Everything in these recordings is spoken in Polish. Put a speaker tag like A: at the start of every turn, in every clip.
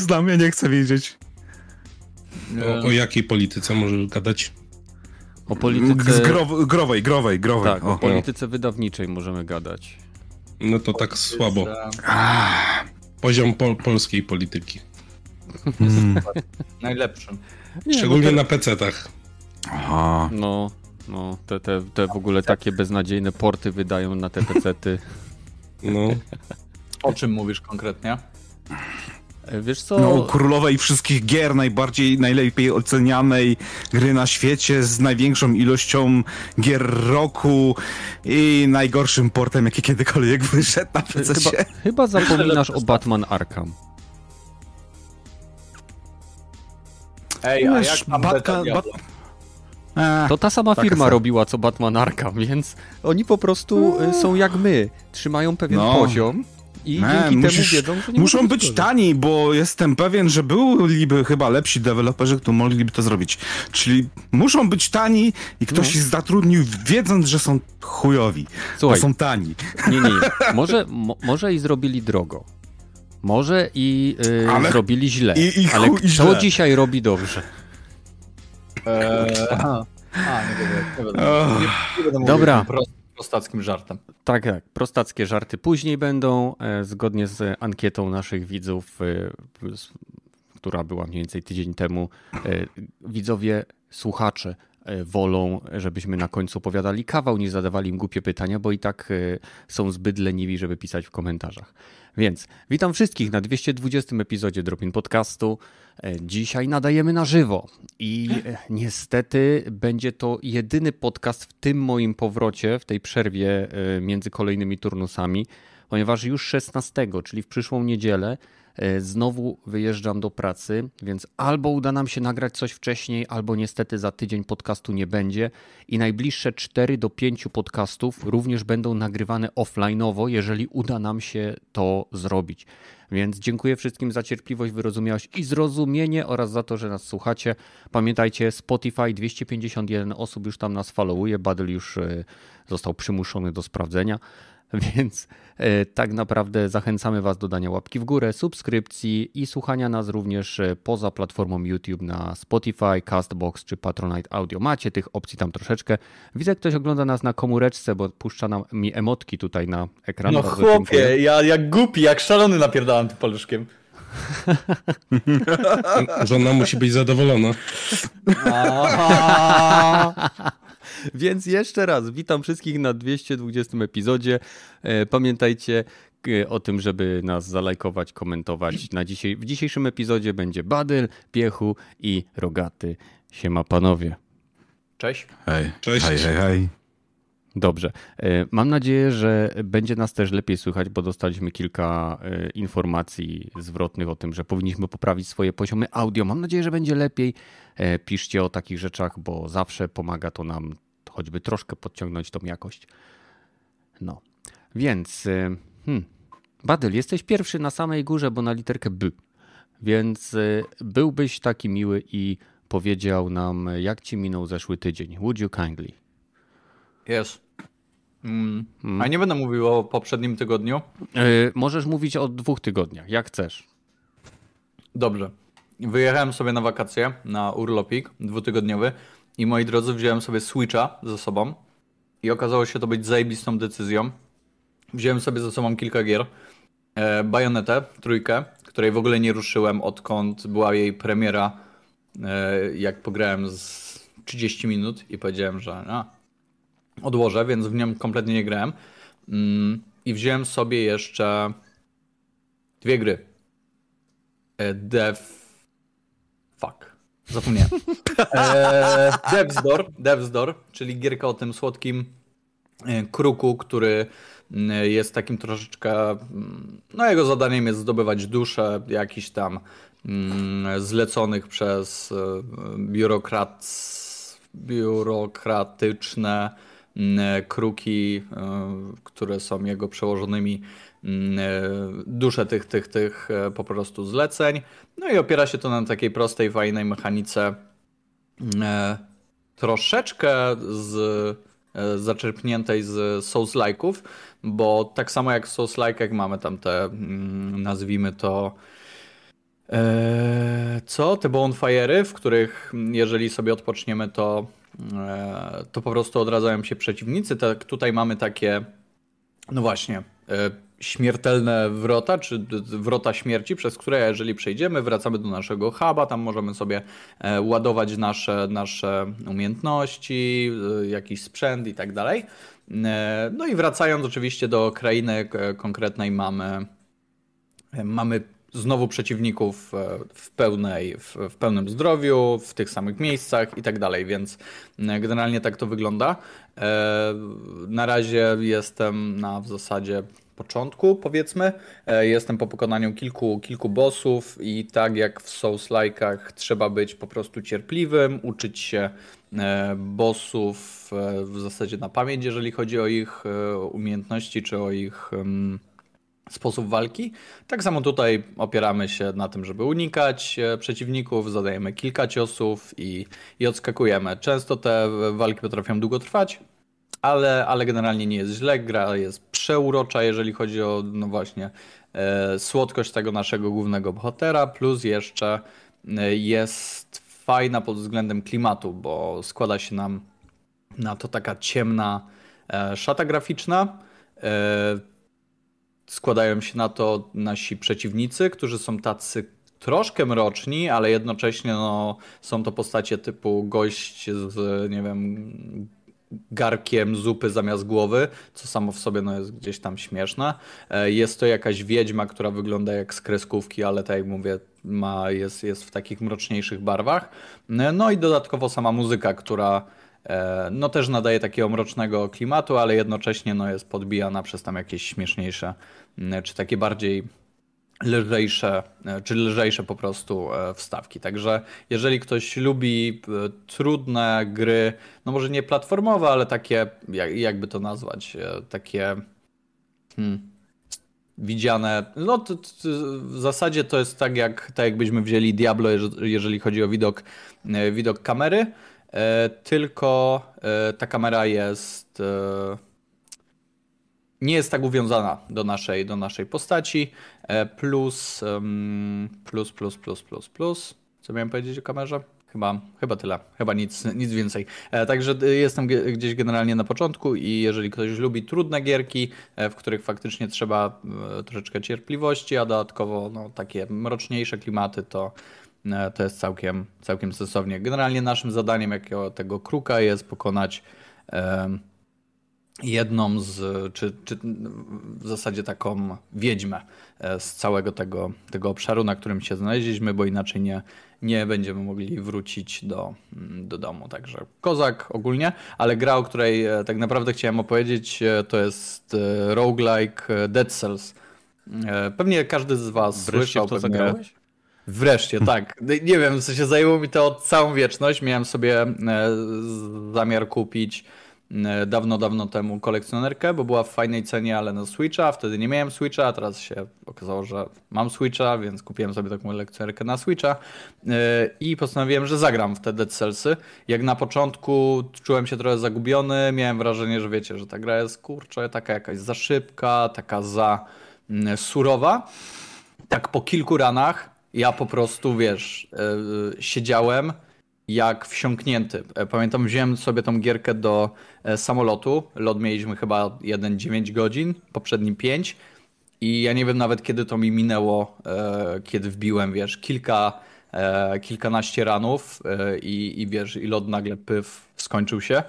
A: znam, ja nie chcę wiedzieć.
B: O, o jakiej polityce może gadać?
C: O polityce...
A: Z grow, growej, growej, growej.
C: Tak, o, o polityce wydawniczej możemy gadać.
B: No to tak słabo. Poziom pol polskiej polityki.
D: Hmm. Najlepszym.
B: Szczególnie na PC-tach.
C: Aha. No, no te, te, te w ogóle takie beznadziejne porty wydają na te PC-ty.
B: No.
D: O czym mówisz konkretnie?
C: Wiesz co?
A: No, królowej wszystkich gier, najbardziej, najlepiej ocenianej gry na świecie z największą ilością gier roku i najgorszym portem, jaki kiedykolwiek wyszedł na PC.
C: Chyba, chyba zapominasz o Batman Arkham.
D: Ej, a jak tam Batka, bat...
C: To ta sama firma robiła co Batman Arkham, więc oni po prostu y, są jak my. Trzymają pewien no. poziom i Man, dzięki musisz, temu wiedzą, że nie
A: Muszą być tani, bo jestem pewien, że byliby chyba lepsi deweloperzy, którzy mogliby to zrobić. Czyli muszą być tani i ktoś no. ich zatrudnił, wiedząc, że są chujowi. Słuchaj, to są tani.
C: Nie, nie. Może, mo, może i zrobili drogo. Może i yy, ale... zrobili źle. I, i ale kto źle. dzisiaj robi dobrze? Eee, a, nie, nie, nie, nie będę Dobra.
D: Prostackim żartem.
C: Tak, tak. Prostackie żarty później będą, e, zgodnie z ankietą naszych widzów, e, która była mniej więcej tydzień temu. E, widzowie, słuchacze wolą, żebyśmy na końcu opowiadali kawał, niż zadawali im głupie pytania, bo i tak są zbyt leniwi, żeby pisać w komentarzach. Więc witam wszystkich na 220 epizodzie Dropin Podcastu. E, dzisiaj nadajemy na żywo. I e, niestety będzie to jedyny podcast w tym moim powrocie, w tej przerwie e, między kolejnymi turnusami, ponieważ już 16, czyli w przyszłą niedzielę, znowu wyjeżdżam do pracy, więc albo uda nam się nagrać coś wcześniej, albo niestety za tydzień podcastu nie będzie. I najbliższe 4 do 5 podcastów również będą nagrywane offline'owo, jeżeli uda nam się to zrobić. Więc dziękuję wszystkim za cierpliwość, wyrozumiałość i zrozumienie oraz za to, że nas słuchacie. Pamiętajcie, Spotify 251 osób już tam nas followuje. Badel już e, został przymuszony do sprawdzenia. Więc e, tak naprawdę zachęcamy Was do dania łapki w górę, subskrypcji i słuchania nas również e, poza platformą YouTube na Spotify, Castbox czy Patronite Audio. Macie tych opcji tam troszeczkę. Widzę, ktoś ogląda nas na komóreczce, bo puszcza nam mi emotki tutaj na ekran.
D: No Bardzo chłopie, dziękuję. ja jak głupi, jak szalony napierdałem tym paluszkiem.
B: Żona musi być zadowolona.
C: Więc jeszcze raz witam wszystkich na 220 epizodzie. E, pamiętajcie e, o tym, żeby nas zalajkować, komentować. Na dzisiaj, w dzisiejszym epizodzie będzie Badyl, Piechu i Rogaty. Siema panowie.
D: Cześć.
A: Hej.
B: Cześć.
A: Hej, hej, hej.
C: Dobrze. E, mam nadzieję, że będzie nas też lepiej słychać, bo dostaliśmy kilka informacji zwrotnych o tym, że powinniśmy poprawić swoje poziomy audio. Mam nadzieję, że będzie lepiej. Piszcie o takich rzeczach, bo zawsze pomaga to nam choćby troszkę podciągnąć tą jakość. No, więc y, hmm, Badyl, jesteś pierwszy na samej górze, bo na literkę B. Więc y, byłbyś taki miły i powiedział nam, jak ci minął zeszły tydzień. Would you kindly?
D: Yes. Mm. Mm. A nie będę mówił o poprzednim tygodniu?
C: Yy, możesz mówić o dwóch tygodniach, jak chcesz.
D: Dobrze. Wyjechałem sobie na wakacje, na urlopik dwutygodniowy i moi drodzy, wziąłem sobie Switcha ze sobą i okazało się to być zajebistą decyzją. Wziąłem sobie ze sobą kilka gier. E, Bajonetę, trójkę, której w ogóle nie ruszyłem odkąd była jej premiera, e, jak pograłem z 30 minut i powiedziałem, że a, odłożę, więc w nią kompletnie nie grałem. Mm, I wziąłem sobie jeszcze dwie gry. E, Dev... Fuck. Zapomniałem. Eee, Devs Door, Door, czyli gierka o tym słodkim e, kruku, który mm, jest takim troszeczkę, mm, no jego zadaniem jest zdobywać dusze jakichś tam mm, zleconych przez e, biurokrat, biurokratyczne kruki, e, które są jego przełożonymi dusze tych, tych, tych po prostu zleceń. No i opiera się to na takiej prostej, fajnej mechanice, e, troszeczkę z, e, zaczerpniętej z Souls-like'ów, bo tak samo jak w Souls-like'ach mamy tam te, mm, nazwijmy to, co? Te bonfire'y, w których jeżeli sobie odpoczniemy, to, e, to po prostu odradzają się przeciwnicy. Tak, tutaj mamy takie, no właśnie, e, śmiertelne wrota, czy wrota śmierci, przez które jeżeli przejdziemy, wracamy do naszego huba, tam możemy sobie e, ładować nasze, nasze umiejętności, jakiś sprzęt i tak dalej. No i wracając oczywiście do krainy konkretnej mamy mamy znowu przeciwników e, w, pełnej, w, w, pełnym zdrowiu, w tych samych miejscach i tak dalej, więc e, generalnie tak to wygląda. E, na razie jestem na w zasadzie początku, powiedzmy. Jestem po pokonaniu kilku, kilku bossów i tak jak w Souls-like'ach trzeba być po prostu cierpliwym, uczyć się bossów w zasadzie na pamięć, jeżeli chodzi o ich umiejętności czy o ich sposób walki. Tak samo tutaj opieramy się na tym, żeby unikać e, przeciwników, zadajemy kilka ciosów i, i odskakujemy. Często te walki potrafią długo trwać, ale, ale generalnie nie jest źle. Gra jest przeurocza, jeżeli chodzi o, no właśnie, e, słodkość tego naszego głównego bohatera, plus jeszcze e, jest fajna pod względem klimatu, bo składa się nam na to taka ciemna e, szata graficzna. E, składają się na to nasi przeciwnicy, którzy są tacy troszkę mroczni, ale jednocześnie no, są to postacie typu gość z, nie wiem, garkiem zupy zamiast głowy, co samo w sobie no, jest gdzieś tam śmieszne. E, jest to jakaś wiedźma, która wygląda jak z kreskówki, ale tak jak mówię, ma, jest, jest w takich mroczniejszych barwach. E, no i dodatkowo sama muzyka, która E, no też nadaje takiego mrocznego klimatu, ale jednocześnie no jest podbijana przez tam jakieś śmieszniejsze, czy takie bardziej lżejsze, e, czy lżejsze po prostu e, wstawki. Także jeżeli ktoś lubi trudne gry, no może nie platformowe, ale takie, jakby to nazwać, takie hmm, widziane, no to, to, w zasadzie to jest tak jak, tak jakbyśmy wzięli Diablo, jeżeli chodzi o widok, widok kamery, E, tylko e, ta kamera jest e, nie jest tak uwiązana do naszej, do naszej postaci. Plus, plus, plus, plus, plus, plus. Co miałem powiedzieć o kamerze? Chyba, chyba tyle, chyba nic, nic więcej. Także jestem gdzieś generalnie na początku i jeżeli ktoś lubi trudne gierki, w których faktycznie trzeba troszeczkę cierpliwości, a dodatkowo no, takie mroczniejsze klimaty, to, E, to jest całkiem, całkiem sensownie. Generalnie naszym zadaniem jakiego tego kruka jest pokonać jedną z, czy, czy w zasadzie taką wiedźmę e, z całego tego, tego obszaru, na którym się znaleźliśmy, bo inaczej nie, nie będziemy mogli wrócić do, do domu. Także kozak ogólnie, ale gra, o której e, tak naprawdę chciałem opowiedzieć, to jest roguelike Dead Cells. Pewnie każdy z was
C: Wreszcie
D: słyszał.
C: to
D: pewnie...
C: zagrałeś?
D: Wreszcie, tak. Nie wiem, co się zajęło mi to całą wieczność. Miałem sobie e, zamiar kupić e, dawno, dawno temu kolekcjonerkę, bo była w fajnej cenie, ale na Switcha. Wtedy nie miałem Switcha, a teraz się okazało, że mam Switcha, więc kupiłem sobie taką kolekcjonerkę na Switcha e, i postanowiłem, że zagram w te Dead Cellsy. Jak na początku czułem się trochę zagubiony, miałem wrażenie, że wiecie, że ta gra jest kurczę, taka jakaś za szybka, taka za surowa. Tak po kilku ranach ja po prostu, wiesz, yy, siedziałem jak wsiąknięty. E, pamiętam, wziąłem sobie tą gierkę do e, samolotu. Lot mieliśmy chyba 1,9 godzin, poprzedni 5. I ja nie wiem nawet kiedy to mi minęło, e, kiedy wbiłem, wiesz, kilka, kilkanaście ranów i, i wiesz, i lot nagle pyw skończył się.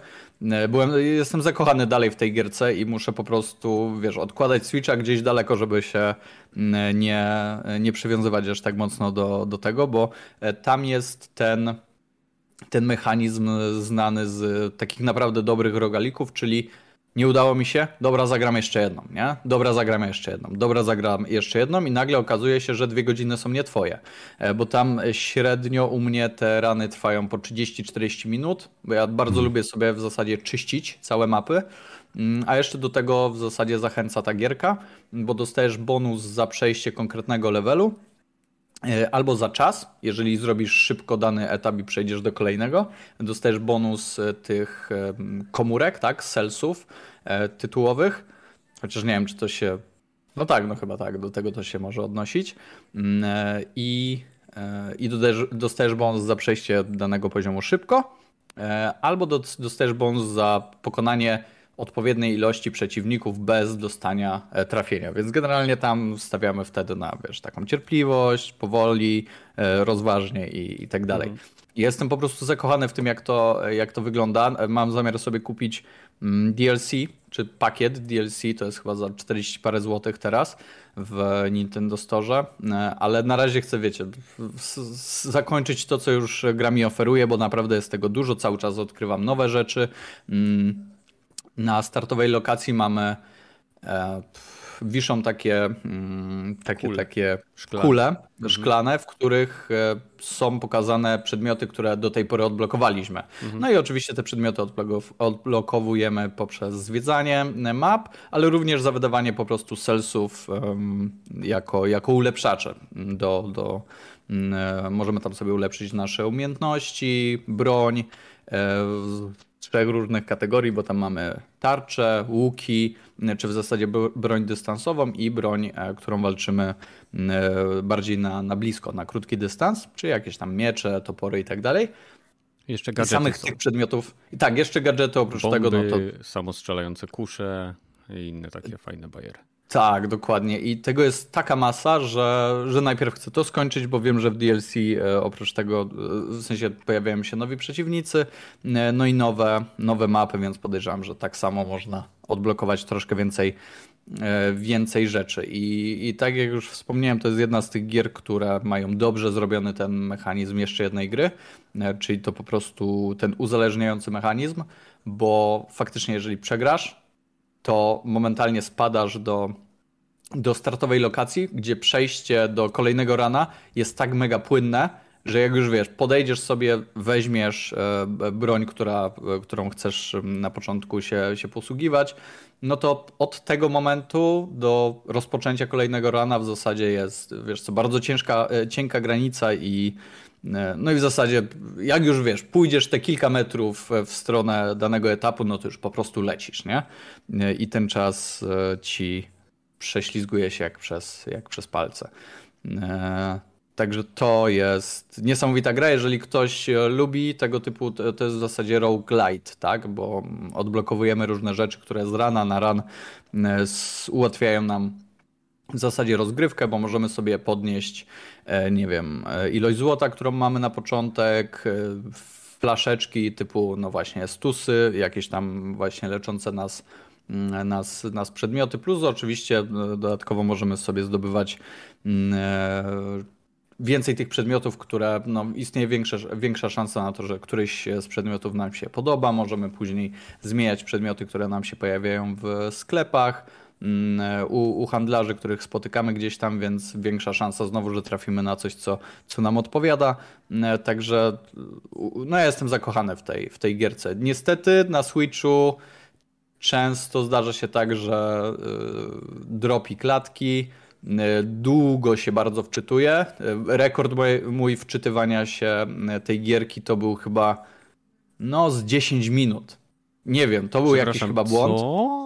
D: Byłem, jestem zakochany dalej w tej gierce i muszę po prostu, wiesz, odkładać Switcha gdzieś daleko, żeby się mm, nie, nie przywiązywać aż tak mocno do, do tego, bo tam jest ten, ten mechanizm znany z takich naprawdę dobrych rogalików, czyli nie udało mi się, dobra, zagram jeszcze jedną, nie? Dobra, zagram jeszcze jedną, dobra, zagram jeszcze jedną i nagle okazuje się, że dwie godziny są nie twoje, e, bo tam średnio u mnie te rany trwają po 30-40 minut, bo ja bardzo hmm. lubię sobie w zasadzie czyścić całe mapy, mm, a jeszcze do tego w zasadzie zachęca ta gierka, bo dostajesz bonus za przejście konkretnego levelu, E, albo za czas, jeżeli zrobisz szybko dany etap i przejdziesz do kolejnego, dostajesz bonus e, tych e, komórek, tak, selsów tytułowych. Chociaż nie wiem, czy to się. No tak, no chyba tak, do tego to się może odnosić. Mm, I i dostajesz bonus za przejście danego poziomu szybko, albo dostajesz bonus za pokonanie odpowiedniej ilości przeciwników bez dostania e, trafienia. Więc generalnie tam stawiamy wtedy na wiesz, taką cierpliwość, powoli, e, rozważnie i, i tak dalej. Mhm. Jestem po prostu zakochany w tym, jak to, jak to wygląda. Mam zamiar sobie kupić mm, DLC, czy pakiet DLC, to jest chyba za 40 parę złotych teraz w Nintendo Store, e, ale na razie chcę, wiecie, zakończyć to, co już gra mi oferuje, bo naprawdę jest tego dużo, cały czas odkrywam nowe rzeczy. Mm, na startowej lokacji mamy e, wiszą takie, mm, takie, kule. takie szklane. kule mhm. szklane, w których e, są pokazane przedmioty, które do tej pory odblokowaliśmy. Mhm. No i oczywiście te przedmioty odblokowujemy poprzez zwiedzanie map, ale również za wydawanie po prostu selsów um, jako, jako ulepszacze do, do um, możemy tam sobie ulepszyć nasze umiejętności, broń, e, trzech różnych kategorii, bo tam mamy tarcze, łuki, czy w zasadzie broń dystansową i broń, e, którą walczymy e, bardziej na, na blisko, na krótki dystans, czy jakieś tam miecze, topory i tak dalej.
C: Jeszcze gadżety
D: samych
C: są.
D: tych przedmiotów. I tak, jeszcze gadżety oprócz Bomby, tego. No
C: to... samostrzelające kusze i inne takie fajne bajery.
D: Tak, dokładnie. I tego jest taka masa, że, że najpierw chcę to skończyć, bo wiem, że w DLC e, oprócz tego, e, w sensie pojawiają się nowi przeciwnicy, e, no i nowe, nowe mapy, więc podejrzewam, że tak samo można odblokować troszkę więcej, więcej rzeczy. I, I tak jak już wspomniałem, to jest jedna z tych gier, które mają dobrze zrobiony ten mechanizm jeszcze jednej gry, czyli to po prostu ten uzależniający mechanizm, bo faktycznie jeżeli przegrasz, to momentalnie spadasz do, do startowej lokacji, gdzie przejście do kolejnego rana jest tak mega płynne, że jak już wiesz, podejdziesz sobie, weźmiesz e, broń, która, e, którą chcesz na początku się, się posługiwać, no to od tego momentu do rozpoczęcia kolejnego rana w zasadzie jest, wiesz co, bardzo ciężka, e, cienka granica i no i w zasadzie, jak już wiesz, pójdziesz te kilka metrów w stronę danego etapu, no to już po prostu lecisz, nie? E, I ten czas e, ci prześlizguje się jak przez, jak przez palce. Także to jest niesamowita gra. Jeżeli ktoś lubi tego typu, to jest w zasadzie roguelite, tak? Bo odblokowujemy różne rzeczy, które z rana na ran ułatwiają nam w zasadzie rozgrywkę, bo możemy sobie podnieść, e, nie wiem, e, ilość złota, którą mamy na początek, e, flaszeczki typu, no właśnie, stusy, jakieś tam właśnie leczące nas, mm, nas, nas przedmioty, plus oczywiście dodatkowo możemy sobie zdobywać mm, więcej tych przedmiotów, które no, istnieje większa, większa szansa na to, że któryś z przedmiotów nam się podoba. Możemy później zmieniać przedmioty, które nam się pojawiają w sklepach u, u, handlarzy, których spotykamy gdzieś tam, więc większa szansa znowu, że trafimy na coś, co, co nam odpowiada. Mm, także no ja jestem zakochany w tej, w tej gierce. Niestety na Switchu często zdarza się tak, że y, dropi klatki, długo się bardzo wczytuje. Rekord mój, mój wczytywania się tej gierki to był chyba no z 10 minut. Nie wiem, to był jakiś chyba błąd.
C: Co?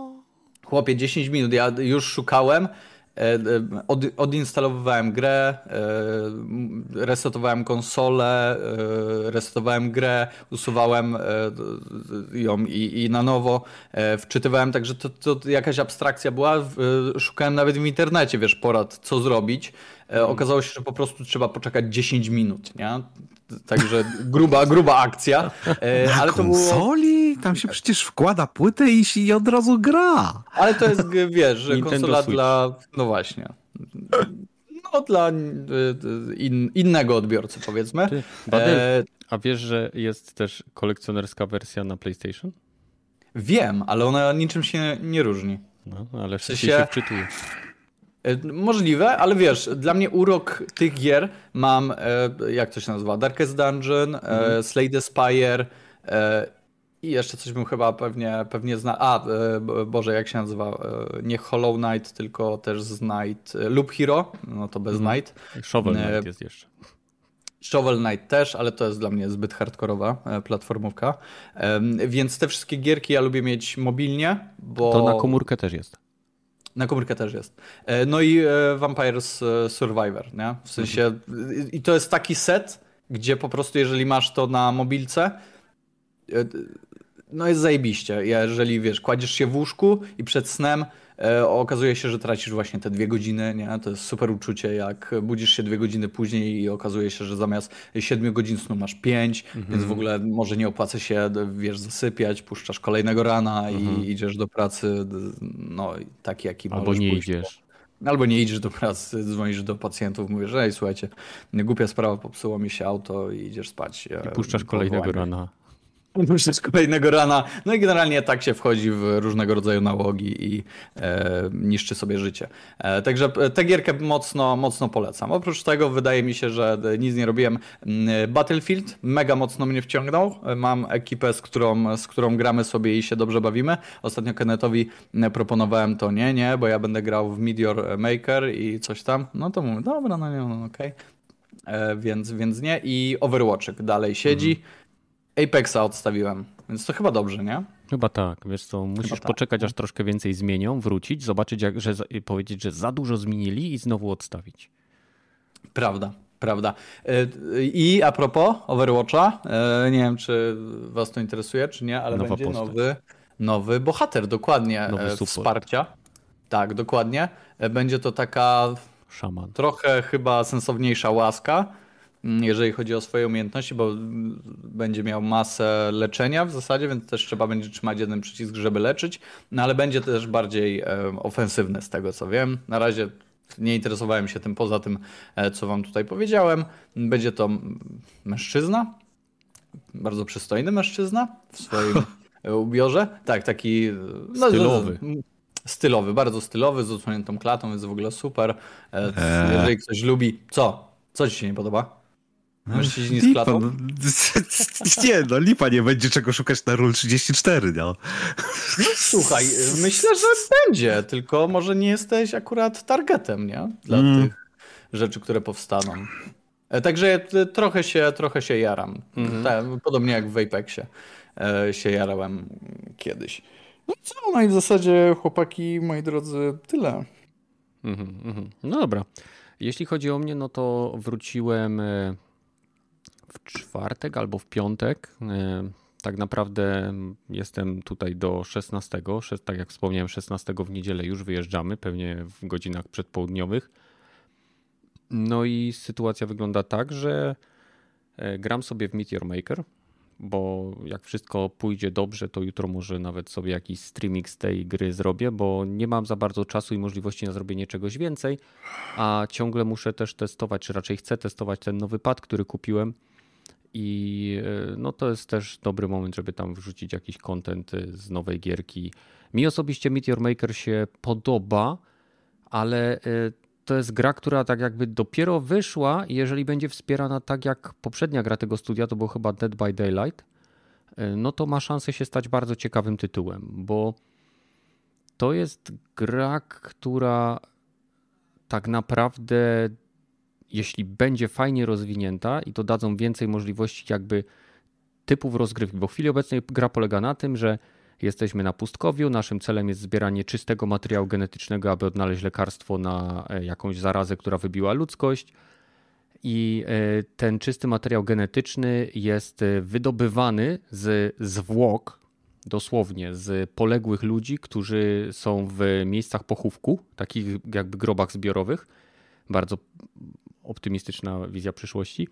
D: Chłopie, 10 minut, ja już szukałem, e, e, od, odinstalowywałem grę, e, resetowałem konsolę, resetowałem grę, usuwałem ją i, i na nowo wczytywałem, także to, to jakaś abstrakcja była. Szukałem nawet w internecie, wiesz, porad, co zrobić. Hmm. Okazało się, że po prostu trzeba poczekać 10 minut, nie? Także gruba, gruba akcja.
A: E, Na ale konsoli? Było... Tam się przecież wkłada płytę i, i od razu gra.
D: Ale to jest, wiesz, konsola Switch. dla... No właśnie. No dla in, innego odbiorcy, powiedzmy. Ty,
C: e... A wiesz, że jest też kolekcjonerska wersja na PlayStation?
D: Wiem, ale ona niczym się nie różni.
C: No, ale w sensie się wczytuje.
D: E, możliwe, ale wiesz, dla mnie urok tych gier mam, e, jak to się nazywa, Darkest Dungeon, mm. Slay the Spire i jeszcze coś bym chyba pewnie, pewnie zna... A, Boże, jak się nazywa? Nie Hollow Knight, tylko też z Knight... Loop Hero, no to bez mm. Knight.
C: Shovel Knight jest jeszcze.
D: Shovel Knight też, ale to jest dla mnie zbyt hardkorowa platformówka. Więc te wszystkie gierki ja lubię mieć mobilnie, bo...
C: To na komórkę też jest.
D: Na komórkę też jest. E, no i e, Vampires e, Survivor, nie? W sensie, i to jest taki set, gdzie po prostu jeżeli masz to na mobilce, no jest zajebiście. Jeżeli, wiesz, kładziesz się w łóżku i przed snem okazuje się, że tracisz właśnie te dwie godziny, nie? To jest super uczucie, jak budzisz się dwie godziny później i okazuje się, że zamiast siedmiu godzin snu masz pięć, mhm. więc w ogóle może nie opłaca się, wiesz, zasypiać, puszczasz kolejnego rana mhm. i idziesz do pracy, no taki jaki
C: Albo nie
D: pójść,
C: idziesz.
D: Albo nie idziesz do pracy, dzwonisz do pacjentów, mówisz, ej, słuchajcie, głupia sprawa, popsuło mi się auto i idziesz spać.
C: I puszczasz kolejnego rana.
D: Muszę z kolejnego rana. No i generalnie tak się wchodzi w różnego rodzaju nałogi i e, niszczy sobie życie. E, także tę gierkę mocno, mocno polecam. Oprócz tego wydaje mi się, że nic nie robiłem. Mm, Battlefield mega mocno mnie wciągnął. Mam ekipę, z którą, z którą gramy sobie i się dobrze bawimy. Ostatnio Kennetowi proponowałem to nie, nie, bo ja będę grał w Meteor Maker i coś tam. No to mówię, dobra, no nie, no okej. Okay. E, więc, więc nie. I Overwatch dalej siedzi. Apexa odstawiłem, więc to chyba dobrze, nie?
C: Chyba tak, wiesz co, musisz tak. poczekać aż troszkę więcej zmienią, wrócić, zobaczyć, jak, że, powiedzieć, że za dużo zmienili i znowu odstawić.
D: Prawda, prawda. E, I a propos Overwatcha, e, nie wiem, czy was to interesuje, czy nie, ale Nowa będzie nowy, nowy bohater, dokładnie, nowy e, wsparcia. Tak, dokładnie. Będzie to taka
C: Szaman.
D: trochę chyba sensowniejsza łaska, jeżeli chodzi o swoje umiejętności, bo będzie miał masę leczenia w zasadzie, więc też trzeba będzie trzymać jeden przycisk, żeby leczyć, no ale będzie też bardziej ofensywny z tego co wiem. Na razie nie interesowałem się tym poza tym, e, co wam tutaj powiedziałem. Będzie to mężczyzna, bardzo przystojny mężczyzna w swoim ubiorze. Tak, taki
C: no, stylowy.
D: Stylowy, bardzo stylowy, z odsłoniętą klatą, jest w ogóle super. E, jeżeli ktoś lubi. Co? Co ci się nie podoba? Mężczyźni z klatą? No,
A: nie, no lipa nie będzie czego szukać na Rule 34, no.
D: no. Słuchaj, myślę, że będzie, tylko może nie jesteś akurat targetem, nie? Dla mm. tych rzeczy, które powstaną. E, także trochę się, trochę się jaram. Mm -hmm. podobnie jak w Apexie e, się jarałem kiedyś. No i co? No i w zasadzie chłopaki, moi drodzy, tyle.
C: Mm -hmm. No dobra. Jeśli chodzi o mnie, no to wróciłem e, w czwartek albo w piątek. E, tak naprawdę jestem tutaj do 16. Tak jak wspomniałem, 16 w niedzielę już wyjeżdżamy, pewnie w godzinach przedpołudniowych. No i sytuacja wygląda tak, że e, gram sobie w Meteor Maker, bo jak wszystko pójdzie dobrze, to jutro może nawet sobie jakiś streaming z tej gry zrobię, bo nie mam za bardzo czasu i możliwości na zrobienie czegoś więcej, a ciągle muszę też testować, czy raczej chcę testować ten nowy pad, który kupiłem i e, no to jest też dobry moment, żeby tam wrzucić jakiś content e, z nowej gierki. Mi osobiście Meteor Maker się podoba, ale e, to jest gra, która tak jakby dopiero wyszła jeżeli będzie wspierana tak jak poprzednia gra tego studia, to było chyba Dead by Daylight, no to ma szansę się stać bardzo ciekawym tytułem, bo to jest gra, która tak naprawdę jeśli będzie fajnie rozwinięta i to dadzą więcej możliwości jakby typów rozgrywki, bo w chwili obecnej gra polega na tym, że jesteśmy na pustkowiu, naszym celem jest zbieranie czystego materiału genetycznego, aby odnaleźć lekarstwo na e, jakąś zarazę, która wybiła ludzkość. I e, ten czysty materiał genetyczny jest e, wydobywany z zwłok, dosłownie z poległych ludzi, którzy są w miejscach pochówku, takich jakby grobach zbiorowych. Bardzo optymistyczna wizja przyszłości.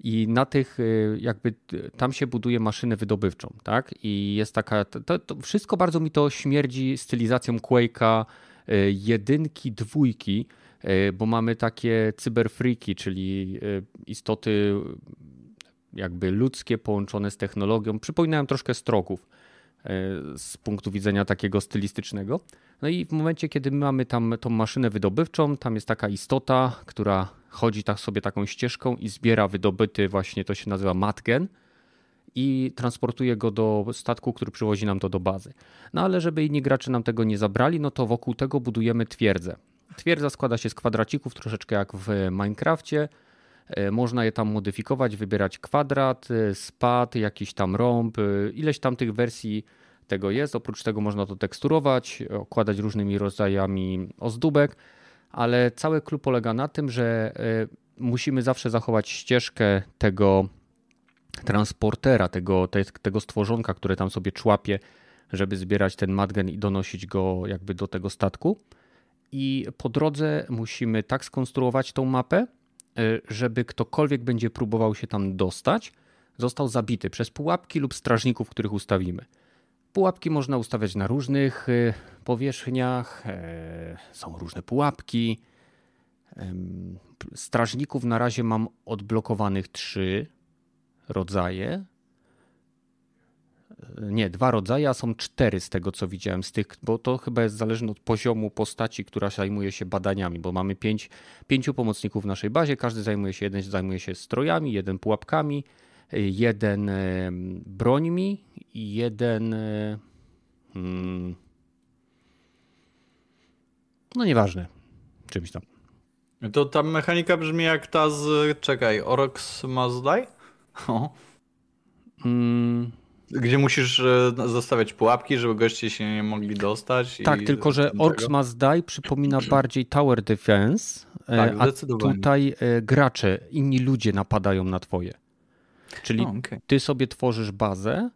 C: I na tych, y, jakby tam się buduje maszynę wydobywczą, tak? I jest taka, to, to wszystko bardzo mi to śmierdzi stylizacją Quake'a y, jedynki, dwójki, y, bo mamy takie cyberfreaki, czyli istoty jakby ludzkie połączone z technologią. Przypominają troszkę stroków z punktu widzenia takiego stylistycznego. No i w momencie, kiedy mamy tam tą maszynę wydobywczą, tam jest taka istota, która chodzi tak sobie taką ścieżką i zbiera wydobyty właśnie, to się nazywa matgen i transportuje go do statku, który przywozi nam to do bazy. No ale żeby inni gracze nam tego nie zabrali, no to wokół tego budujemy twierdzę. Twierdza składa się z kwadracików, troszeczkę jak w Minecrafcie. E, można je tam modyfikować, wybierać kwadrat, e, spad, jakiś tam rąb, e, ileś tam tych wersji tego jest. Oprócz tego można to teksturować, okładać różnymi rodzajami ozdóbek, ale cały klub polega na tym, że musimy zawsze zachować ścieżkę tego transportera, tego, tego stworzonka, które tam sobie człapie, żeby zbierać ten madgen i donosić go jakby do tego statku. I po drodze musimy tak skonstruować tą mapę, y, żeby ktokolwiek będzie próbował się tam dostać, został zabity przez pułapki lub strażników, których ustawimy. Pułapki można ustawiać na różnych y, powierzchniach, e, są różne pułapki. Strażników na razie mam odblokowanych trzy rodzaje. Nie, dwa rodzaje, a są cztery z tego, co widziałem z tych, bo to chyba jest zależne od poziomu postaci, która zajmuje się badaniami, bo mamy pięć, pięciu pomocników w naszej bazie, każdy zajmuje się, jeden zajmuje się strojami, jeden pułapkami, jeden brońmi i jeden hmm, no nieważne, czymś tam.
D: To ta mechanika brzmi jak ta z, czekaj, Orox Die? Mm. Gdzie musisz e, zostawiać pułapki, żeby goście się nie mogli dostać.
C: Tak, tylko że Orcs Must Die przypomina bardziej Tower Defense, e, tak, a tutaj e, gracze, inni ludzie napadają na twoje. Czyli okay. ty sobie tworzysz bazę,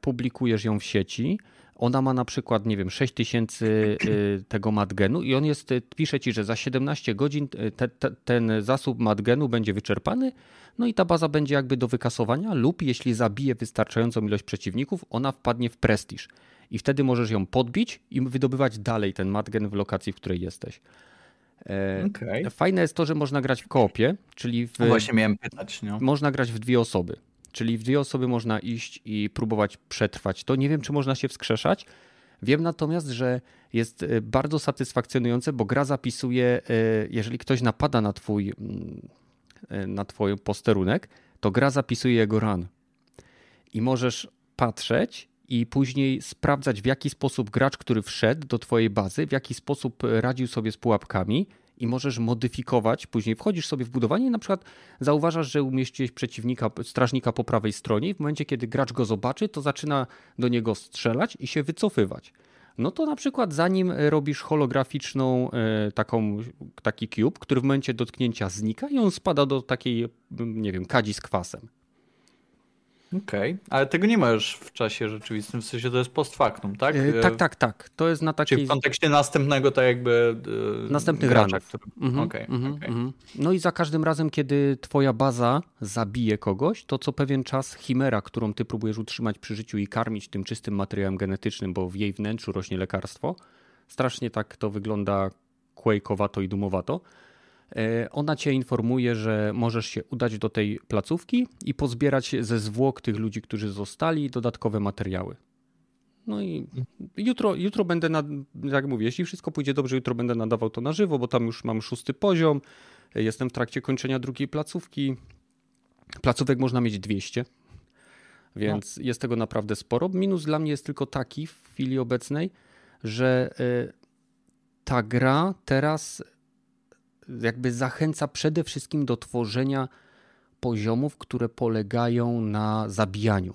C: publikujesz ją w sieci, ona ma na przykład, nie wiem, 6000 y, tego madgenu i on jest, y, pisze ci, że za 17 godzin te, te, ten zasób madgenu będzie wyczerpany, no i ta baza będzie jakby do wykasowania lub jeśli zabije wystarczającą ilość przeciwników, ona wpadnie w prestiż. I wtedy możesz ją podbić i wydobywać dalej ten madgen w lokacji, w której jesteś. E, okay. Fajne jest to, że można grać w koopie, czyli w,
D: no właśnie miałem pytać.
C: No. Można grać w dwie osoby. Czyli w dwie osoby można iść i próbować przetrwać. To nie wiem, czy można się wskrzeszać. Wiem natomiast, że jest e, bardzo satysfakcjonujące, bo gra zapisuje, e, jeżeli ktoś napada na twój, mm, na twój posterunek, to gra zapisuje jego ran. I możesz patrzeć i później sprawdzać, w jaki sposób gracz, który wszedł do twojej bazy, w jaki sposób radził sobie z pułapkami i możesz modyfikować. Później wchodzisz sobie w budowanie i na przykład zauważasz, że umieściłeś przeciwnika, strażnika po prawej stronie i w momencie, kiedy gracz go zobaczy, to zaczyna do niego strzelać i się wycofywać. No to na przykład zanim robisz holograficzną e, taką, taki cube, który w momencie dotknięcia znika i on spada do takiej, nie wiem, kadzi z kwasem.
D: Okej, okay. ale tego nie ma już w czasie rzeczywistym, w sensie to jest post factum, tak?
C: Yy, tak, tak, tak. To jest na takiej...
D: Czyli w kontekście następnego to jakby...
C: Yy, Następnych gracza, który... mhm, okay, mhm, okay. Mhm. No i za każdym razem, kiedy twoja baza zabije kogoś, to co pewien czas chimera, którą ty próbujesz utrzymać przy życiu i karmić tym czystym materiałem genetycznym, bo w jej wnętrzu rośnie lekarstwo, strasznie tak to wygląda quake'owato i dumowato, ona cię informuje, że możesz się udać do tej placówki i pozbierać ze zwłok tych ludzi, którzy zostali, dodatkowe materiały. No i jutro, jutro będę, nad, jak mówię, jeśli wszystko pójdzie dobrze, jutro będę nadawał to na żywo, bo tam już mam szósty poziom. Jestem w trakcie kończenia drugiej placówki. Placówek można mieć 200, więc no. jest tego naprawdę sporo. Minus dla mnie jest tylko taki w chwili obecnej, że e, ta gra teraz jakby zachęca przede wszystkim do tworzenia poziomów, które polegają na zabijaniu.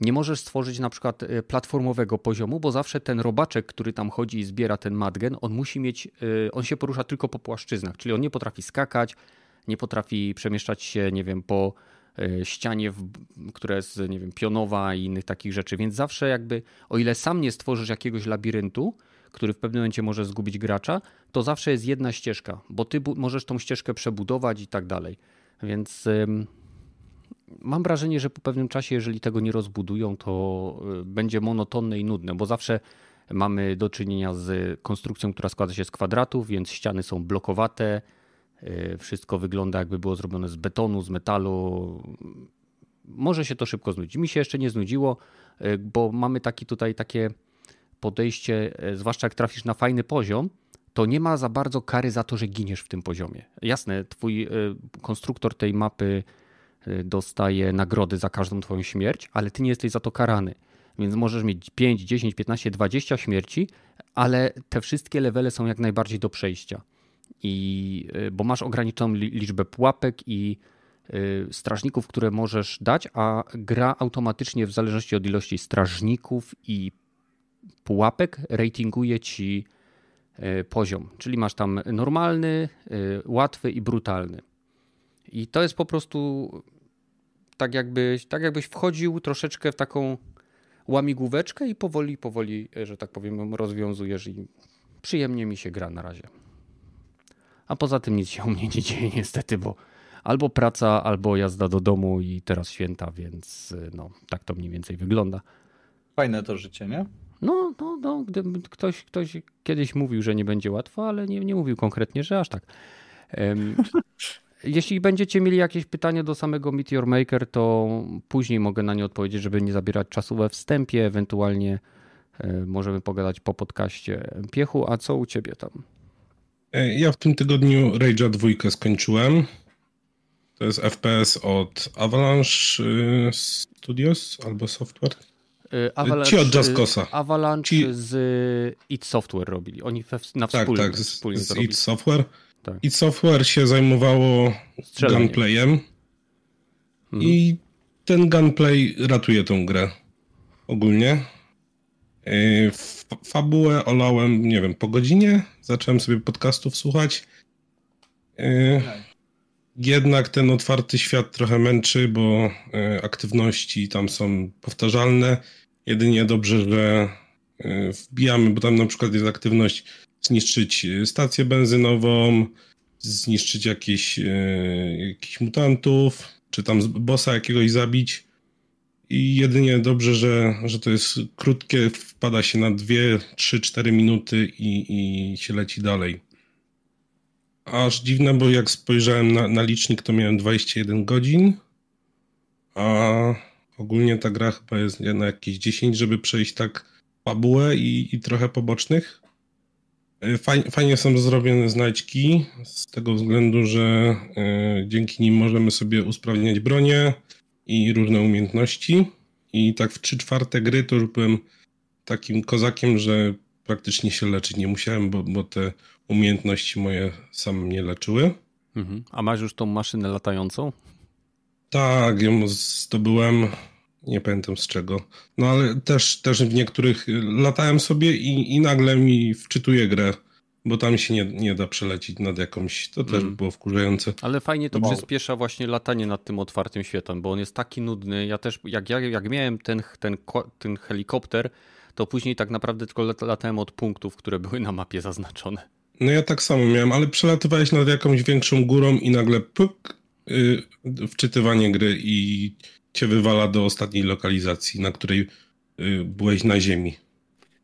C: Nie możesz stworzyć na przykład e, platformowego poziomu, bo zawsze ten robaczek, który tam chodzi i zbiera ten madgen, on musi mieć, e, on się porusza tylko po płaszczyznach, czyli on nie potrafi skakać, nie potrafi przemieszczać się, nie wiem, po e, ścianie, która jest, nie wiem, pionowa i innych takich rzeczy. Więc zawsze jakby, o ile sam nie stworzysz jakiegoś labiryntu, który w pewnym momencie może zgubić gracza, to zawsze jest jedna ścieżka, bo ty możesz tą ścieżkę przebudować i tak dalej. Więc ym, mam wrażenie, że po pewnym czasie, jeżeli tego nie rozbudują, to y, będzie monotonne i nudne, bo zawsze mamy do czynienia z konstrukcją, która składa się z kwadratów, więc ściany są blokowate. Y, wszystko wygląda jakby było zrobione z betonu, z metalu. Może się to szybko znudzić. Mi się jeszcze nie znudziło, y, bo mamy taki tutaj takie podejście, e, zwłaszcza jak trafisz na fajny poziom, to nie ma za bardzo kary za to, że giniesz w tym poziomie. Jasne, twój e, konstruktor tej mapy e, dostaje nagrody za każdą twoją śmierć, ale ty nie jesteś za to karany. Więc możesz mieć 5, 10, 15, 20 śmierci, ale te wszystkie levele są jak najbardziej do przejścia. I, bo masz ograniczoną liczbę pułapek i strażników, które możesz dać, a gra automatycznie w zależności od ilości strażników i pułapek ratinguje ci poziom. Czyli masz tam normalny, łatwy i brutalny. I to jest po prostu tak jakbyś, tak jakbyś wchodził troszeczkę w taką łamigłóweczkę i powoli, powoli, że tak powiem, rozwiązujesz i przyjemnie mi się gra na razie. A poza tym nic się u mnie nie dzieje niestety, bo albo praca, albo jazda do domu i teraz święta, więc no, tak to mniej więcej wygląda.
D: Fajne to życie, nie?
C: No, no, no gdyby ktoś, ktoś kiedyś mówił, że nie będzie łatwo, ale nie, nie mówił konkretnie, że aż tak. Um, jeśli będziecie mieli jakieś pytania do samego Meteor Maker, to później mogę na nie odpowiedzieć, żeby nie zabierać czasu we wstępie, ewentualnie e, możemy pogadać po podcaście. Piechu, a co u ciebie tam?
B: E, ja w tym tygodniu Rage'a 2 skończyłem. To jest FPS od Avalanche y, Studios albo Software.
C: E, Avalanche,
B: Ci od Jaskosa.
C: Avalanche Ci... z id Software robili. Oni na wspólnie,
B: tak, tak,
C: wspólnie
B: z, z id Software. Tak. id Software się zajmowało gunplayem mhm. i ten gunplay ratuje tą grę ogólnie. E, fabułę olałem, nie wiem, po godzinie. Zacząłem sobie podcastów słuchać. E, jednak ten otwarty świat trochę męczy, bo aktywności tam są powtarzalne. Jedynie dobrze, że wbijamy, bo tam na przykład jest aktywność zniszczyć stację benzynową, zniszczyć jakieś, jakichś mutantów, czy tam bossa jakiegoś zabić. I jedynie dobrze, że, że to jest krótkie, wpada się na 2, 3, 4 minuty i, i się leci dalej. Aż dziwne, bo jak spojrzałem na, na licznik, to miałem 21 godzin, a ogólnie ta gra chyba jest na jakieś 10, żeby przejść tak fabułę i, i trochę pobocznych. Fajnie, fajnie są zrobione znajdźki, z tego względu, że y, dzięki nim możemy sobie usprawniać bronię, i różne umiejętności. I tak w 3 czwarte gry to już byłem takim kozakiem, że praktycznie się leczyć nie musiałem, bo, bo te umiejętności moje sam mnie leczyły.
C: Mhm. A masz już tą maszynę latającą?
B: Tak, ją zdobyłem, nie pamiętam z czego. No ale też, też w niektórych latałem sobie i, i nagle mi wczytuje grę bo tam się nie, nie da przelecić nad jakąś, to też mm. było wkurzające.
C: Ale fajnie to przyspiesza właśnie latanie nad tym otwartym światem, bo on jest taki nudny. Ja też, jak, jak, jak miałem ten, ten, ten helikopter, to później tak naprawdę tylko latałem od punktów, które były na mapie zaznaczone.
B: No ja tak samo miałem, ale przelatywałeś nad jakąś większą górą i nagle puk, yy, wczytywanie gry i cię wywala do ostatniej lokalizacji, na której yy, byłeś na ziemi.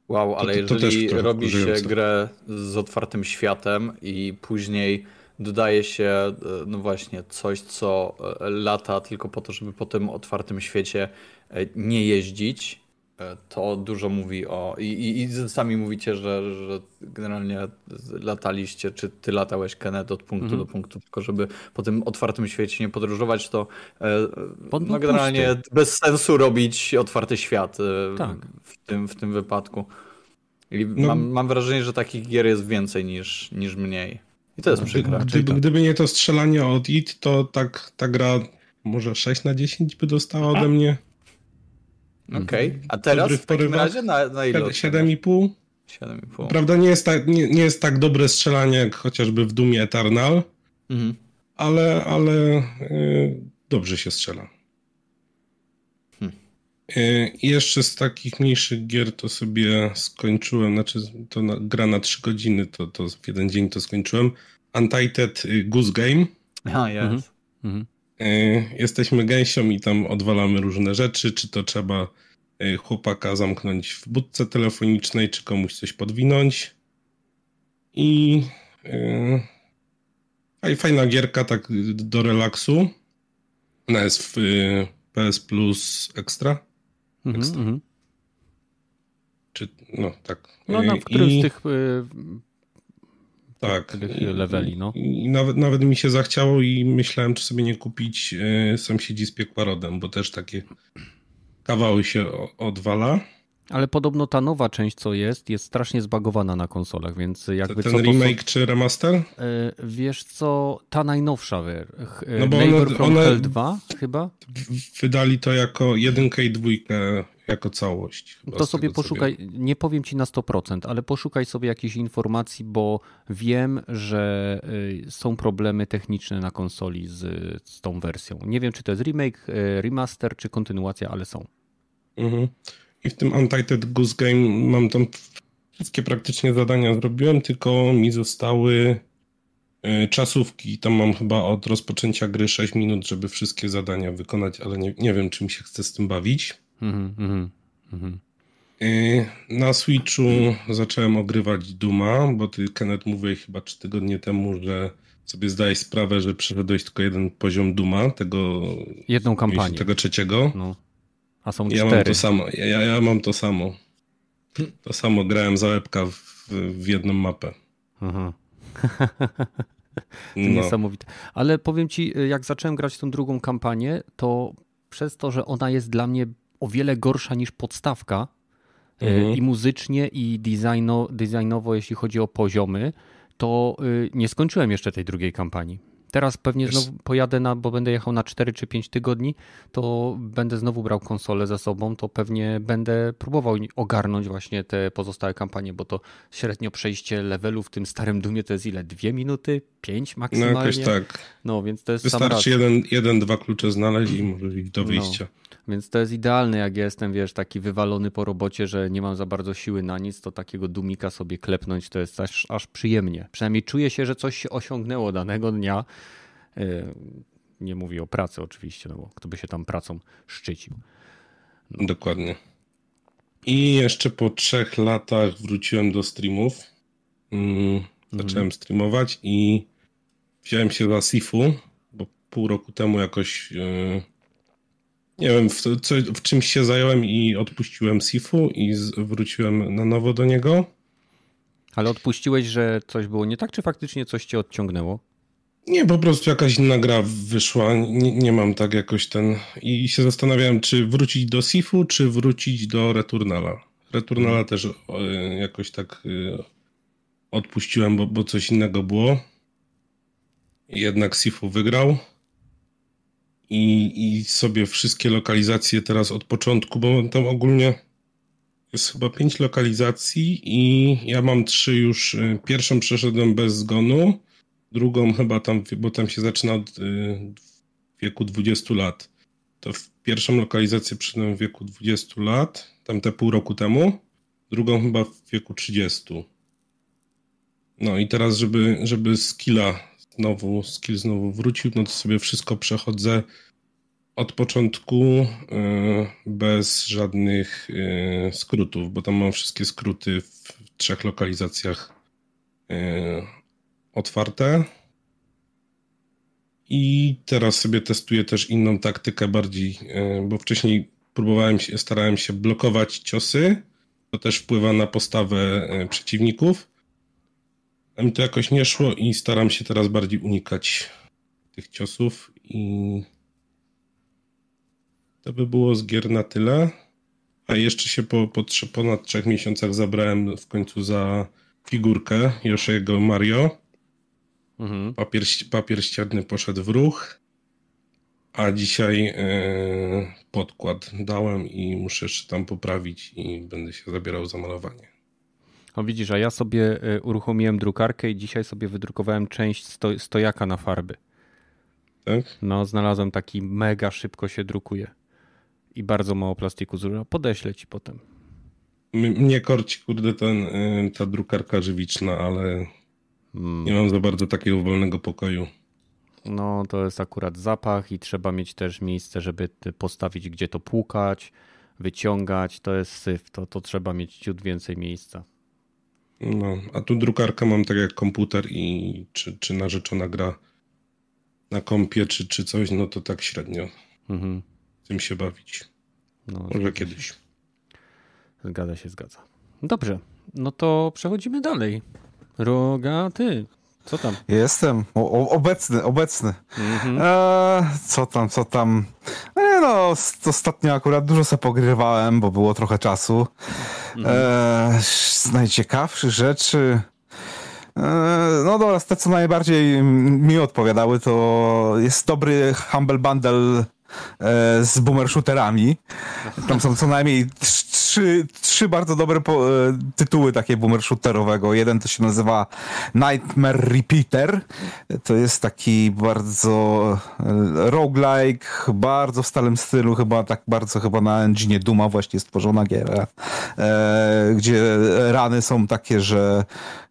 D: Wow, ale to, to, to jeżeli robi się grę z otwartym światem i później dodaje się, e, no właśnie, coś, co e, lata tylko po to, żeby po tym otwartym świecie nie jeździć, to dużo mówi o. I, i, i sami mówicie, że, że generalnie lataliście, czy ty latałeś Kenneth od punktu mhm. do punktu, tylko żeby po tym otwartym świecie nie podróżować, to no, generalnie pusty. bez sensu robić otwarty świat tak. w, tym, w tym wypadku. I no, mam, mam, wrażenie, że takich gier jest więcej niż, niż mniej. I to jest przykre.
B: Gdyby, gdyby nie to strzelanie od IT, to tak ta gra może 6 na 10 by dostała ode mnie.
D: Okej, okay. a teraz w takim razie na, na ile?
B: 7,5. 7,5. Prawda, nie jest, tak, nie, nie jest tak dobre strzelanie jak chociażby w Dumie Eternal, mhm. ale, ale yy, dobrze się strzela. E, I jeszcze z takich mniejszych gier to sobie skończyłem, znaczy to na, gra na 3 godziny, to, to w jeden dzień to skończyłem. Untitled y, Goose Game.
D: A, jest. Mhm. mhm.
B: E, jesteśmy gęsią i tam odwalamy różne rzeczy, czy to trzeba e, chłopaka zamknąć w budce telefonicznej, czy komuś coś podwinąć. I fajna gierka tak do relaksu. Ona jest w PS Plus Extra. Mhm, mhm, Czy, no tak.
C: No na którymś I... z tych y, tak. leveli, no.
B: I nawet, nawet mi się zachciało i myślałem, czy sobie nie kupić y, Sąsiedzi z Piekłarodem, bo też takie kawały się odwala.
C: Ale podobno ta nowa część, co jest, jest strasznie zbagowana na konsolach, więc jakby
B: ten
C: co...
B: Ten remake czy remaster? E,
C: wiesz co, ta najnowsza, e, no bo Neighbor one, one Hell 2 chyba?
B: Wydali to jako jedynkę i dwójkę jako całość.
C: To sobie poszukaj, sobie... nie powiem ci na 100%, ale poszukaj sobie jakichś informacji, bo wiem, że y, są problemy techniczne na konsoli z, z tą wersją. Nie wiem, czy to jest remake, y, remaster, czy kontynuacja, ale są.
B: Mhm. I w tym Untitled Goose Game mam tam wszystkie praktycznie zadania zrobiłem, tylko mi zostały y, czasówki. Tam mam chyba od rozpoczęcia gry 6 minut, żeby wszystkie zadania wykonać, ale nie, nie wiem, czy mi się chce z tym bawić. Mhm, mhm, mhm. Y, na Switchu zacząłem ogrywać Duma, bo ty, Kenneth, mówiłeś chyba trzy tygodnie temu, że sobie zdajesz sprawę, że przeszedłeś tylko jeden poziom Duma, tego...
C: Jedną kampanię.
B: Tego trzeciego. No.
C: A są
B: ja
C: cztery.
B: Mam to samo. Ja, ja mam to samo. To samo grałem za łebka w, w jedną mapę. Aha.
C: to no. niesamowite. Ale powiem ci, jak zacząłem grać tą drugą kampanię, to przez to, że ona jest dla mnie o wiele gorsza niż podstawka e, mhm. i muzycznie, i designo, designowo, jeśli chodzi o poziomy, to y, nie skończyłem jeszcze tej drugiej kampanii. Teraz pewnie znowu pojadę na, bo będę jechał na 4 czy 5 tygodni, to będę znowu brał konsolę ze sobą, to pewnie będę próbował ogarnąć właśnie te pozostałe kampanie, bo to średnio przejście levelu w tym starym Dumie to jest ile? Dwie minuty? Pięć maksymalnie? No jakoś
B: tak.
C: No więc to jest
B: Wystarczy jeden, jeden, dwa klucze znaleźć i możesz iść do no. wyjścia. No.
C: Więc to jest idealne, jak jestem, wiesz, taki wywalony po robocie, że nie mam za bardzo siły na nic, to takiego dumika sobie klepnąć to jest aż, aż przyjemnie. Przynajmniej czuję się, że coś się osiągnęło danego dnia. E, nie mówię o pracy oczywiście, no bo kto by się tam pracą szczycił.
B: No. Dokładnie. I jeszcze po trzech latach wróciłem do streamów. Mm, zacząłem mhm. streamować i wziąłem się za Sifu, bo pół roku temu jakoś... Yy nie wiem, w, co, w czymś się zająłem i odpuściłem Sifu i z, wróciłem na nowo do niego.
C: Ale odpuściłeś, że coś było nie tak, czy faktycznie coś cię odciągnęło?
B: Nie, po prostu jakaś inna gra wyszła. Nie, nie mam tak jakoś ten. I się zastanawiałem, czy wrócić do Sifu, czy wrócić do Returnala. Returnala hmm. też jakoś tak y, odpuściłem, bo, bo coś innego było. Jednak Sifu wygrał i, i sobie wszystkie lokalizacje teraz od początku, bo tam ogólnie jest chyba pięć lokalizacji i ja mam trzy już. Y, pierwszą przeszedłem bez zgonu, drugą chyba tam, bo tam się zaczyna od y, wieku 20 lat. To w pierwszą lokalizację przyszedłem w wieku 20 lat, tam te pół roku temu, drugą chyba w wieku 30. No i teraz, żeby, żeby skilla znowu, skill znowu wrócił, no to sobie wszystko przechodzę od początku e, bez żadnych e, skrótów, bo tam mam wszystkie skróty w trzech lokalizacjach otwarte. I teraz sobie testuję też inną taktykę bardziej, bo wcześniej próbowałem się, starałem się blokować ciosy. To też wpływa na postawę przeciwników. A mi to jakoś nie szło i staram się teraz bardziej unikać tych ciosów i to by było z gier na tyle. A jeszcze się po, po ponad trzech miesiącach zabrałem w końcu za figurkę Yoshiego Mario. Mhm. Papier, papier ścierny poszedł w ruch. A dzisiaj yy, podkład dałem i muszę jeszcze tam poprawić i będę się zabierał za malowanie.
C: O widzisz, a ja sobie e, uruchomiłem drukarkę i dzisiaj sobie wydrukowałem część sto, stojaka na farby.
B: Tak?
C: No, znalazłem taki mega szybko się drukuje i bardzo mało plastiku zużywa. Podeślę ci potem.
B: Mnie korci, kurde, ten, y, ta drukarka żywiczna, ale. Nie mam za bardzo takiego wolnego pokoju.
C: No, to jest akurat zapach i trzeba mieć też miejsce, żeby postawić, gdzie to płukać, wyciągać. To jest syf, to, to trzeba mieć ciut więcej miejsca.
B: No, a tu drukarkę mam tak jak komputer i czy, czy narzeczona gra na kompie, czy, czy coś, no to tak średnio. Mhm tym się bawić. No, Może kiedyś.
C: Zgadza się, zgadza. Dobrze, no to przechodzimy dalej. Roga, ty, co tam?
A: Jestem o, obecny, obecny. Mhm. E, co tam, co tam? E, Nie no, ostatnio akurat dużo sobie pogrywałem, bo było trochę czasu. Mhm. E, z najciekawszych rzeczy... E, no dobra, te co najbardziej mi odpowiadały, to jest dobry Humble Bundle z boomer shooterami. Tam są co najmniej trzy, trzy bardzo dobre po, e, tytuły takie boomer shooterowego. Jeden to się nazywa Nightmare Repeater. To jest taki bardzo e, roguelike, bardzo w starym stylu, chyba tak bardzo chyba na engine Duma właśnie stworzona giera, e, gdzie rany są takie, że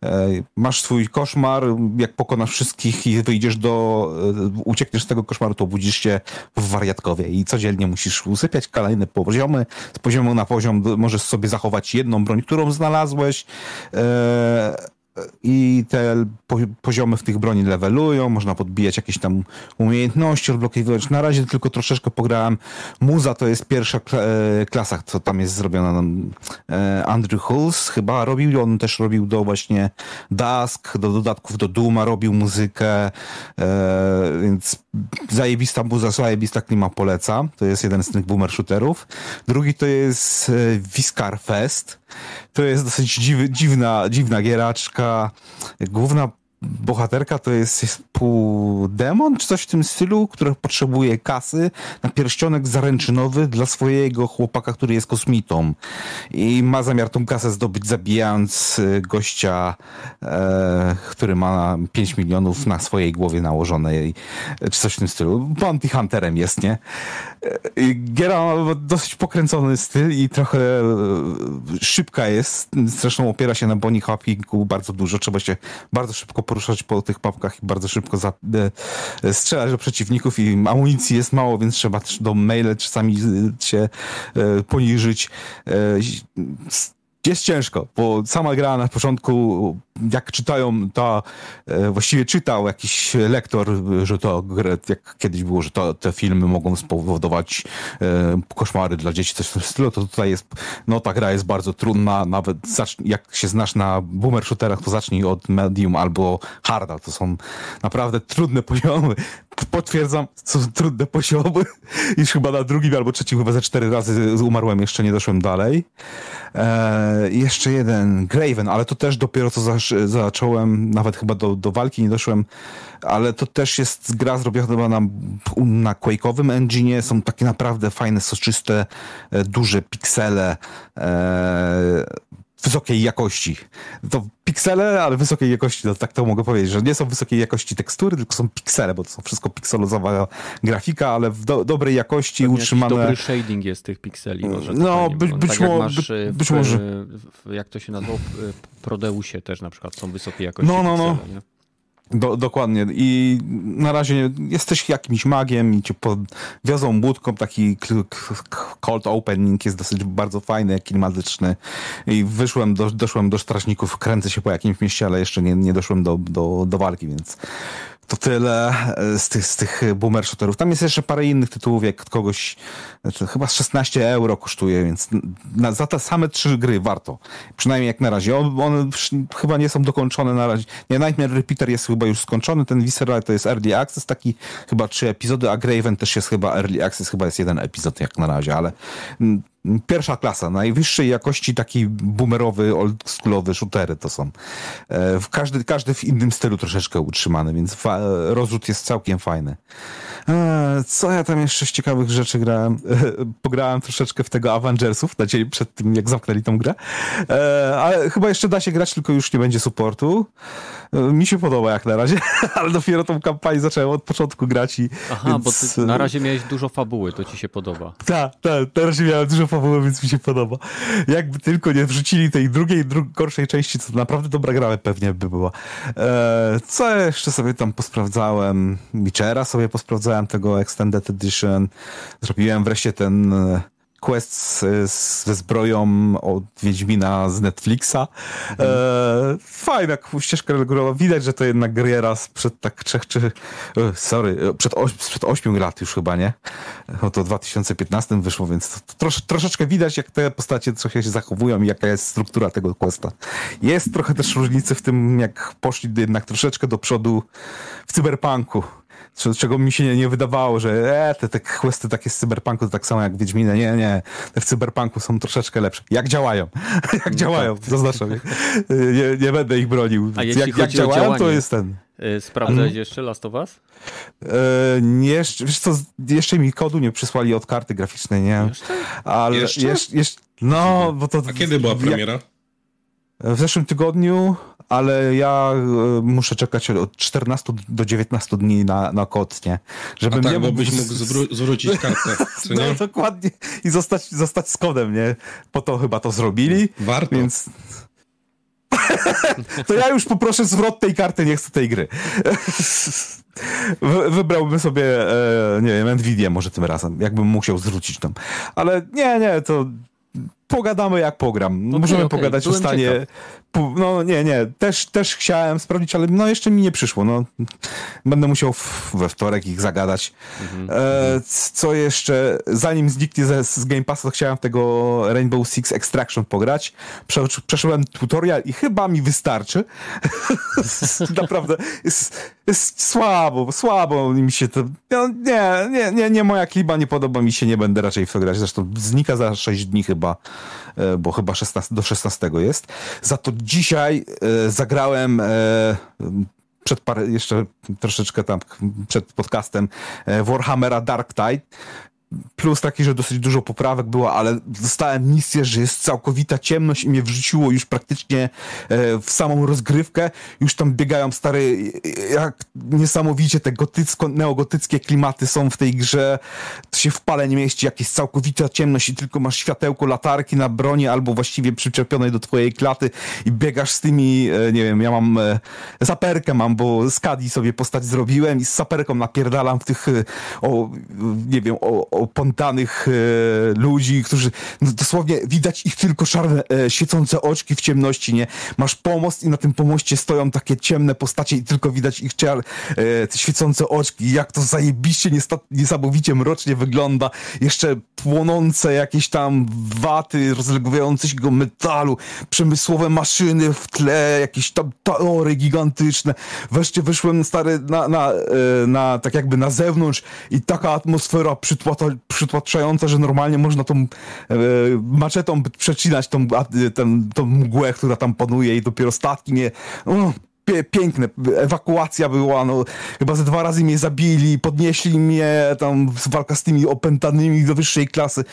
A: e, masz swój koszmar, jak pokonasz wszystkich i wyjdziesz do, e, uciekniesz z tego koszmaru, to budzisz się w wariatkowie i codziennie musisz usypiać kolejne poziomy, z poziomu na poziom możesz sobie zachować jedną broń, którą znalazłeś. E, i te poziomy w tych broni levelują, można podbijać jakieś tam umiejętności, odblokowywać. Na razie tylko troszeczkę pograłem. Muza to jest pierwsza e, klasa, co tam jest zrobiona. E, Andrew Hulls chyba robił, on też robił do właśnie Dusk, do dodatków do Duma robił muzykę, e, więc zajebista muza, zajebista klima poleca. To jest jeden z tych boomer shooterów. Drugi to jest Viscar Fest. To jest dosyć dziw, dziwna, dziwna gieraczka. Główna bohaterka to jest, jest pół demon, czy coś w tym stylu, który potrzebuje kasy na pierścionek zaręczynowy dla swojego chłopaka, który jest kosmitą. I ma zamiar tą kasę zdobyć, zabijając y, gościa, e, który ma 5 milionów na swojej głowie nałożone, czy coś w tym stylu. Bounty Hunterem jest, nie? Giera ma dosyć pokręcony styl i trochę e, szybka jest. Zresztą opiera się na boni hoppingu bardzo dużo. Trzeba się bardzo szybko poruszać po tych papkach i bardzo szybko za, e, strzelać do przeciwników i amunicji jest mało, więc trzeba też do maile czasami się e, poniżyć. Jest ciężko, bo sama gra na początku, jak czytają, to e, właściwie czytał jakiś lektor, że to jak kiedyś było, że to, te filmy mogą spowodować e, koszmary dla dzieci, coś w tym stylu, to tutaj jest, no ta gra jest bardzo trudna, nawet jak się znasz na boomer shooterach, to zacznij od medium albo harda, to są naprawdę trudne poziomy. Potwierdzam, są trudne poziomy. Już chyba na drugim albo trzecim chyba ze cztery razy umarłem, jeszcze nie doszłem dalej. E, jeszcze jeden, Graven, ale to też dopiero co zasz, zacząłem, nawet chyba do, do walki nie doszłem, ale to też jest gra zrobiona na, na Quake'owym engine, są takie naprawdę fajne, soczyste, e, duże piksele, e, wysokiej jakości. To piksele, ale wysokiej jakości, no tak to mogę powiedzieć, że nie są wysokiej jakości tekstury, tylko są piksele, bo to są wszystko pikselozowa grafika, ale w do, dobrej jakości Pewnie utrzymane.
C: Dobry shading jest tych pikseli. Może
A: no, by, być, tak mo być,
C: być
A: może.
C: W, jak to się nazywa? W Prodeusie też na przykład są wysokiej jakości no, no, no. piksele, no.
A: Do, dokładnie. I na razie jesteś jakimś magiem i cię wiozą łódką. Taki cold opening jest dosyć bardzo fajny, klimatyczny. I wyszłem, do, doszłem do strażników, kręcę się po jakimś mieście, ale jeszcze nie, nie doszłem do, do, do walki, więc to tyle e, z tych, z tych boomer shooterów. Tam jest jeszcze parę innych tytułów, jak kogoś, znaczy chyba 16 euro kosztuje, więc na, za te same trzy gry warto. Przynajmniej jak na razie. One chyba nie są dokończone na razie. Nie, Nightmare Repeater jest chyba już skończony, ten Visceral to jest Early Access, taki chyba trzy epizody, a Graven też jest chyba Early Access, chyba jest jeden epizod jak na razie, ale pierwsza klasa, najwyższej jakości taki boomerowy, oldschoolowy shootery to są. E, każdy, każdy w innym stylu troszeczkę utrzymany, więc rozrzut jest całkiem fajny. E, co ja tam jeszcze z ciekawych rzeczy grałem? E, pograłem troszeczkę w tego Avengersów na dzień przed tym, jak zamknęli tą grę. Ale chyba jeszcze da się grać, tylko już nie będzie supportu. Mi się podoba jak na razie, ale dopiero tą kampanię zacząłem od początku grać i...
C: Aha, więc... bo ty na razie miałeś dużo fabuły, to ci się podoba.
A: Tak, tak, na razie miałem dużo fabuły, więc mi się podoba. Jakby tylko nie wrzucili tej drugiej, dru gorszej części, to naprawdę dobra gra pewnie by była. Eee, co jeszcze sobie tam posprawdzałem? Witchera sobie posprawdzałem, tego Extended Edition. Zrobiłem wreszcie ten quest ze zbroją od Wiedźmina z Netflixa. Mhm. E, fajna ścieżka regulowa. Widać, że to jednak Griera sprzed tak trzech czy... E, sorry, e, przed, oś, przed ośmiu lat już chyba, nie? No to w 2015 wyszło, więc to, to trosz, troszeczkę widać, jak te postacie trochę się zachowują i jaka jest struktura tego questa. Jest trochę też różnicy w tym, jak poszli jednak troszeczkę do przodu w cyberpunku czego mi się nie, nie wydawało, że e, te, te questy takie z cyberpunku to tak samo jak Wiedźminy. Nie, nie. Te w cyberpunku są troszeczkę lepsze. Jak działają. jak no działają, tak. zaznaczam. Nie, nie będę ich bronił.
C: A jeśli jak, jak działają, to jest ten. Y, sprawdzać hmm. jeszcze Last of Us?
A: E, nie, wiesz co, jeszcze mi kodu nie przysłali od karty graficznej, nie?
B: Jeszcze? Ale jeszcze? jeszcze, jeszcze
A: no, bo to...
B: A kiedy była premiera? Jak,
A: w zeszłym tygodniu, ale ja e, muszę czekać od 14 do 19 dni na, na kod, nie?
B: Żebym A tak, nie bo byś mógł zwró- zwrócić kartę, co
A: nie? No dokładnie. I zostać, zostać z kodem, nie? Po to chyba to zrobili.
B: Warto.
A: Więc... to ja już poproszę zwrot tej karty, nie chcę tej gry. Wybrałbym sobie, e, nie wiem, Nvidia może tym razem, jakbym musiał zwrócić tam. Ale nie, nie, to pogadamy jak pogram. Okay, Możemy okay. pogadać Byłem o stanie. Ciekaw. No nie, nie, też, też chciałem sprawdzić, ale no jeszcze mi nie przyszło. No, będę musiał w, we wtorek ich zagadać. Mm -hmm. e, co jeszcze, zanim zniknie z, z Game Passa, to chciałem tego Rainbow Six Extraction pograć. Prze, przeszedłem tutorial i chyba mi wystarczy. Naprawdę jest, jest słabo, słabo mi się to... No, nie, nie, nie, nie moja kliba, nie podoba mi się, nie będę raczej w to grać. Zresztą znika za 6 dni chyba. E, bo chyba 16, do 16 jest. Za to dzisiaj e, zagrałem e, przed jeszcze troszeczkę tam przed podcastem Warhammera Dark Tide plus taki, że dosyć dużo poprawek było, ale dostałem misję, że jest całkowita ciemność i mnie wrzuciło już praktycznie e, w samą rozgrywkę. Już tam biegają stare, jak niesamowicie te gotycko, neogotyckie klimaty są w tej grze. To się w pale nie mieści, jak jest całkowita ciemność i tylko masz światełko latarki na broni albo właściwie przyczepionej do twojej klaty i biegasz z tymi, e, nie wiem, ja mam e, zaperkę mam, bo z Kadi sobie postać zrobiłem i z saperką napierdalam w tych, o, nie wiem, o opątanych e, ludzi, którzy no, dosłownie widać ich tylko szarne, e, świecące oczki w ciemności, nie? Masz pomost i na tym pomoście stoją takie ciemne postacie i tylko widać ich czar, e, świecące oczki. Jak to zajebiście, niesamowicie mrocznie wygląda. Jeszcze płonące jakieś tam waty, rozlegające się go metalu, przemysłowe maszyny w tle, jakieś tam teorie gigantyczne. Wreszcie wyszłem stary na, na, e, na tak jakby na zewnątrz i taka atmosfera przytłaczające, że normalnie można tą e, maczetą przecinać tą, ten, tą mgłę, która tam panuje i dopiero statki mnie... Uh, piękne. Ewakuacja była, no, chyba ze dwa razy mnie zabili, podnieśli mnie, tam walka z tymi opętanymi do wyższej klasy.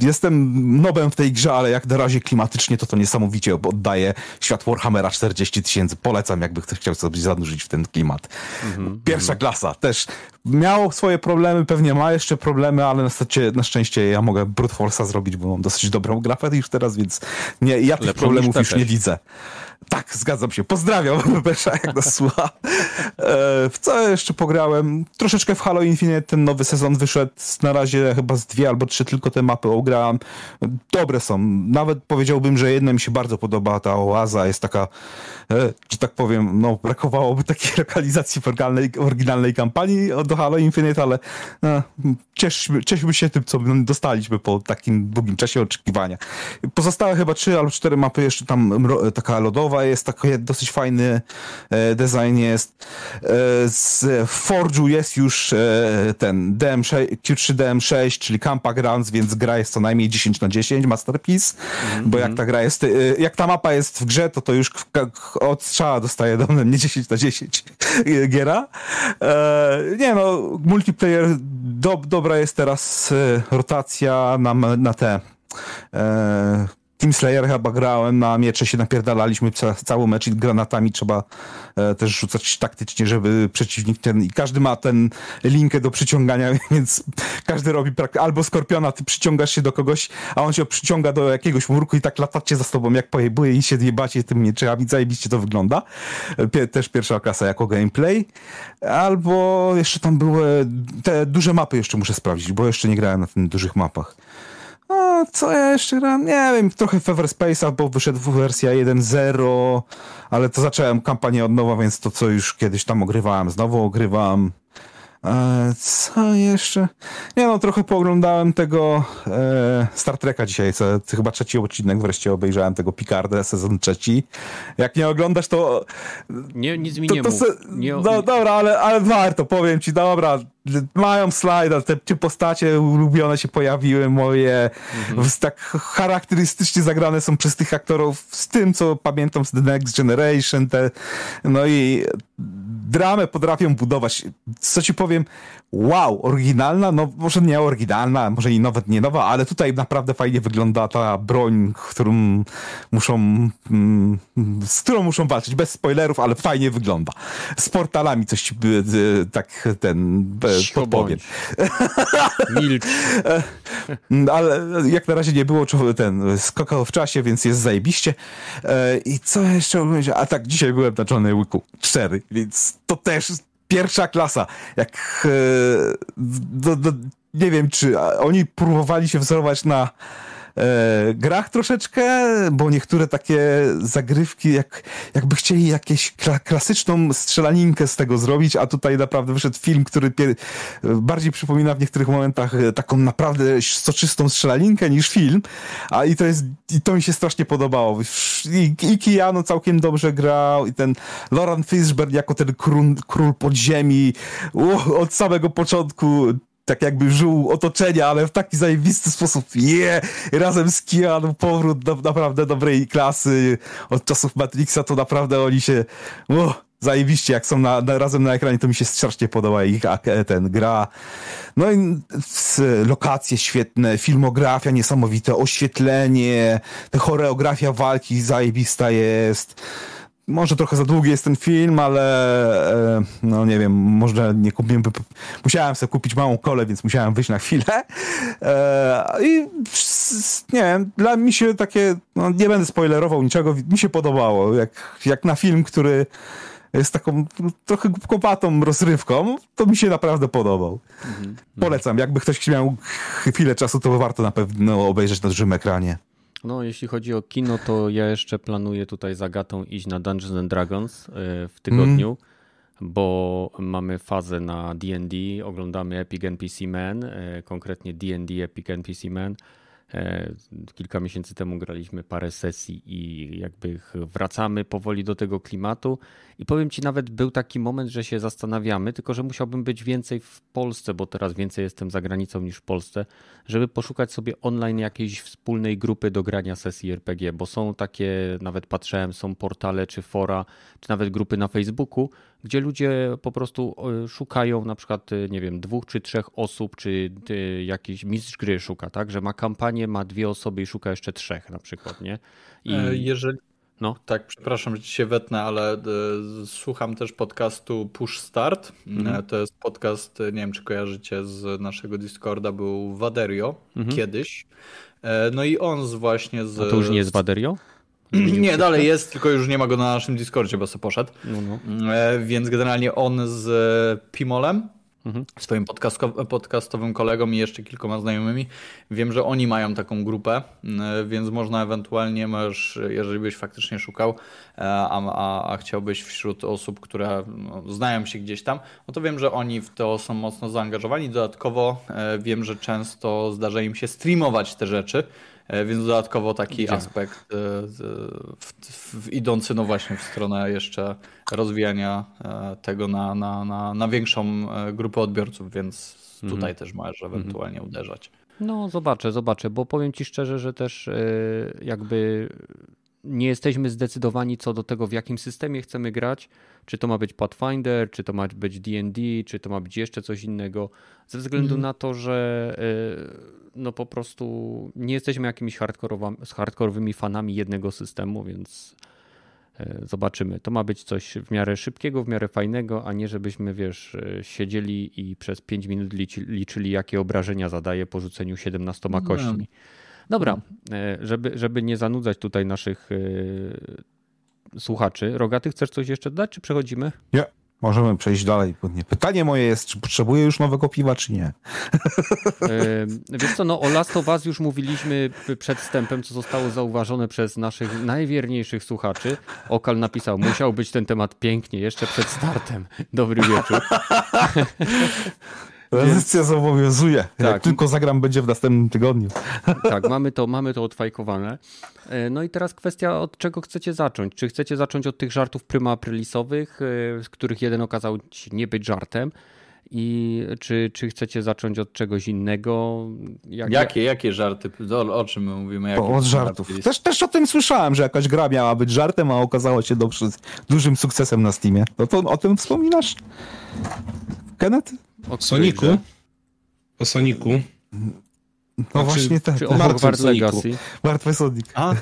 A: Jestem nobem w tej grze, ale jak na razie klimatycznie to to niesamowicie oddaje świat Warhammera 40 tysięcy. Polecam, jakby ktoś chciał sobie zanurzyć w ten klimat. Mm -hmm. Pierwsza klasa też miało swoje problemy, pewnie ma jeszcze problemy, ale na, szczęście, na szczęście ja mogę brute force'a zrobić, bo mam dosyć dobrą grafę już teraz, więc nie, ja tych problemów już nie widzę. Tak, zgadzam się. Pozdrawiam Besza, jak nas słucha. E, w co jeszcze pograłem? Troszeczkę w Halo Infinite ten nowy sezon wyszedł. Na razie chyba z dwie albo trzy tylko te mapy ograłem. Dobre są. Nawet powiedziałbym, że jedna mi się bardzo podoba. Ta oaza jest taka, e, że tak powiem, no brakowałoby takiej lokalizacji w oryginalnej, oryginalnej kampanii do Halo Infinite, ale e, cieszmy, cieszmy się tym, co dostaliśmy po takim długim czasie oczekiwania. Pozostałe chyba trzy albo cztery mapy jeszcze tam taka lodowa jest taki dosyć fajny e, design jest. E, z Forge'u jest już e, ten DM6, Q3 DM6, czyli Campa Grounds, więc gra jest co najmniej 10 na 10, masterpiece, mm -hmm. bo jak ta gra jest, jak ta mapa jest w grze, to to już od strzała dostaje do mnie nie 10 na 10 giera. Nie no, multiplayer, do, dobra jest teraz rotacja na, na te Team Slayer chyba grałem, na miecze się napierdalaliśmy ca cały mecz i granatami trzeba e, też rzucać taktycznie, żeby przeciwnik ten, i każdy ma ten linkę do przyciągania, więc każdy robi albo skorpiona, ty przyciągasz się do kogoś, a on się przyciąga do jakiegoś murku i tak latacie za tobą jak pojebuje i się jebacie tym mieczami, zajebiście to wygląda. Też pierwsza klasa jako gameplay. Albo jeszcze tam były te duże mapy jeszcze muszę sprawdzić, bo jeszcze nie grałem na tych dużych mapach. Co ja jeszcze gram? Nie wiem, trochę w Everspace'a, bo wyszedł wersja 1.0, ale to zacząłem kampanię od nowa, więc to, co już kiedyś tam ogrywałem, znowu ogrywam. E, co jeszcze? Nie no, trochę pooglądałem tego e, Star Treka dzisiaj, co, chyba trzeci odcinek wreszcie obejrzałem tego Picarda, sezon trzeci. Jak nie oglądasz, to...
C: Nie, nic mi to, nie to, mów. Nie,
A: no, dobra, ale, ale warto, powiem ci, dobra, mają slajda, te, te postacie ulubione się pojawiły moje, mhm. tak charakterystycznie zagrane są przez tych aktorów z tym, co pamiętam z The Next Generation, te, no i dramę potrafią budować. Co ci powiem, wow, oryginalna, no może nie oryginalna, może i nawet nie nowa, ale tutaj naprawdę fajnie wygląda ta broń, którą muszą, mm, z którą muszą walczyć, bez spoilerów, ale fajnie wygląda. Z portalami coś ci tak ten podpowiem.
C: Milcz.
A: ale jak na razie nie było ten skokał w czasie, więc jest zajebiście. E, I co jeszcze? A tak, dzisiaj byłem na Johnny Wicku 4, więc to też pierwsza klasa. Jak e, do, do, nie wiem, czy oni próbowali się wzorować na e, grach troszeczkę, bo niektóre takie zagrywki, jak, jakby chcieli jakieś kla klasyczną strzelaninkę z tego zrobić, a tutaj naprawdę wyszedł film, który bardziej przypomina w niektórych momentach e, taką naprawdę soczystą strzelaninkę niż film, a i to jest, i to mi się strasznie podobało. I, i Keanu całkiem dobrze grał, i ten Laurent Fishburne jako ten król, król podziemi, uh, od samego początku tak jakby żył otoczenia, ale w taki zajebisty sposób. Je! Razem z Keanu powrót do naprawdę dobrej klasy. Od czasów Matrixa to naprawdę oni się... Zajebiście, jak są na, na, razem na ekranie, to mi się strasznie podoba ich ten gra. No i lokacje świetne, filmografia niesamowite, oświetlenie, choreografia walki zajebista jest może trochę za długi jest ten film, ale e, no nie wiem, może nie kupiłem, musiałem sobie kupić małą kolę, więc musiałem wyjść na chwilę e, i nie wiem, dla mi się takie, no nie będę spoilerował niczego, mi się podobało, jak, jak na film, który jest taką trochę głupkowatą rozrywką, to mi się naprawdę podobał. Mhm. Polecam, jakby ktoś miał chwilę czasu, to warto na pewno obejrzeć na dużym ekranie.
C: No, jeśli chodzi o kino, to ja jeszcze planuję tutaj z Agatą iść na Dungeons and Dragons e, w tygodniu, mm. bo mamy fazę na D&D, oglądamy Epic NPC Man, e, konkretnie D&D Epic NPC Man. E, kilka miesięcy temu graliśmy parę sesji i jakby wracamy powoli do tego klimatu. I powiem ci, nawet był taki moment, że się zastanawiamy, tylko że musiałbym być więcej w Polsce, bo teraz więcej jestem za granicą niż w Polsce, żeby poszukać sobie online jakiejś wspólnej grupy do grania sesji RPG, bo są takie, nawet patrzyłem, są portale czy fora, czy nawet grupy na Facebooku, gdzie ludzie po prostu e, szukają na przykład, e, nie wiem, dwóch czy trzech osób, czy e, jakiś mistrz gry szuka, tak, że ma kampanię, ma dwie osoby i szuka jeszcze trzech na przykład, nie?
D: I... Jeżeli, no. Tak, przepraszam, że ci się wetnę, ale y, słucham też podcastu Push Start. Mhm. To jest podcast, nie wiem czy kojarzycie z naszego Discorda, był Waderio mhm. kiedyś. No i on z właśnie z...
C: A to już nie jest Waderio?
D: Nie, dalej jest, tylko już nie ma go na naszym Discordzie, bo sobie poszedł. No, no. Więc generalnie on z Pimolem mhm. swoim podcastowym kolegą i jeszcze kilkoma znajomymi. Wiem, że oni mają taką grupę, więc można ewentualnie masz, jeżeli byś faktycznie szukał, e, a, a, a chciałbyś wśród osób, które no, znają się gdzieś tam, no to wiem, że oni w to są mocno zaangażowani. Dodatkowo e, wiem, że często zdarza im się streamować te rzeczy. E, więc dodatkowo taki Gdzie? aspekt e, w, w, idący no właśnie w stronę jeszcze rozwijania e, tego na, na, na, na większą grupę odbiorców, więc mhm. tutaj też możesz ewentualnie mhm. uderzać.
C: No zobaczę, zobaczę, bo powiem Ci szczerze, że też jakby nie jesteśmy zdecydowani co do tego, w jakim systemie chcemy grać. Czy to ma być Pathfinder, czy to ma być DD, czy to ma być jeszcze coś innego, ze względu mm. na to, że y, no po prostu nie jesteśmy jakimiś hardkorowymi fanami jednego systemu, więc y, zobaczymy. To ma być coś w miarę szybkiego, w miarę fajnego, a nie żebyśmy, wiesz, y, siedzieli i przez 5 minut liczyli, jakie obrażenia zadaje po rzuceniu 17 no. kośćmi. No. E, żeby, żeby nie zanudzać tutaj naszych e, słuchaczy. Rogaty, chcesz coś jeszcze dodać, czy przechodzimy?
A: Ja. Możemy przejść dalej. Pytanie moje jest, czy potrzebuję już nowego piwa, czy nie?
C: Wiesz co, no o Last of Us już mówiliśmy przed wstępem, co zostało zauważone przez naszych najwierniejszych słuchaczy. Okal napisał, musiał być ten temat pięknie, jeszcze przed startem. Dobry wieczór.
A: Tradycja zobowiązuje. Tak. Jak tylko zagram, będzie w następnym tygodniu.
C: Tak, mamy to, mamy to odfajkowane. E, no i teraz kwestia, od czego chcecie zacząć? Czy chcecie zacząć od tych żartów pryma aprilisowych, e, z których jeden okazał się nie być żartem? I czy, czy chcecie zacząć od czegoś innego?
D: Jak, jakie, jakie żarty? O, o czym my mówimy? Jakie
A: od żartów. Też, też o tym słyszałem, że jakaś gra miała być żartem, a okazało się dobrze, dużym sukcesem na Steamie. No to o tym wspominasz? Kenneth?
B: O Soniku? O Soniku?
A: No znaczy, właśnie tak.
C: Czy o Hogwarts Legacy?
A: Martwy Sonic. A?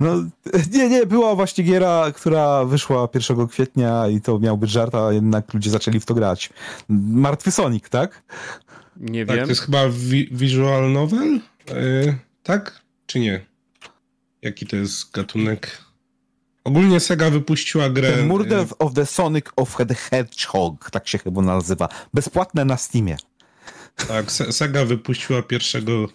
A: No, nie, nie, była właśnie giera, która wyszła 1 kwietnia i to miał być żart, a jednak ludzie zaczęli w to grać. Martwy Sonic, tak?
C: Nie
B: tak,
C: wiem.
B: To jest chyba vi visual novel? Yy, tak? Czy nie? Jaki to jest gatunek? Ogólnie Sega wypuściła grę...
A: The Murder y, of the Sonic of the Hedgehog, tak się chyba nazywa. Bezpłatne na Steamie.
B: Tak, Sega wypuściła pierwszego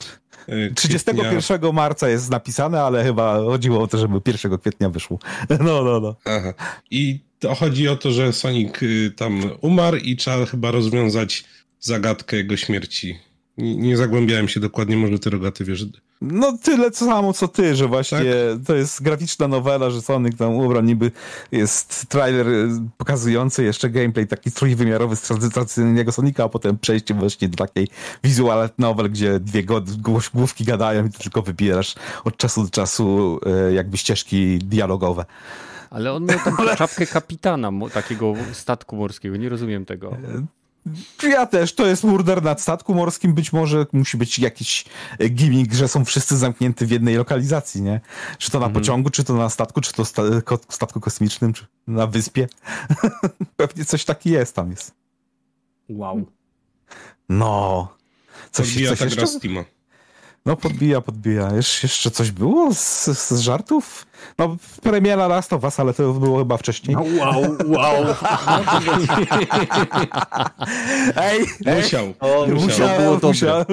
A: 31 y, marca jest napisane, ale chyba chodziło o to, żeby 1 kwietnia wyszło. No, no, no.
B: Aha. I to chodzi o to, że Sonic y, tam umarł i trzeba chyba rozwiązać zagadkę jego śmierci. Nie, nie zagłębiałem się dokładnie, może ty rogaty wiesz
A: no tyle samo co ty, że właśnie tak? to jest graficzna nowela, że Sonic tam ubrał niby jest trailer y, pokazujący jeszcze gameplay taki trójwymiarowy z tradycyjnego Sonika, a potem przejście właśnie do takiej visual novel, gdzie dwie główki gadają i ty tylko wybierasz od czasu do czasu y, jakby ścieżki dialogowe.
C: Ale on miał tam czapkę kapitana takiego statku morskiego, nie rozumiem tego.
A: Ja też, to jest murder nad statku morskim, być może musi być jakiś e, gimmick, że są wszyscy zamknięty w jednej lokalizacji, nie? Czy to na mhm. pociągu, czy to na statku, czy to sta statku kosmicznym, czy na wyspie. Pewnie coś taki jest tam jest.
D: Wow.
A: No.
B: Coś, Podbija coś ta jeszcze? Steama.
A: No podbija, podbija. Jesz, jeszcze coś było z, z, żartów? No premiera Last of Us, ale to było chyba wcześniej. No,
D: wow, wow.
A: ej,
B: musiał.
D: O, musiał. musiał.
C: To było
D: musiał.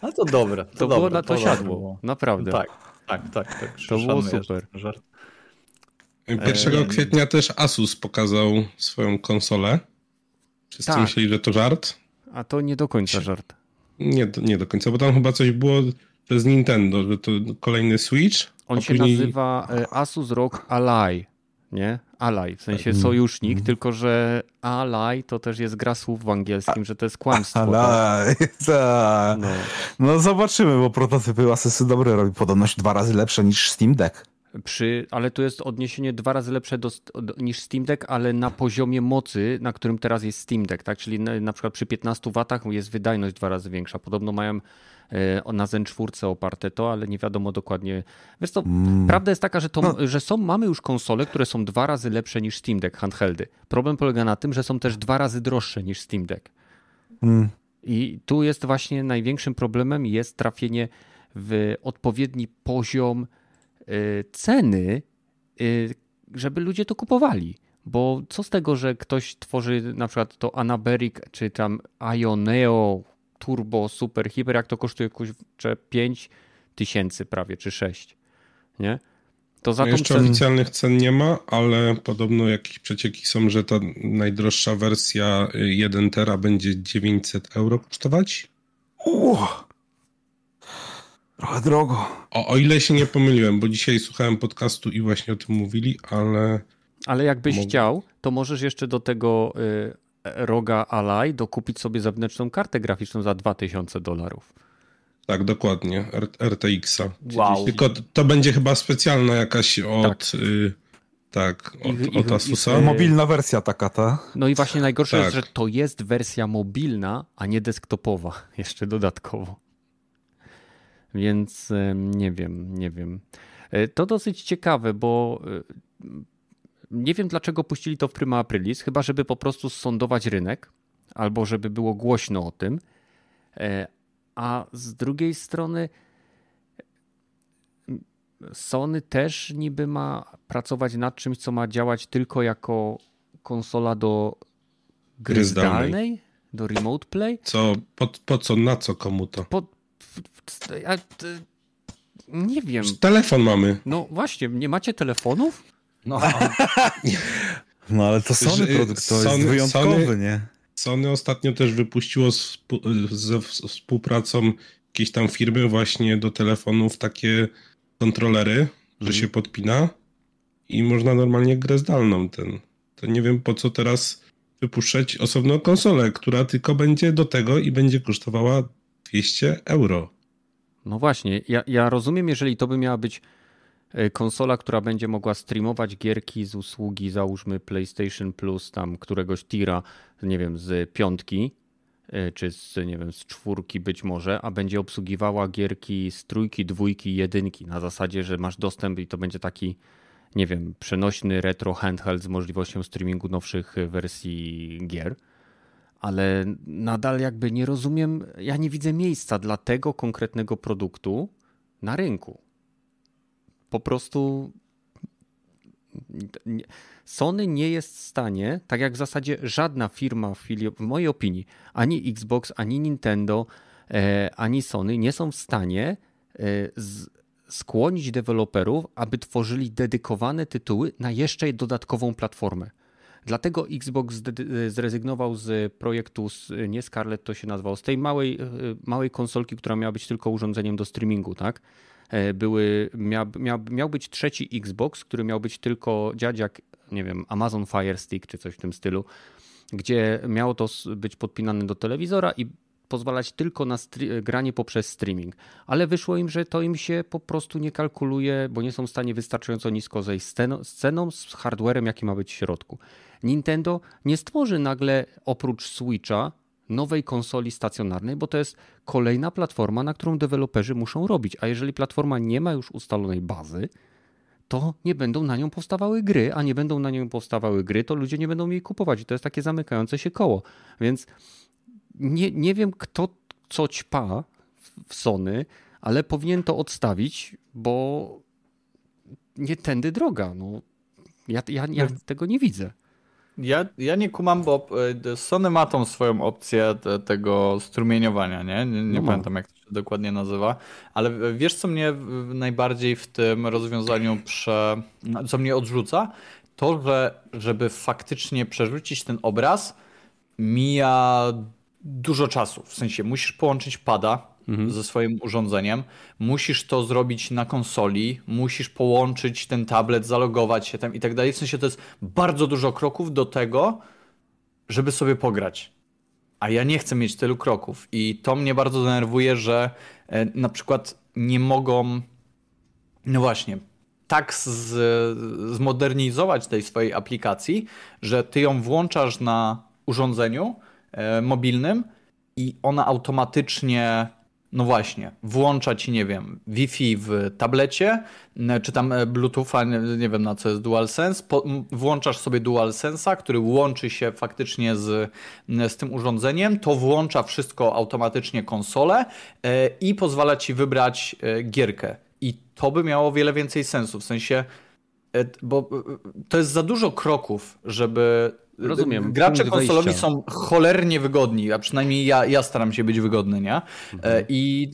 D: A to dobre. To,
C: to
D: dobre,
C: było na to, to siadło. Było. Naprawdę.
D: Tak, tak, tak. tak.
C: To było super. Żart.
B: 1 e... kwietnia też Asus pokazał swoją konsolę. Wszyscy tak. myśleli, że to żart.
C: A to nie do końca żart.
B: Nie, nie do końca, bo tam chyba coś było to jest Nintendo, że to kolejny Switch.
C: On się później... nazywa e, Asus ROG Ally, nie? Ally, w sensie mm. sojusznik, mm. tylko że Ally to też jest gra słów w angielskim, że to jest kłamstwo.
A: Ally, tak? No. no. zobaczymy, bo prototypy Asusy dobre robi podobność dwa razy lepsze niż Steam Deck.
C: Przy, ale to jest odniesienie dwa razy lepsze do, niż Steam Deck, ale na poziomie mocy, na którym teraz jest Steam Deck, tak? Czyli na, na przykład przy 15 watach jest wydajność dwa razy większa. Podobno mają na Zen 4 oparte to, ale nie wiadomo dokładnie. Wiesz co, mm. prawda jest taka, że, to, no. że są, mamy już konsole, które są dwa razy lepsze niż Steam Deck handheldy. Problem polega na tym, że są też dwa razy droższe niż Steam Deck. Mm. I tu jest właśnie największym problemem jest trafienie w odpowiedni poziom y, ceny, y, żeby ludzie to kupowali. Bo co z tego, że ktoś tworzy na przykład to Anaberic, czy tam Ioneo, turbo, super, hiper, jak to kosztuje kurczę 5 tysięcy prawie, czy 6, nie?
B: To za no jeszcze cen... oficjalnych cen nie ma, ale podobno jakieś przecieki są, że ta najdroższa wersja 1 tera będzie 900 euro kosztować.
A: Uch. Trochę drogo.
B: O, o ile się nie pomyliłem, bo dzisiaj słuchałem podcastu i właśnie o tym mówili, ale...
C: Ale jakbyś chciał, to możesz jeszcze do tego y, roga Ally dokupić sobie zewnętrzną kartę graficzną za 2000 dolarów.
B: Tak, dokładnie. RTX-a. Wow. Tylko to będzie chyba specjalna jakaś od... Tak. Y, tak, od, od Asusa.
A: mobilna wersja taka, ta.
C: No i właśnie najgorsze tak. jest, że to jest wersja mobilna, a nie desktopowa, jeszcze dodatkowo. Więc nie wiem, nie wiem. E, to dosyć ciekawe, bo e, nie wiem dlaczego puścili to w Prima Aprilis, chyba żeby po prostu sondować rynek, albo żeby było głośno o tym. E, a z drugiej strony Sony też niby ma pracować nad czymś, co ma działać tylko jako konsola do gry zdalnej? Do remote play?
B: Co, po, po co, na co komu to? Po,
C: ja, nie wiem.
B: Telefon mamy.
C: No właśnie, nie macie telefonów?
A: No, no ale to Sony produkt, to Sony, jest wyjątkowy, Sony, nie?
B: Sony ostatnio też wypuściło ze współpracą jakiejś tam firmy właśnie do telefonów takie kontrolery, że się podpina i można normalnie grę zdalną ten. To nie wiem po co teraz wypuszczać osobną konsolę, która tylko będzie do tego i będzie kosztowała 200 euro.
C: No właśnie, ja, ja rozumiem, jeżeli to by miała być konsola, która będzie mogła streamować gierki z usługi, załóżmy PlayStation Plus, tam któregoś tira, nie wiem, z piątki, e, czy z, nie wiem, z czwórki być może, a będzie obsługiwała gierki z trójki, dwójki, jedynki, na zasadzie, że masz dostęp i to będzie taki, nie wiem, przenośny retro handheld z możliwością streamingu nowszych wersji gier ale nadal jakby nie rozumiem, ja nie widzę miejsca dla tego konkretnego produktu na rynku. Po prostu Sony nie jest w stanie, tak jak w zasadzie żadna firma, w mojej opinii, ani Xbox, ani Nintendo, e, ani Sony nie są w stanie e, skłonić deweloperów, aby tworzyli dedykowane tytuły na jeszcze dodatkową platformę. Dlatego Xbox zrezygnował z projektu, nie Scarlett to się nazywało, z tej małej, e, małej konsolki, która miała być tylko urządzeniem do streamingu, tak? E, były, miał, miał, miał być trzeci Xbox, który miał być tylko dziadziak, nie wiem, Amazon Fire Stick czy coś w tym stylu, gdzie miało to być podpinane do telewizora i pozwalać tylko na granie poprzez streaming. Ale wyszło im, że to im się po prostu nie kalkuluje, bo nie są w stanie wystarczająco nisko zejść z ceną, z hardwarem, jaki ma być w środku. Nintendo nie stworzy nagle oprócz Switcha nowej konsoli stacjonarnej, bo to jest kolejna platforma, na którą deweloperzy muszą robić. A jeżeli platforma nie ma już ustalonej bazy, to nie będą na nią powstawały gry, a nie będą na nią powstawały gry, to ludzie nie będą jej kupować. I to jest takie zamykające się koło. Więc nie, nie wiem, kto co ćpa w Sony, ale powinien to odstawić, bo nie tędy droga. No, ja, ja, ja no. tego nie widzę.
D: Ja, ja nie kumam, bo e, Sony ma tą swoją opcję te, tego strumieniowania, nie? Nie, nie no pamiętam jak to się dokładnie nazywa, ale wiesz co mnie najbardziej w tym rozwiązaniu prze... co mnie odrzuca? To, że żeby faktycznie przerzucić ten obraz mija dużo czasu. W sensie musisz połączyć pada mhm. ze swoim urządzeniem, musisz to zrobić na konsoli, musisz połączyć ten tablet, zalogować się tam i tak dalej. W sensie to jest bardzo dużo kroków do tego, żeby sobie pograć. A ja nie chcę mieć tylu kroków i to mnie bardzo denerwuje, że e, na przykład nie mogą, no właśnie, tak z, zmodernizować tej swojej aplikacji, że ty ją włączasz na urządzeniu, E, mobilnym i ona automatycznie, no właśnie, włącza ci, nie wiem, Wi-Fi w tablecie, czy tam e, Bluetootha, nie wiem na co jest DualSense, włączasz sobie DualSense'a, który łączy się faktycznie z, z tym urządzeniem, to włącza wszystko automatycznie konsolę e, i pozwala ci wybrać gierkę. I to by miało wiele więcej sensu, w sensie, bo to jest za dużo kroków, żeby
C: Rozumiem.
D: Gracze konsolowi są cholernie wygodni, a przynajmniej ja, ja staram się być wygodny, nie? Mhm. E, I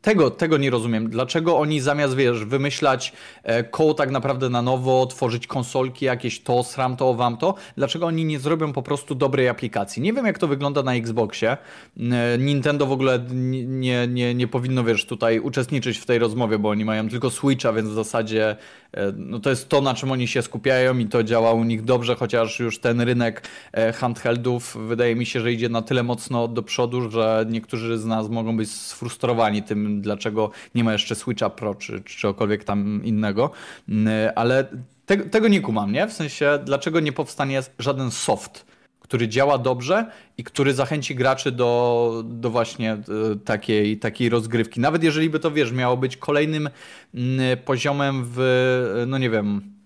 D: tego, tego nie rozumiem. Dlaczego oni zamiast, wiesz, wymyślać e, koło tak naprawdę na nowo, tworzyć konsolki jakieś to, sram to, wam to, dlaczego oni nie zrobią po prostu dobrej aplikacji? Nie wiem, jak to wygląda na Xboxie. E, Nintendo w ogóle nie, nie, nie powinno, wiesz, tutaj uczestniczyć w tej rozmowie, bo oni mają tylko Switcha, więc w zasadzie no to jest to, na czym oni się skupiają i to działa u nich dobrze, chociaż już ten rynek handheldów wydaje mi się, że idzie na tyle mocno do przodu, że niektórzy z nas mogą być sfrustrowani tym, dlaczego nie ma jeszcze Switcha Pro czy, czy czegokolwiek tam innego, mm, ale te, tego nie kumam, nie? W sensie, dlaczego nie powstanie żaden soft, który działa dobrze i który zachęci graczy do, do właśnie e, takiej, takiej rozgrywki. Nawet jeżeli by to, wiesz, miało być kolejnym mm, poziomem w, no nie wiem,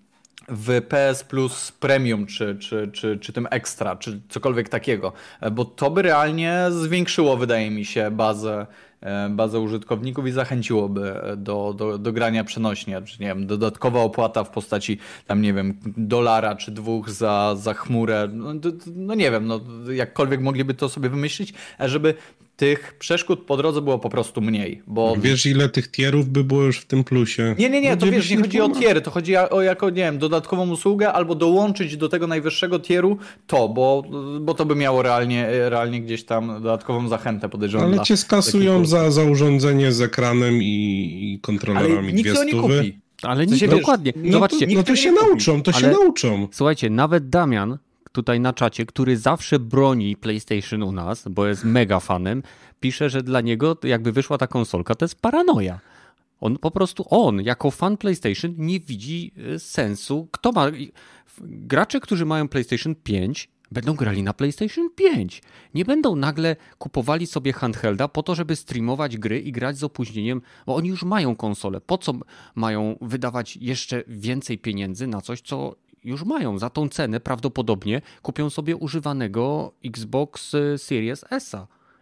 D: w PS Plus Premium, czy, czy, czy, czy tym Extra, czy cokolwiek takiego, bo to by realnie zwiększyło, wydaje mi się, bazę, e, bazę użytkowników i zachęciłoby do, do, do grania przenośnie, czy nie wiem, dodatkowa opłata w postaci tam, nie wiem, dolara czy dwóch za, za chmurę, no, no nie wiem, no jakkolwiek mogliby to sobie wymyślić, żeby tych przeszkód po drodze było po prostu mniej. Bo...
B: Wiesz, ile tych tierów by było już w tym plusie?
D: Nie, nie, nie, to wiesz, nie chodzi o tiery, to chodzi o jako, nie wiem, dodatkową usługę albo dołączyć do tego najwyższego tieru to, bo, bo to by miało realnie, realnie gdzieś tam dodatkową zachętę, podejrzewam.
B: Ale cię skasują za, za urządzenie z ekranem i, i kontrolerami Ale
D: nikt
B: dwie
D: nie kupi.
C: Ale nie, dokładnie.
B: No Zobaczcie. To, no to się nauczą, to się nauczą.
C: Słuchajcie, nawet Damian, tutaj na czacie, który zawsze broni PlayStation u nas, bo jest mega fanem, pisze, że dla niego jakby wyszła ta konsolka, to jest paranoja. On po prostu, on jako fan PlayStation nie widzi e, sensu. Kto ma. Gracze, którzy mają PlayStation 5, będą grali na PlayStation 5. Nie będą nagle kupowali sobie handhelda po to, żeby streamować gry i grać z opóźnieniem, bo oni już mają konsolę. Po co mają wydawać jeszcze więcej pieniędzy na coś, co już mają. Za tą cenę prawdopodobnie kupią sobie używanego Xbox e, Series S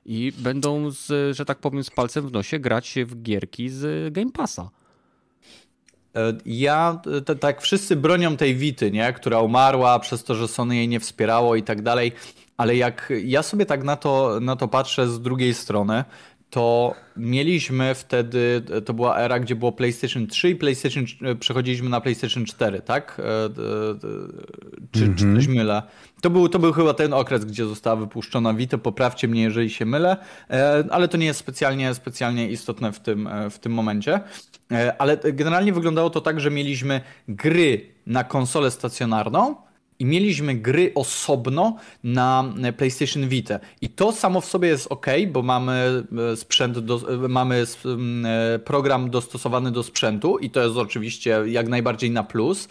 C: i będą, z, że tak powiem, z palcem w nosie grać w gierki z Game Passa.
D: E, ja, tak wszyscy bronią tej Wity, nie? która umarła przez to, że Sony jej nie wspierało i tak dalej, ale jak ja sobie tak na to, na to patrzę z drugiej strony, to mieliśmy wtedy, to była era, gdzie było PlayStation 3 i PlayStation, przechodziliśmy na PlayStation 4, tak? E, e, czy, mm -hmm. czy mhm. coś mylę? To był, to był chyba ten okres, gdzie została wypuszczona Vita, poprawcie mnie, jeżeli się mylę, e, ale to nie jest specjalnie, specjalnie istotne w tym, w tym momencie. Ale generalnie wyglądało to tak, że mieliśmy gry na konsolę stacjonarną, i mieliśmy gry osobno na PlayStation Vita. I to samo w sobie jest ok, bo mamy e, sprzęt, do, e, mamy e, program dostosowany do sprzętu i to jest oczywiście jak najbardziej na plus,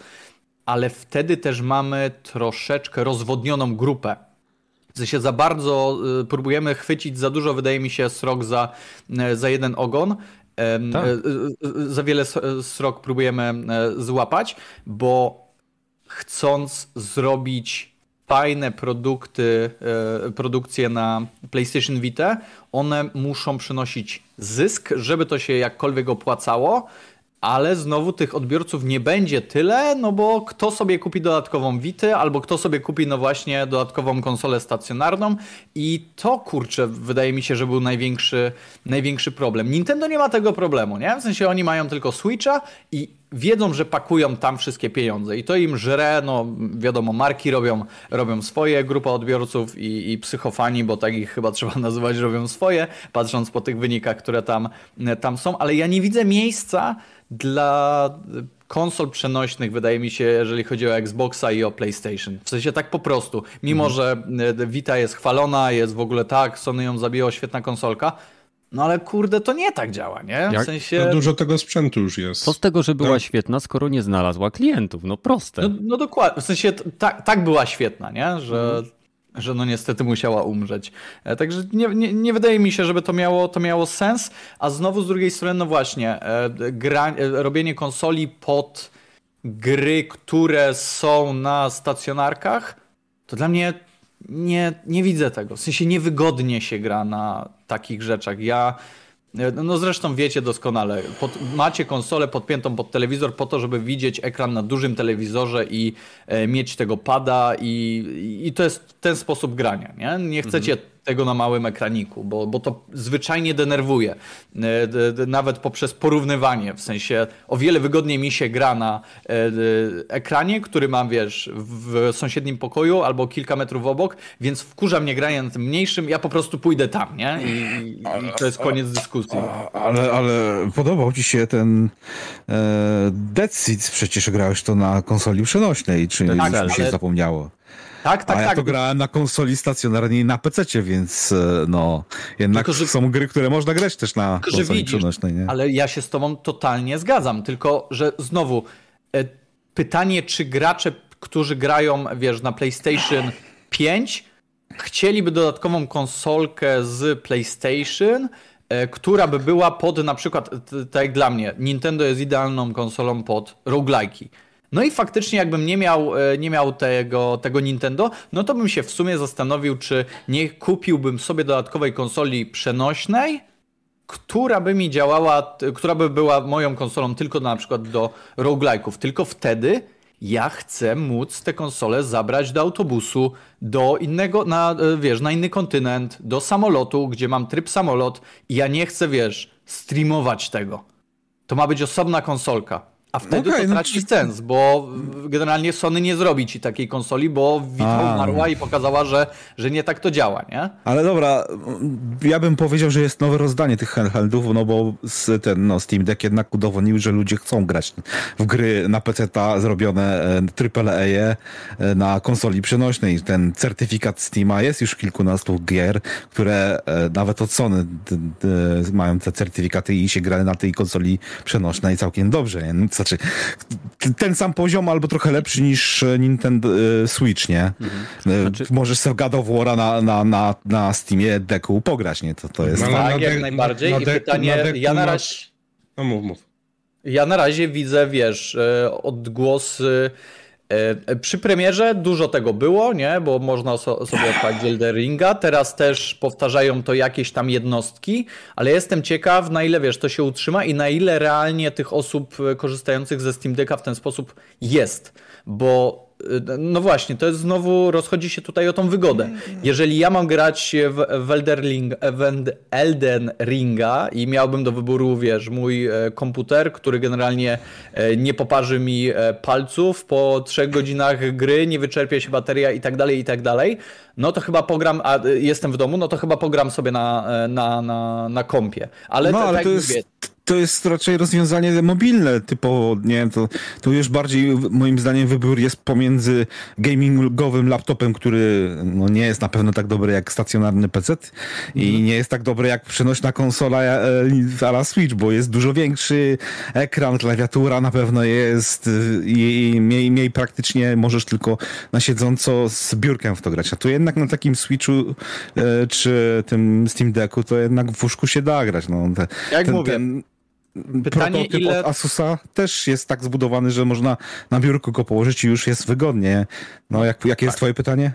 D: ale wtedy też mamy troszeczkę rozwodnioną grupę. W sensie za bardzo próbujemy chwycić za dużo, wydaje mi się, srok za, za jeden ogon. Tak. Za wiele srok próbujemy złapać, bo chcąc zrobić fajne produkty, e, produkcje na PlayStation Vita, one muszą przynosić zysk, żeby to się jakkolwiek opłacało, ale znowu tych odbiorców nie będzie tyle, no bo kto sobie kupi dodatkową Witę, albo kto sobie kupi no właśnie dodatkową konsolę stacjonarną i to kurczę, wydaje mi się, że był największy, największy problem. Nintendo nie ma tego problemu, nie? W sensie oni mają tylko Switcha i wiedzą, że pakują tam wszystkie pieniądze i to im żre, no wiadomo, marki robią, robią swoje, grupa odbiorców i, i psychofani, bo tak ich chyba trzeba nazywać, robią swoje, patrząc po tych wynikach, które tam, tam są, ale ja nie widzę miejsca dla konsol przenośnych, wydaje mi się, jeżeli chodzi o Xboxa i o PlayStation. W sensie tak po prostu. Mimo, mhm. że Vita jest chwalona, jest w ogóle tak, Sony ją zabiło, świetna konsolka, no ale kurde, to nie tak działa, nie?
B: W Jak? sensie... No dużo tego sprzętu już jest.
C: Co z tego, że była tak. świetna, skoro nie znalazła klientów? No proste.
D: No, no dokładnie, w sensie tak, tak była świetna, nie? Że, mhm. że no niestety musiała umrzeć. E, także nie, nie, nie, wydaje mi się, żeby to miało, to miało sens, a znowu z drugiej strony, no właśnie, e, gra, e, robienie konsoli pod gry, które są na stacjonarkach, to dla mnie nie, nie widzę tego. W sensie niewygodnie się gra na takich rzeczach. Ja no zresztą wiecie doskonale, pod, macie konsolę podpiętą pod telewizor po to, żeby widzieć ekran na dużym telewizorze i e, mieć tego pada i, i to jest ten sposób grania. Nie, nie chcecie mhm tego na małym ekraniku, bo, bo to zwyczajnie denerwuje. E, nawet poprzez porównywanie, w sensie o wiele wygodniej mi się gra na e, ekranie, który mam, wiesz, w sąsiednim pokoju albo kilka metrów obok, więc wkurza mnie granie na tym mniejszym, ja po prostu pójdę tam, nie? I, i to jest koniec dyskusji.
A: Ale, ale podobał ci się ten e, Dead Seeds, przecież grałeś to na konsoli przenośnej, czy tak, już mi się ale... zapomniało?
D: Tak, tak,
A: A
D: ja
A: tak. to grałem na konsoli stacjonarnej na PC, więc e, no, jednak tylko, że... są gry, które można grać też na tylko, konsoli przenośnej. Nie?
D: Ale ja się z tobą totalnie zgadzam, tylko że znowu e, pytanie, czy gracze, którzy grają, wiesz, na PlayStation 5 chcieliby dodatkową konsolkę z PlayStation, e, która by była pod na przykład, tak jak dla mnie, Nintendo jest idealną konsolą pod roguelike'i No i faktycznie jakbym nie miał, e, nie miał tego, tego Nintendo, no to bym się w sumie zastanowił, czy nie kupiłbym sobie dodatkowej konsoli przenośnej, która by mi działała, która by była moją konsolą tylko na przykład do roguelike'ów. Tylko wtedy ja chcę móc tę konsolę zabrać do autobusu, do innego, na, e, wiesz, na inny kontynent, do samolotu, gdzie mam tryb samolot i ja nie chcę, wiesz, streamować tego. To ma być osobna konsolka. A wtedy okay, to no traci no, sens, bo generalnie Sony nie zrobi ci takiej konsoli, bo Vita umarła i pokazała, że, że nie tak to działa, nie?
A: Ale dobra, ja bym powiedział, że jest nowe rozdanie tych handheldów, no bo ten no, Steam Deck jednak udowodnił, że ludzie chcą grać w gry na PC zrobione AAA e, e, na konsoli przenośnej. Ten certyfikat Steama jest już kilkunastu gier, które e, nawet od Sony mają te certyfikaty i się gra na tej konsoli przenośnej całkiem dobrze. Nie? Znaczy ten sam poziom albo trochę lepszy niż e, Nintendo e, Switch, nie? Mhm. E, znaczy... Możesz sobie God of War'a na, na, na, na Steamie deku pograć, nie? To, to jest...
D: No, tak, jak najbardziej. I pytanie, ja na razie...
B: No mów, mów.
D: Ja na razie widzę, wiesz, odgłosy przy premierze dużo tego było, nie? bo można sobie odpalić Elden Ringa. Teraz też powtarzają to jakieś tam jednostki, ale jestem ciekaw, na ile wiesz, to się utrzyma i na ile realnie tych osób korzystających ze Steam Decka w ten sposób jest. Bo no właśnie, to jest znowu, rozchodzi się tutaj o tą wygodę. Jeżeli ja mam grać w, w, Elderling, w Elden Ringa i miałbym do wyboru, wiesz, mój e, komputer, który generalnie e, nie poparzy mi e, palców, po trzech godzinach gry nie wyczerpie się bateria i tak dalej, i tak dalej, no to chyba pogram, a jestem w domu, no to chyba pogram sobie na, na, na, na kompie.
A: Ale, no, ale tak to jest... Mówię, to jest raczej rozwiązanie mobilne, typowo, nie to tu już bardziej moim zdaniem wybór jest pomiędzy gamingowym laptopem, który no, nie jest na pewno tak dobry jak stacjonarny PC i mhm. nie jest tak dobry jak przenośna konsola e, a la Switch, bo jest dużo większy ekran, klawiatura na pewno jest i, i mniej, mniej praktycznie możesz tylko na siedząco z biurkiem w to grać. A tu jednak na takim Switchu e, czy tym Steam Decku to jednak w łóżku się da grać. No,
D: te, jak ten, mówię, ten,
A: Pytanie, prototyp ile... od Asusa też jest tak zbudowany, że można na biurku go położyć i już jest wygodnie. No, jak, jakie jest tak. twoje pytanie?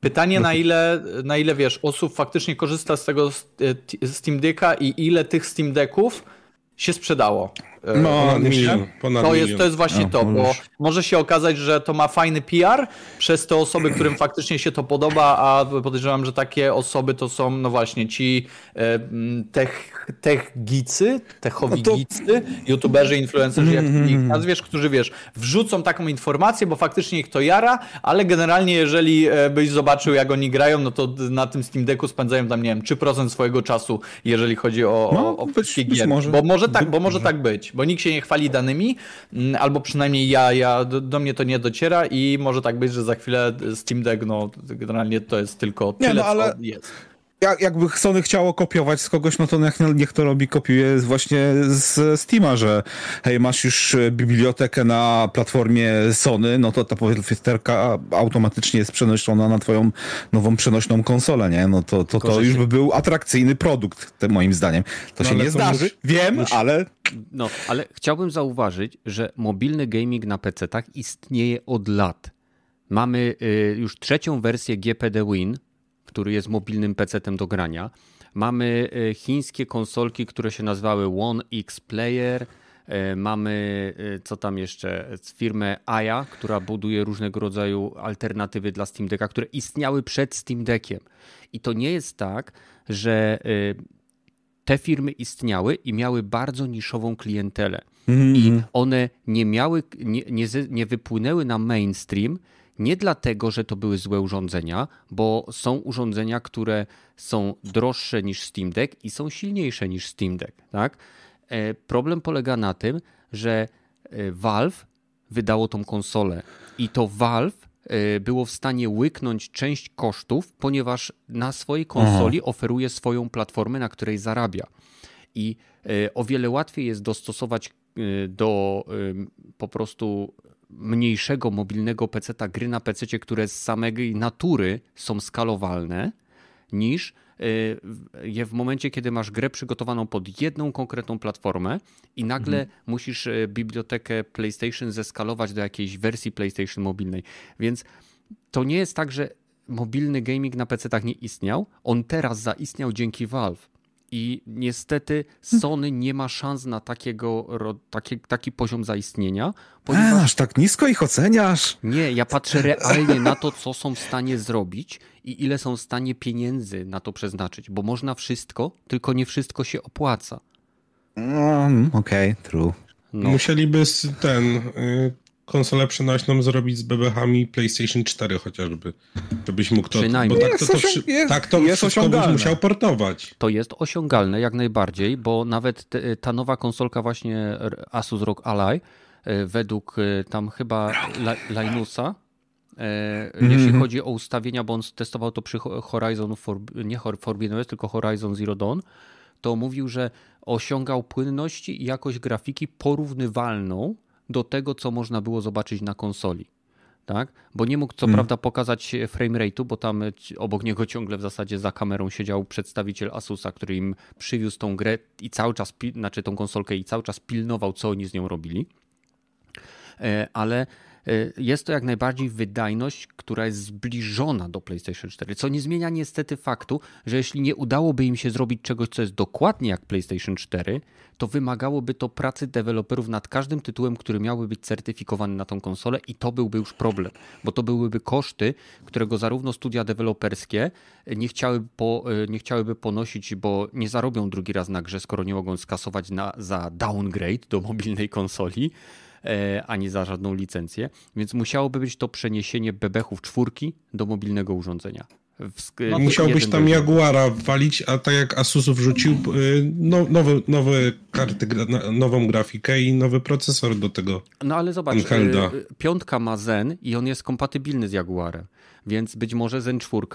D: Pytanie, na ile, na ile wiesz, osób faktycznie korzysta z tego Steam Decka i ile tych Steam Decków się sprzedało.
B: E, no, ponad milion,
D: ponad to, jest, to jest właśnie no, to, bo może się okazać, że to ma fajny PR przez te osoby, którym faktycznie się to podoba, a podejrzewam, że takie osoby to są, no właśnie, ci e, tech, tech gicy, techowi no to... gicy, youtuberzy, influencerzy, jak mm, ich nazwiesz, którzy, wiesz, wrzucą taką informację, bo faktycznie ich to jara, ale generalnie jeżeli e, byś zobaczył, jak oni grają, no to na tym Steam Decku spędzają tam, nie wiem, 3% swojego czasu, jeżeli chodzi o, no, o, o być, być może. Bo może tak, bo może tak być bo nikt się nie chwali danymi, mm, albo przynajmniej ja, ja do, do, mnie to nie dociera i może tak być, że za chwilę Steam Deck, no generalnie to jest tylko tyle, nie, no, ale... co jest
A: jak, jakby Sony chciało kopiować z kogoś, no to niech, niech to robi, kopiuje właśnie z Steama, że hej, masz już bibliotekę na platformie Sony, no to ta powiedzterka automatycznie jest przenoszona na twoją nową przenośną konsolę, nie? No to, to, to już by był atrakcyjny produkt, moim zdaniem. To no się nie zdarzy, wiem, ale...
C: No, ale chciałbym zauważyć, że mobilny gaming na PC-tach istnieje od lat. Mamy y, już trzecią wersję GPD Win, który jest mobilnym PC-tem do grania. Mamy e, chińskie konsolki, które się nazywały One X Player. E, mamy, e, co tam jeszcze, firmę Aya, która buduje różnego rodzaju alternatywy dla Steam Decka, które istniały przed Steam Deckiem. I to nie jest tak, że te firmy istniały i miały bardzo niszową klientelę. Mm. I one nie miały, nie, nie, nie wypłynęły na mainstream, nie dlatego, że to były złe urządzenia, bo są urządzenia, które są droższe niż Steam Deck i są silniejsze niż Steam Deck. Tak? E, problem polega na tym, że e, Valve wydało tą konsolę i to Valve e, było w stanie łyknąć część kosztów, ponieważ na swojej konsoli Aha. oferuje swoją platformę, na której zarabia. I o wiele łatwiej jest dostosować do po prostu mniejszego mobilnego PC-ta gry na PC, które z samej natury są skalowalne, niż y, je w momencie, kiedy masz grę przygotowaną pod jedną konkretną platformę i nagle mhm. musisz y, bibliotekę PlayStation zeskalować do jakiejś wersji PlayStation mobilnej. Więc to nie jest tak, że mobilny gaming na PC-tach nie istniał. On teraz zaistniał dzięki Valve. I niestety Sony nie ma szans na takiego, taki, taki poziom zaistnienia.
A: Ponieważ... aż tak nisko ich oceniasz?
C: Nie, ja patrzę realnie na to, co są w stanie zrobić i ile są w stanie pieniędzy na to przeznaczyć, bo można wszystko, tylko nie wszystko się opłaca.
A: Um, Okej, okay, true.
B: No. Musieliby ten y, konsolę przenośną zrobić z bebechami PlayStation 4 chociażby, żebyś mógł to...
C: Przynajmniej.
B: Bo tak to, to, to, jest, tak to jest wszystko byś musiał portować.
C: To jest osiągalne jak najbardziej, bo nawet te, ta nowa konsolka właśnie Asus ROG Ally e, według e, tam chyba Linusa, e, mm -hmm. jeśli chodzi o ustawienia, bo on testował to przy Horizon, for, nie Forbidden West, tylko Horizon Zero Dawn, to mówił, że osiągał płynność i jakość grafiki porównywalną do tego, co można było zobaczyć na konsoli. Tak? Bo nie mógł co hmm. prawda pokazać frame rate'u, bo tam obok niego ciągle w zasadzie za kamerą siedział przedstawiciel Asusa, który im przywiózł tą grę i cały czas, znaczy tą konsolkę i cały czas pilnował, co oni z nią robili. E, ale E, jest to jak najbardziej wydajność, która jest zbliżona do PlayStation 4, co nie zmienia niestety faktu, że jeśli nie udałoby im się zrobić czegoś, co jest dokładnie jak PlayStation 4, to wymagałoby to pracy deweloperów nad każdym tytułem, który miałby być certyfikowany na tą konsolę i to byłby już problem, bo to byłyby koszty, którego zarówno studia deweloperskie nie chciałyby, po, e, nie chciałyby ponosić, bo nie zarobią drugi raz na grze, skoro nie mogą skasować na, za downgrade do mobilnej konsoli, E, ani za żadną licencję, więc musiałoby być to przeniesienie bebechów czwórki do mobilnego urządzenia.
B: No Musiałbyś tam Jaguara walić, a tak jak Asus wrzucił y, no, nowe, nowe karty, nową grafikę i nowy procesor do tego.
C: No ale zobacz, handhelda. Y, piątka ma Zen i on jest kompatybilny z Jaguarem, więc być może Zen 4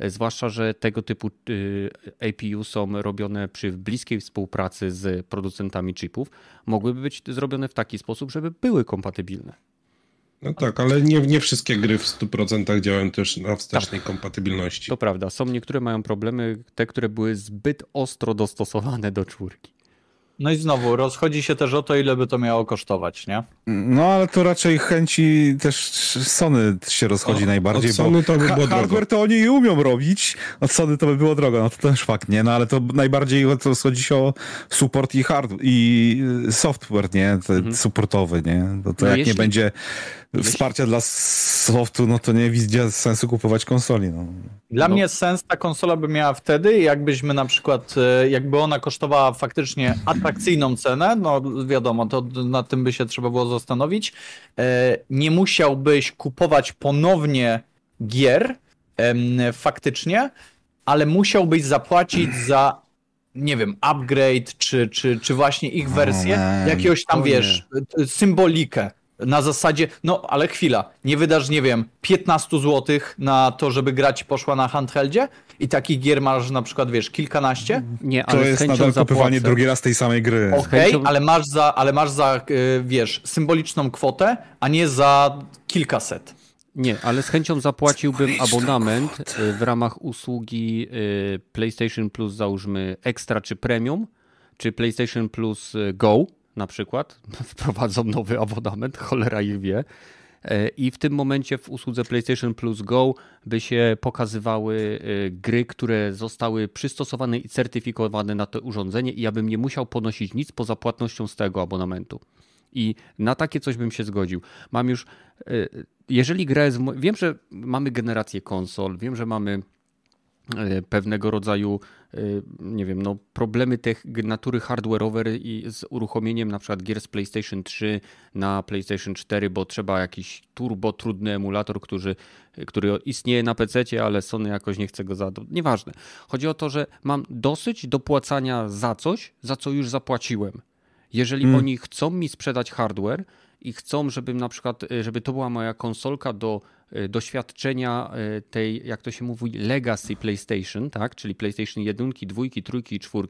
C: E, zwłaszcza, że tego typu y, APU są robione przy bliskiej współpracy z producentami chipów, mogłyby być zrobione w taki sposób, żeby były kompatybilne.
B: No tak, ale nie, nie wszystkie gry w 100% działają też na wstecznej tak. kompatybilności.
C: To prawda, są niektóre mają problemy, te, które były zbyt ostro dostosowane do czwórki.
D: No i znowu, rozchodzi się też o to, ile by to miało kosztować, nie?
A: No ale to raczej chęci też Sony się rozchodzi o, najbardziej, Sony to by było ha hardware to oni umią robić, od Sony to by było drogo, no to też fakt, nie? No ale to najbardziej rozchodzi się o support i hard i software, nie? Mhm. Supportowy, nie? To, to no jak jeśli... nie będzie wsparcia dla softu, no to nie widzę sensu kupować konsoli. No.
D: Dla
A: no.
D: mnie sens ta konsola by miała wtedy, jakbyśmy na przykład, e, jakby ona kosztowała faktycznie atrakcyjną cenę, no wiadomo, to nad tym by się trzeba było zastanowić. E, nie musiałbyś kupować ponownie gier faktycznie, ale musiałbyś zapłacić za nie wiem, upgrade, czy, czy, czy właśnie ich wersję, jakiegoś tam, wiesz, symbolikę na zasadzie, no ale chwila, nie wydasz, nie wiem, 15 zł na to, żeby grać poszła na handheldzie i takich gier masz na przykład, wiesz, kilkanaście?
A: Nie, ale To jest nadal kupywanie drugi raz tej samej gry.
D: Okej, okay, ale masz za, ale masz za, y, wiesz, symboliczną kwotę, a nie za kilkaset.
C: Nie, ale z chęcią zapłaciłbym abonament y, w ramach usługi y, PlayStation Plus, załóżmy Extra czy Premium, czy PlayStation Plus Go na przykład, wprowadzą nowy abonament, cholera ich wie. E, I w tym momencie w usłudze PlayStation Plus Go by się pokazywały e, gry, które zostały przystosowane i certyfikowane na to urządzenie, i ja bym nie musiał ponosić nic poza płatnością z tego abonamentu. I na takie coś bym się zgodził. Mam już, e, jeżeli gra jest. Wiem, że mamy generację konsol, wiem, że mamy pewnego rodzaju, e, nie wiem, no, problemy tych natury hardware'owej i z uruchomieniem na przykład gier z PlayStation 3 na PlayStation 4, bo trzeba jakiś turbo trudny emulator, który, który istnieje na PC, ale Sony jakoś nie chce go za. Nieważne. Chodzi o to, że mam dosyć dopłacania za coś, za co już zapłaciłem. Jeżeli hmm. oni chcą mi sprzedać hardware i chcą, żebym na przykład, żeby to była moja konsolka do doświadczenia y, tej, jak to się mówi, legacy PlayStation, tak? czyli PlayStation 1, 2, 3 i 4,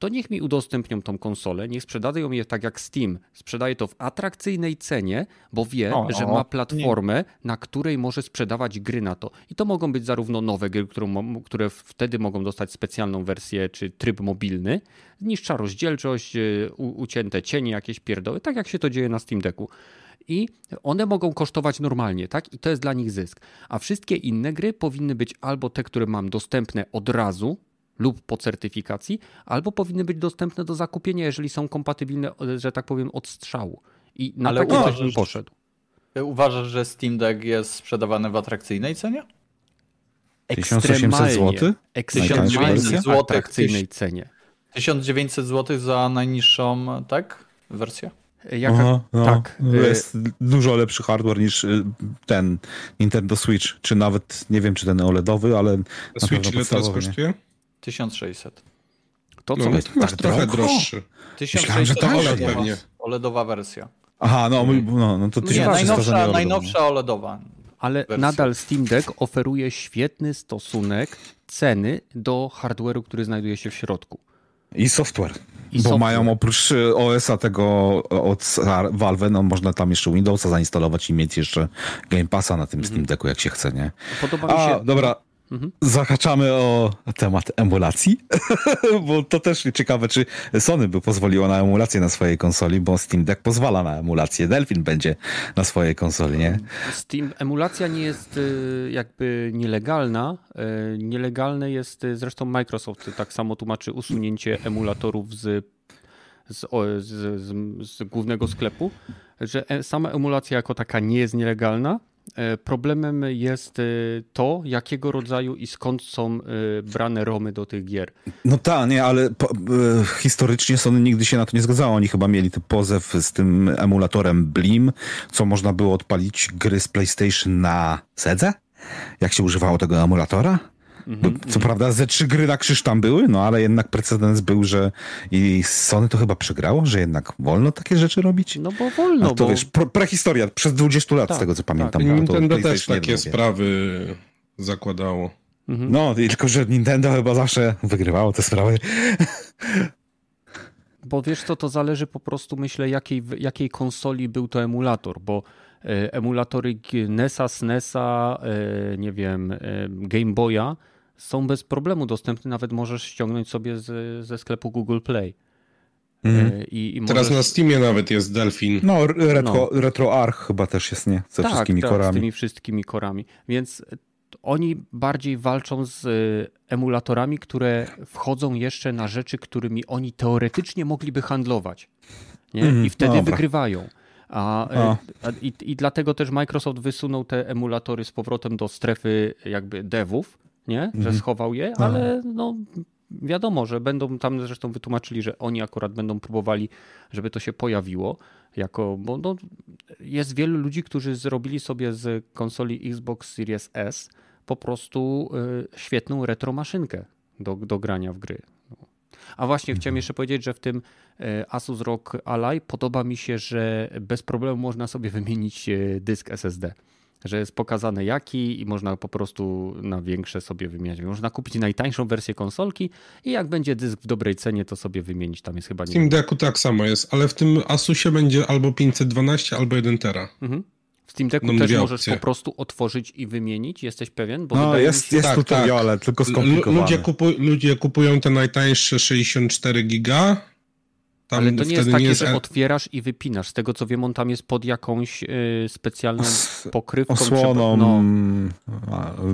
C: to niech mi udostępnią tą konsolę, niech sprzedają je tak jak Steam. Sprzedaje to w atrakcyjnej cenie, bo wie, o, że ma platformę, nie. na której może sprzedawać gry na to. I to mogą być zarówno nowe gry, które wtedy mogą dostać specjalną wersję czy tryb mobilny, niższa rozdzielczość, y, ucięte cienie, jakieś pierdoły, tak jak się to dzieje na Steam Decku i one mogą kosztować normalnie, tak? I to jest dla nich zysk. A wszystkie inne gry powinny być albo te, które mam dostępne od razu lub po certyfikacji, albo powinny być dostępne do zakupienia, jeżeli są kompatybilne, że tak powiem, od strzału. I na Ale takie uważasz, też bym poszedł.
D: Uważasz, że Steam Deck jest sprzedawany w atrakcyjnej cenie?
A: Ekstremalnie. zł?
C: Ekstremalnie zł atrakcyjnej cenie.
D: 1900 zł za najniższą, tak? Wersję?
A: Jaka, Aha, no, tak. No, y- jest dużo lepszy hardware niż y, ten Nintendo Switch, czy nawet, nie wiem, czy ten OLEDowy, ale
B: Switch ile teraz kosztuje?
D: 1600.
B: To co? No, jest tak trochę drogo? droższy.
D: 1600 że to OLED pewnie. OLEDowa wersja.
A: Aha, no, no, no to 1600
D: Nie, najnowsza, najnowsza OLEDowa.
C: Ale wersja. nadal Steam Deck oferuje świetny stosunek ceny do hardware'u, który znajduje się w środku.
A: I software. I Bo software. mają oprócz y, OS-a tego od Valve, no można tam jeszcze Windowsa zainstalować i mieć jeszcze Game Passa na tym Steam Decku, jak się chce, nie?
C: Podoba mi się...
A: A, dobra, Mhm. Zahaczamy o temat emulacji, bo to też ciekawe, czy Sony by pozwoliło na emulację na swojej konsoli, bo Steam Deck pozwala na emulację. Delphin będzie na swojej konsoli, nie?
C: Steam, emulacja nie jest y, jakby nielegalna. Y, nielegalne jest, y, zresztą Microsoft tak samo tłumaczy usunięcie emulatorów z, z, z, z głównego sklepu, że e, sama emulacja jako taka nie jest nielegalna, problemem jest e, to, jakiego rodzaju i skąd są e, brane romy do tych gier.
A: No tak, nie, ale po, historycznie Sony nigdy się na to nie zgadzało. Oni chyba mieli ten pozew z tym emulatorem Blim, co można było odpalić gry z PlayStation na Sedze, jak się używało tego emulatora. Mhm, co prawda ze trzy gry na krzyż tam były, no ale jednak precedens był, że i Sony to chyba przegrało, że jednak wolno takie rzeczy robić.
C: No bo wolno.
A: A to
C: bo...
A: wiesz, prehistoria przez 20 lat tak, z tego co pamiętam.
B: Tak. Nintendo też takie sprawy zakładało.
A: Mhm. No, tylko że Nintendo chyba zawsze wygrywało te sprawy.
C: Bo wiesz co, to zależy po prostu, myślę, jakiej, jakiej konsoli był to emulator, bo emulatory NESa, SNESa, e, nie wiem, e, Game Boya są bez problemu dostępne, nawet możesz ściągnąć sobie z, ze sklepu Google Play.
B: Mm. I, i Teraz na Steamie nawet jest Delfin.
A: No, retro, no. RetroArch chyba też jest, nie? Ze tak, wszystkimi tak, korami.
C: z tymi wszystkimi korami. Więc oni bardziej walczą z e, emulatorami, które wchodzą jeszcze na rzeczy, którymi oni teoretycznie mogliby handlować. Nie? Mm, I wtedy dobra. wygrywają. A, a. I, I dlatego też Microsoft wysunął te emulatory z powrotem do strefy jakby devów, nie? że mhm. schował je, ale no, wiadomo, że będą tam zresztą wytłumaczyli, że oni akurat będą próbowali, żeby to się pojawiło. Jako, bo no, jest wielu ludzi, którzy zrobili sobie z konsoli Xbox Series S po prostu y, świetną retro maszynkę do, do grania w gry. A właśnie chciałem jeszcze powiedzieć, że w tym y, Asus ROG Ally podoba mi się, że bez problemu można sobie wymienić y, dysk SSD że jest pokazane jaki i można po prostu na większe sobie wymieniać. Można kupić najtańszą wersję konsolki i jak będzie dysk w dobrej cenie, to sobie wymienić. Tam jest chyba...
B: W Steam Decku tak samo jest, ale w tym Asusie będzie albo 512, albo 1 tera. Mhm.
C: Steam Decku też możesz opcje. po prostu otworzyć i wymienić, jesteś pewien?
A: Bo no, jest, się... jest tak, tutoriale, tak. tylko skomplikowane.
B: Ludzie, kupuj, ludzie kupują te najtańsze 64 giga,
C: tam Ale to nie jest takie, nie jest... że otwierasz i wypinasz. Z tego co wiem, on tam jest pod jakąś y, specjalną pokrywką.
A: Osłoną no.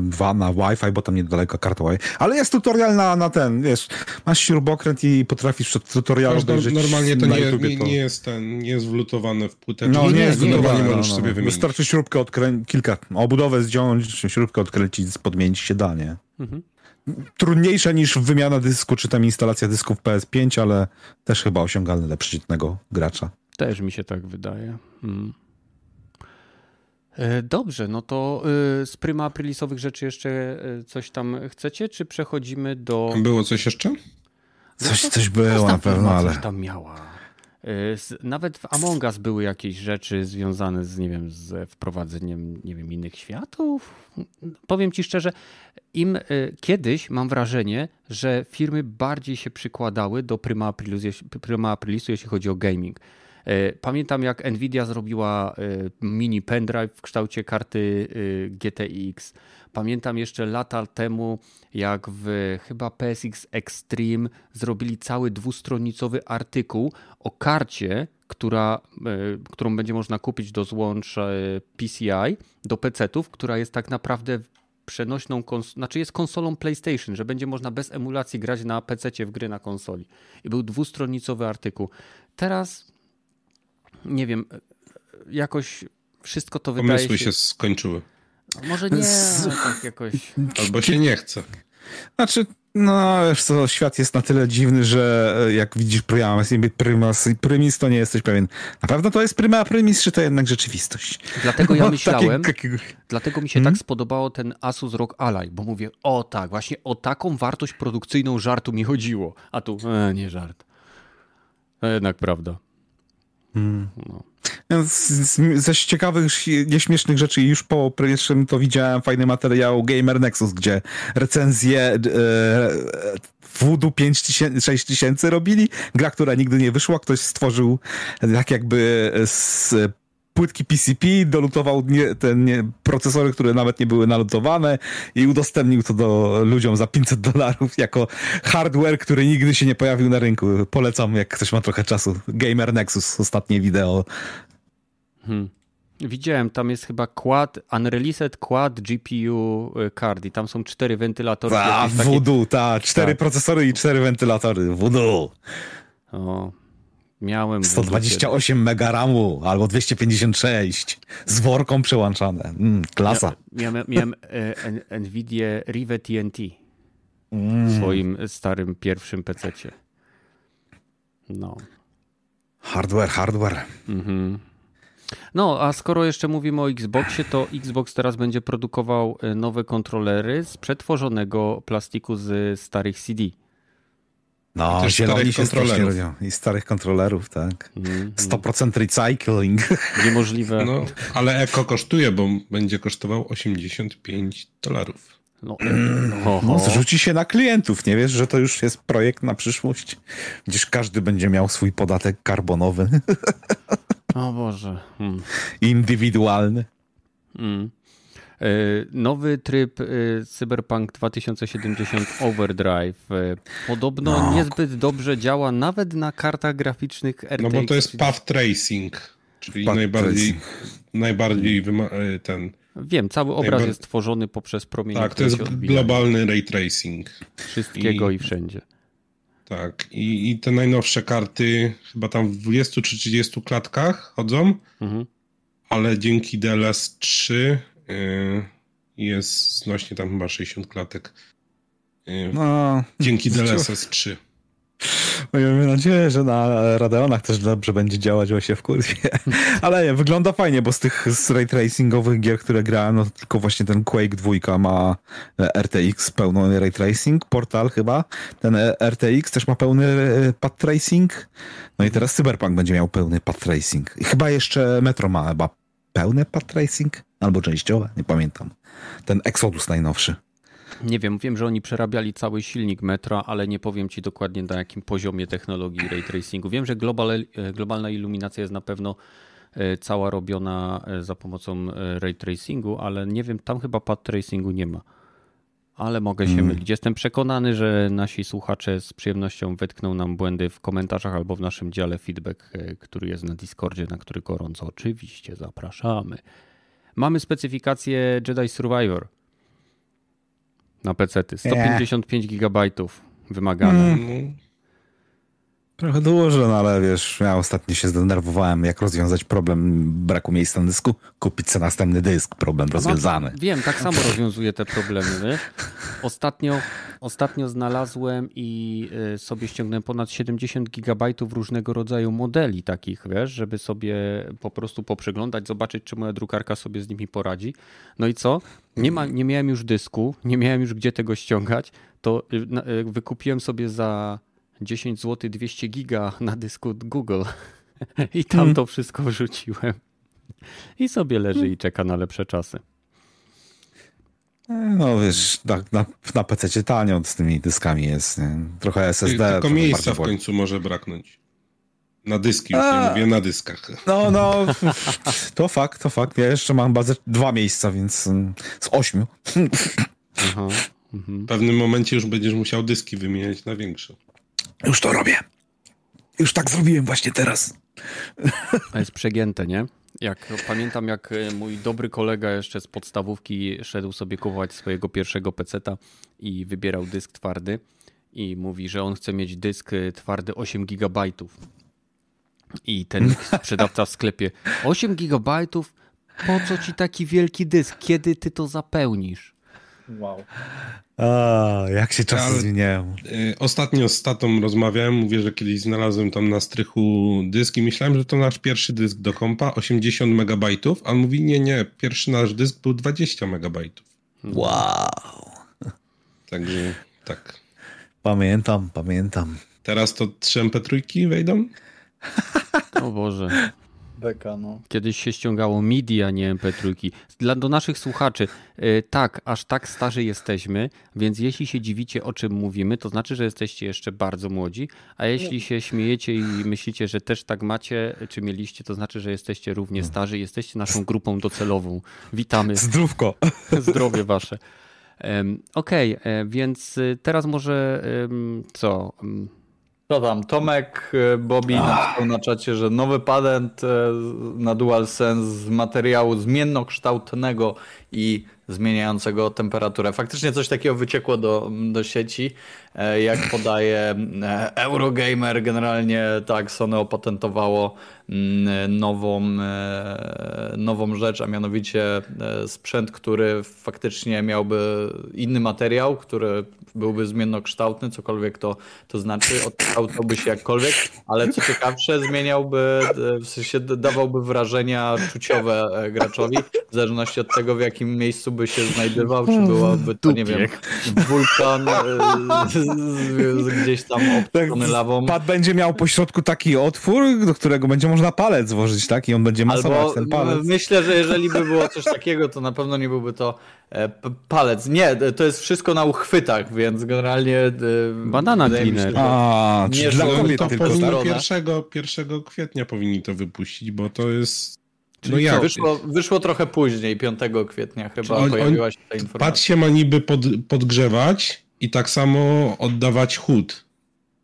A: dwa na Wi-Fi, bo tam niedaleko karta Wi-Fi. Ale jest tutorial na, na ten, wiesz, masz śrubokręt i potrafisz przed tutorial obejrzeć
B: Normalnie to nie, nie, nie, jest ten, nie jest wlutowane w płytę.
A: No, nie, nie jest
B: wlutowane, no, możesz no, sobie wymienić.
A: Wystarczy śrubkę odkręcić, kilka, obudowę zdjąć, śrubkę odkręcić, podmienić się da, nie? Mhm trudniejsze niż wymiana dysku, czy tam instalacja dysków PS5, ale też chyba osiągalne dla przeciętnego gracza.
C: Też mi się tak wydaje. Hmm. Dobrze, no to e, z pryma aprilisowych rzeczy jeszcze e, coś tam chcecie, czy przechodzimy do...
B: Było coś jeszcze?
A: Coś, coś było na pewno, ale...
C: Coś tam miała. Nawet w Among Us były jakieś rzeczy związane z, nie wiem, z wprowadzeniem, nie wiem, innych światów. Powiem ci szczerze, im kiedyś mam wrażenie, że firmy bardziej się przykładały do Prima Aprilisu, Prima Aprilisu jeśli chodzi o gaming. E, pamiętam jak Nvidia zrobiła mini pendrive w kształcie karty GTX. Pamiętam jeszcze lata temu, jak w chyba PSX Extreme zrobili cały dwustronicowy artykuł o karcie, która, którą będzie można kupić do złącz PCI, do PC-ów, która jest tak naprawdę przenośną, znaczy jest konsolą PlayStation, że będzie można bez emulacji grać na PC w gry na konsoli. I był dwustronicowy artykuł. Teraz nie wiem, jakoś wszystko to
B: wydaje Pomysły się... się skończyły.
C: Może nie, tak jakoś...
B: Albo się nie chce.
A: Znaczy, no wiesz co, świat jest na tyle dziwny, że e, jak widzisz Primas i Primas i Prymis, to nie jesteś pewien. Na pewno to jest Prima Prymis, czy to jednak rzeczywistość?
C: Dlatego ja myślałem, dlatego mi się hmm? tak spodobało ten Asus ROG Ally, bo mówię, o tak, właśnie o taką wartość produkcyjną żartu mi chodziło. A tu, e, nie żart. To jednak prawda.
A: Hmm. No. Z, ze ciekawych, nieśmiesznych rzeczy już po pierwszym to widziałem fajny materiał Gamer Nexus, gdzie recenzje Voodoo 5000, 6000 robili. Gra, która nigdy nie wyszła. Ktoś stworzył tak jakby z płytki PCP, dolutował nie, te nie, procesory, które nawet nie były nalutowane i udostępnił to do ludziom za 500 dolarów jako hardware, który nigdy się nie pojawił na rynku. Polecam, jak ktoś ma trochę czasu. Gamer Nexus, ostatnie wideo.
C: Hmm. Widziałem, tam jest chyba quad, unreleased quad GPU y, card i tam są cztery wentylatory.
A: A, voodoo, takie... ta, cztery tak. procesory i cztery wentylatory, voodoo.
C: O, Miałem.
A: 128 mega RAMu albo 256 z worką przełączane. Mm, klasa.
C: Mia, miałem, miałem e, Nvidia Rive TNT mm. w swoim starym pierwszym PC. No.
A: Hardware, hardware. Mhm.
C: No, a skoro jeszcze mówimy o Xboxie, to Xbox teraz będzie produkował e, nowe kontrolery z przetworzonego plastiku z starych CD.
A: No, zieloni się kontrolerów. I starych kontrolerów, tak. Mm, 100% recycling.
C: Niemożliwe. No,
B: ale eko kosztuje, bo będzie kosztował 85 dolarów. No,
A: no, no, zrzuci się na klientów, nie wiesz, że to już jest projekt na przyszłość, gdzież każdy będzie miał swój podatek karbonowy.
C: O Boże. Hmm.
A: Indywidualny.
C: Hmm. E, nowy tryb e, Cyberpunk 2070 Overdrive e, podobno no. niezbyt dobrze działa nawet na kartach graficznych RTX.
B: No bo to jest path tracing, czyli path najbardziej, tracing. najbardziej ten...
C: Wiem, cały obraz jest tworzony poprzez promienie.
B: Tak, to jest globalny ray tracing.
C: Wszystkiego i, i wszędzie.
B: Tak, I, i te najnowsze karty chyba tam w 20 czy 30 klatkach chodzą, mhm. ale dzięki DLS 3 Y, jest znośnie tam chyba 60 klatek. Y, no, dzięki DLSS 3.
A: Miejmy nadzieję, że na Radeonach też dobrze będzie działać właśnie w kurwie. Ale nie, wygląda fajnie, bo z tych z ray tracingowych gier, które grałem, no tylko właśnie ten Quake 2 ma e, RTX pełny ray tracing, Portal chyba. Ten e, RTX też ma pełny e, path tracing. No i teraz Cyberpunk będzie miał pełny path tracing. I chyba jeszcze Metro ma chyba pełne path tracing? Albo częściowe, nie pamiętam. Ten Exodus najnowszy.
C: Nie wiem, wiem, że oni przerabiali cały silnik metra, ale nie powiem ci dokładnie na jakim poziomie technologii ray tracingu. Wiem, że global, e, globalna iluminacja jest na pewno e, cała robiona e, za pomocą ray tracingu, ale nie wiem, tam chyba path tracingu nie ma. Ale mogę się hmm. mylić. Jestem przekonany, że nasi słuchacze z przyjemnością wetkną nam błędy w komentarzach albo w naszym dziale feedback, który jest na Discordzie, na który gorąco oczywiście zapraszamy. Mamy specyfikację Jedi Survivor na PC. 155 GB wymagane. Mm.
A: Trochę dużo, no ale wiesz, ja ostatnio się zdenerwowałem, jak rozwiązać problem braku miejsca na dysku, kupić sobie następny dysk, problem rozwiązany.
C: wiem, tak samo rozwiązuję te problemy. Ostatnio, ostatnio znalazłem i y, sobie ściągnąłem ponad 70 gigabajtów różnego rodzaju modeli takich, wiesz, żeby sobie po prostu poprzeglądać, zobaczyć, czy moja drukarka sobie z nimi poradzi. No i co? Nie, ma, nie miałem już dysku, nie miałem już gdzie tego ściągać, to y, y, wykupiłem sobie za 10 zł 200 giga na dysku Google i tam hmm. to wszystko wrzuciłem. I sobie leży i czeka na lepsze czasy.
A: No wiesz, na, na, na PC tanio z tymi dyskami jest. Nie? Trochę SSD.
B: Tylko miejsca w końcu może braknąć. Na dyski już A, nie mówię, na dyskach.
A: No, no, to fakt, to fakt. Ja jeszcze mam bazę dwa miejsca, więc mm, z ośmiu.
B: Aha. Mhm. W pewnym momencie już będziesz musiał dyski wymieniać na większe.
A: Już to robię. Już tak zrobiłem właśnie teraz.
C: A jest przegięte, nie? Jak pamiętam, jak e, mój dobry kolega jeszcze z podstawówki szedł sobie kupować swojego pierwszego peceta i wybierał dysk twardy i mówi, że on chce mieć dysk e, twardy 8 gigabajtów. I ten sprzedawca w sklepie 8 gigabajtów? Po co ci taki wielki dysk? Kiedy ty to zapełnisz?
D: Wow.
A: A, jak się czasy Ale, zmieniają.
B: Y, ostatnio z tatą rozmawiałem, mówię, że kiedyś znalazłem tam na strychu dysk i myślałem, że to nasz pierwszy dysk do kompa, 80 megabajtów, a on mówi, nie, nie, pierwszy nasz dysk był 20 megabajtów.
A: Wow.
B: Także tak.
A: Pamiętam, pamiętam.
B: Teraz to 3 MP3 wejdą?
C: O Boże.
D: Beka, no.
C: Kiedyś się ściągało MIDI, a nie MP3. Dla, do naszych słuchaczy, yy, tak, aż tak starzy jesteśmy, więc jeśli się dziwicie, o czym mówimy, to znaczy, że jesteście jeszcze bardzo młodzi, a jeśli się śmiejecie i myślicie, że też tak macie, czy mieliście, to znaczy, że jesteście równie starzy, jesteście naszą grupą docelową. Witamy.
A: Zdrówko.
C: Zdrowie wasze. Okej, okay, e, więc y, teraz może co?
D: Co tam? Tomek e, Bobby napisał na czacie, że nowy patent e, na DualSense z materiału zmiennokształtnego i zmieniającego temperaturę. Faktycznie coś takiego wyciekło do, do sieci. E, jak podaje Eurogamer, generalnie tak, Sony opatentowało mm, nową, nową rzecz, a mianowicie sprzęt, który faktycznie miałby inny materiał, który byłby zmiennokształtny, cokolwiek to, to znaczy, odkształtałby się jakkolwiek, ale co ciekawsze, zmieniałby, e, w sensie dawałby wrażenia czuciowe e, graczowi, w zależności od tego, w jakim miejscu by się znajdował, czy byłoby to, nie wiem, wulkan e, gdzieś tam obklony tak, lawą.
A: Pad będzie miał po środku taki otwór, do którego będzie można palec włożyć, tak? I on będzie masować Albo ten palec.
D: Myślę, że jeżeli by było coś takiego, to na pewno nie byłby to palec. Nie, to jest wszystko na uchwytach, więc generalnie... E,
C: Banana cleaner.
B: A, nie, dla kobiet tylko. Pierwszego, pierwszego kwietnia powinni to wypuścić, bo to jest...
D: No ja. Wyszło, wyszło trochę później, 5 kwietnia chyba on, pojawiła się ta informacja.
B: Pad się ma niby pod, podgrzewać i tak samo oddawać chód.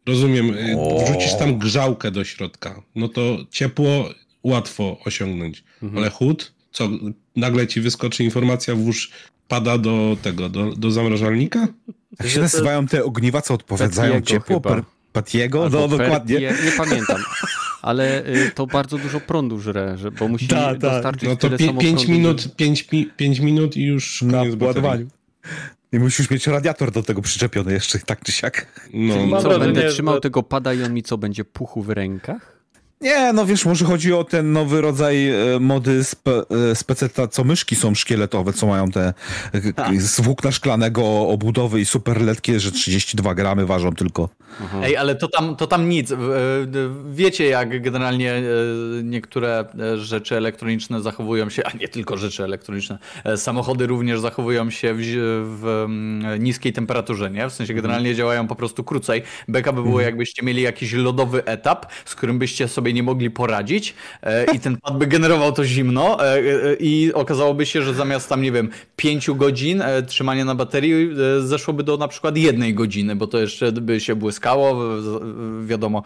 B: Rozumiem, y, o. wrzucisz tam grzałkę do środka, no to ciepło łatwo osiągnąć, mhm. ale chód, co nagle ci wyskoczy informacja, włóż pada do tego, do, do zamrażalnika?
A: Jak się nazywają te ogniwa, co odpowiadają ciepło? Patiego? No, dokładnie.
C: Nie pamiętam. Ale y, to bardzo dużo prądu żre, że, bo musi ta, ta. dostarczyć No to tyle 5
B: minut, 5 minut i już
A: na ładowaniu. I musisz mieć radiator do tego przyczepiony jeszcze, tak czy siak.
C: No. Co, będę trzymał tego pada i on mi co, będzie puchu w rękach?
A: Nie, no wiesz, może chodzi o ten nowy rodzaj e, mody spe, e, speceta, co myszki są szkieletowe, co mają te tak. z włókna szklanego obudowy i super letkie, że 32 gramy ważą tylko.
D: Aha. Ej, ale to tam, to tam nic. Wiecie, jak generalnie niektóre rzeczy elektroniczne zachowują się, a nie tylko rzeczy elektroniczne, samochody również zachowują się w, w niskiej temperaturze, nie? W sensie generalnie mhm. działają po prostu krócej. Beka by było, mhm. jakbyście mieli jakiś lodowy etap, z którym byście sobie nie mogli poradzić e, i ten pad by generował to zimno e, e, i okazałoby się, że zamiast tam, nie wiem, pięciu godzin trzymania na baterii zeszłoby do na przykład jednej godziny, bo to jeszcze by się błyskało, wiadomo,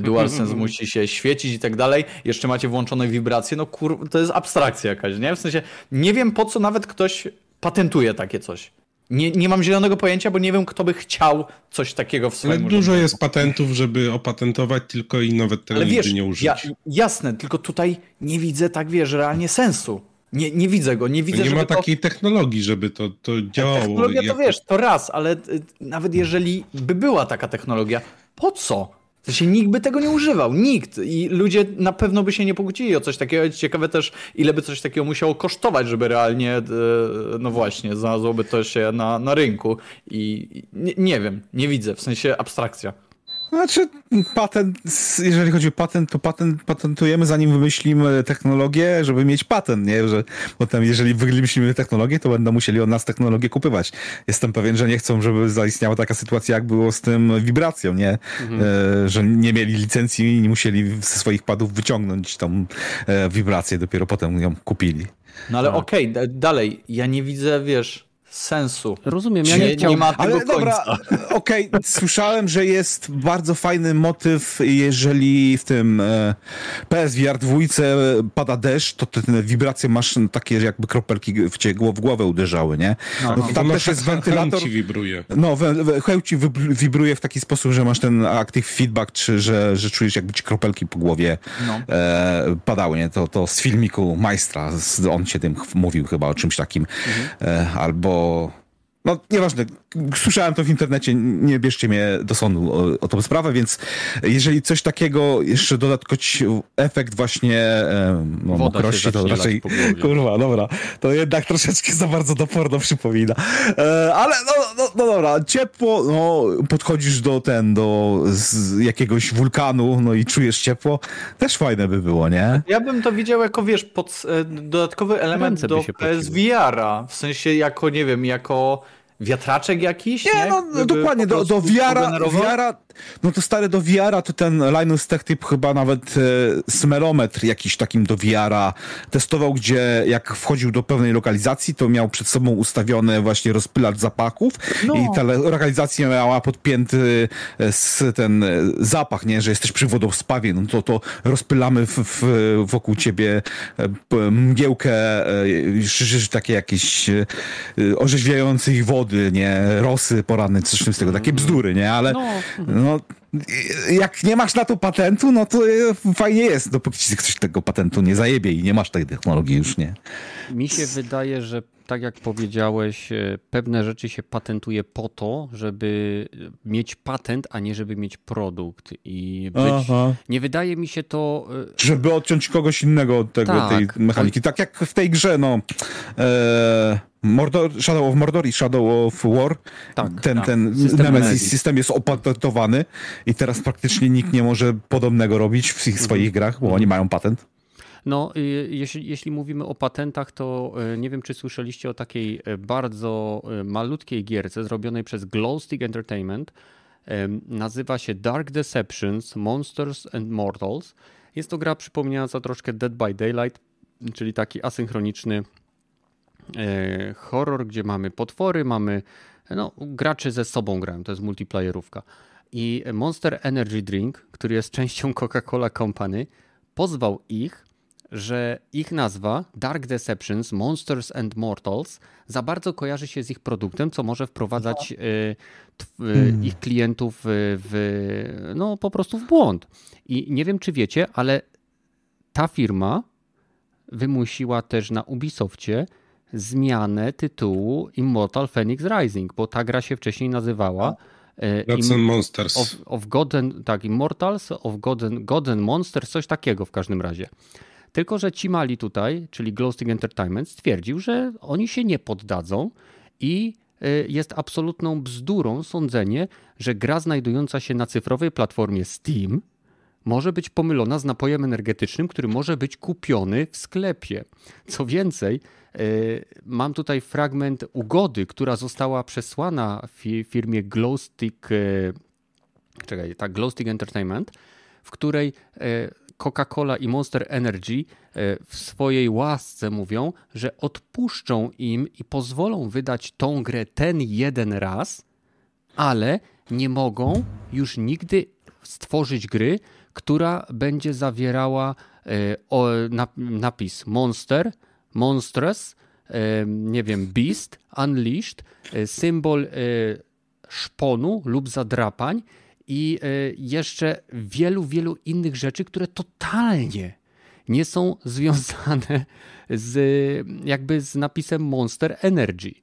D: DualSense musi się świecić i tak dalej, jeszcze macie włączone wibracje, no kur... to jest abstrakcja jakaś, nie? W sensie, nie wiem po co nawet ktoś patentuje takie coś. Nie, nie mam zielonego pojęcia, bo nie wiem, kto by chciał coś takiego w swoim
B: Ale dużo jest patentów, żeby opatentować, tylko i nawet tego Ale wiesz, nie użyć. Ja,
D: jasne, tylko tutaj nie widzę, tak wiesz, realnie sensu. Nie, nie widzę go, nie widzę,
B: Nie ma takiej
D: to...
B: technologii, żeby to, to działało.
D: Technologia to wiesz, to raz, ale y, nawet jeżeli by była taka technologia, po co? W sensie nikt by tego nie używał, nikt. I ludzie na pewno by się nie pokłócili o coś takiego. Ciekawe też, ile by coś takiego musiało kosztować, żeby realnie, e, no właśnie, znalazłoby to się na, na rynku. I nie, nie wiem, nie widzę, w sensie abstrakcja.
A: Znaczy, patent, jeżeli chodzi o patent, to patent patentujemy, zanim wymyślimy technologię, żeby mieć patent, nie? Że potem, jeżeli wymyślimy technologię, to będą musieli od nas technologię kupywać. Jestem pewien, że nie chcą, żeby zaistniała taka sytuacja, jak było z tym wibracją, nie? Mhm. E, że nie mieli licencji i nie musieli ze swoich padów wyciągnąć tą e, wibrację, dopiero potem ją kupili.
D: No ale tak. okej, okay, dalej, ja nie widzę, wiesz, sensu.
C: Rozumiem, ja nie, nie chciał...
D: nie ma tego Ale końca. dobra,
A: okej, okay, słyszałem, że jest bardzo fajny motyw, jeżeli w tym e, PSVR 2 pada deszcz, to te, te wibracje masz takie jakby kropelki w cię w głowę uderzały, nie?
B: No, no, tam też jest wentylator. ci wibruje.
A: No, hełm ci wibruje w taki sposób, że masz ten active feedback, czy że, że czujesz jakby ci kropelki po głowie no. e, padały, nie? To, to z filmiku Majstra, on się tym mówił chyba o czymś takim, mhm. e, albo no nieważne, słyszałem to w internecie, nie bierzcie mnie do sądu o, o tą sprawę, więc jeżeli coś takiego, jeszcze dodatkować efekt właśnie no, mokrości, to raczej, kurwa, dobra, to jednak troszeczkę za bardzo do porno przypomina. E, ale no, no, no dobra, ciepło, no podchodzisz do ten, do jakiegoś wulkanu, no i czujesz ciepło, też fajne by było, nie?
D: Ja bym to widział jako, wiesz, pod, e, dodatkowy element do PSVR-a, w sensie jako, nie wiem, jako wiatraczek jakiś?
A: Nie, nie? no dokładnie, do, do wiara, wiara, no to stary do wiara, to ten Linus Tech Tip chyba nawet e, smerometr jakiś takim do wiara testował, gdzie jak wchodził do pewnej lokalizacji, to miał przed sobą ustawione właśnie rozpylacz zapachów no. i ta lokalizacja miała podpięty e, ten e, zapach, nie, że jesteś przy wodospawie, no to to rozpylamy w, w, wokół ciebie e, mgiełkę, takie jakieś orzeźwiające ich wody, wody, nie, rosy poranne, coś z tego, takie bzdury, nie, ale no. No. jak nie masz na to patentu, no to fajnie jest, dopóki ci ktoś tego patentu nie zajebie i nie masz tej technologii już, nie.
C: Mi się wydaje, że tak jak powiedziałeś, e, pewne rzeczy się patentuje po to, żeby mieć patent, a nie żeby mieć produkt. I być... Nie wydaje mi się to.
A: E, żeby odciąć kogoś innego od tego, tak. tej mechaniki. Tak jak w tej grze, no. E... Mordor, Shadow of Mordor i Shadow of War. Tak, ten, tak. ten system Nemesis system jest opatentowany i teraz praktycznie nikt nie może podobnego robić w swoich mhm. grach, bo oni mają patent.
C: No, y, jeśli, jeśli mówimy o patentach, to y, nie wiem, czy słyszeliście o takiej y, bardzo malutkiej gierce zrobionej przez Glowstick Entertainment. Nazywa się Dark Deceptions, Monsters and Mortals. Jest to gra przypominająca troszkę Dead by Daylight, czyli taki asynchroniczny horror, gdzie mamy potwory, mamy no, graczy ze sobą grają, to jest multiplayerówka. I Monster Energy Drink, który jest częścią Coca-Cola Company, pozwał ich że ich nazwa Dark Deceptions, Monsters and Mortals za bardzo kojarzy się z ich produktem, co może wprowadzać y, hmm. ich klientów w, no po prostu w błąd. I nie wiem, czy wiecie, ale ta firma wymusiła też na Ubisoftie zmianę tytułu Immortal Phoenix Rising, bo ta gra się wcześniej nazywała
B: Gods and Monsters.
C: Of, of God and, tak, Immortals, of God and, God and Monsters, coś takiego w każdym razie. Tylko, że ci mali tutaj, czyli Glowstick Entertainment, stwierdził, że oni się nie poddadzą i y, jest absolutną bzdurą sądzenie, że gra znajdująca się na cyfrowej platformie Steam może być pomylona z napojem energetycznym, który może być kupiony w sklepie. Co więcej, y, mam tutaj fragment ugody, która została przesłana firmie Glowstick, y, czekaj, tak, Glowstick Entertainment, w której Coca-Cola i Monster Energy e, w swojej łasce mówią, że odpuszczą im i pozwolą wydać tą grę ten jeden raz, ale nie mogą już nigdy stworzyć gry, która będzie zawierała e, napis Monster, Monstrous, e, nie wiem, Beast, Unleashed, symbol szponu lub zadrapań i e, jeszcze wielu, wielu innych rzeczy, które totalnie nie są związane z jakby z napisem Monster Energy.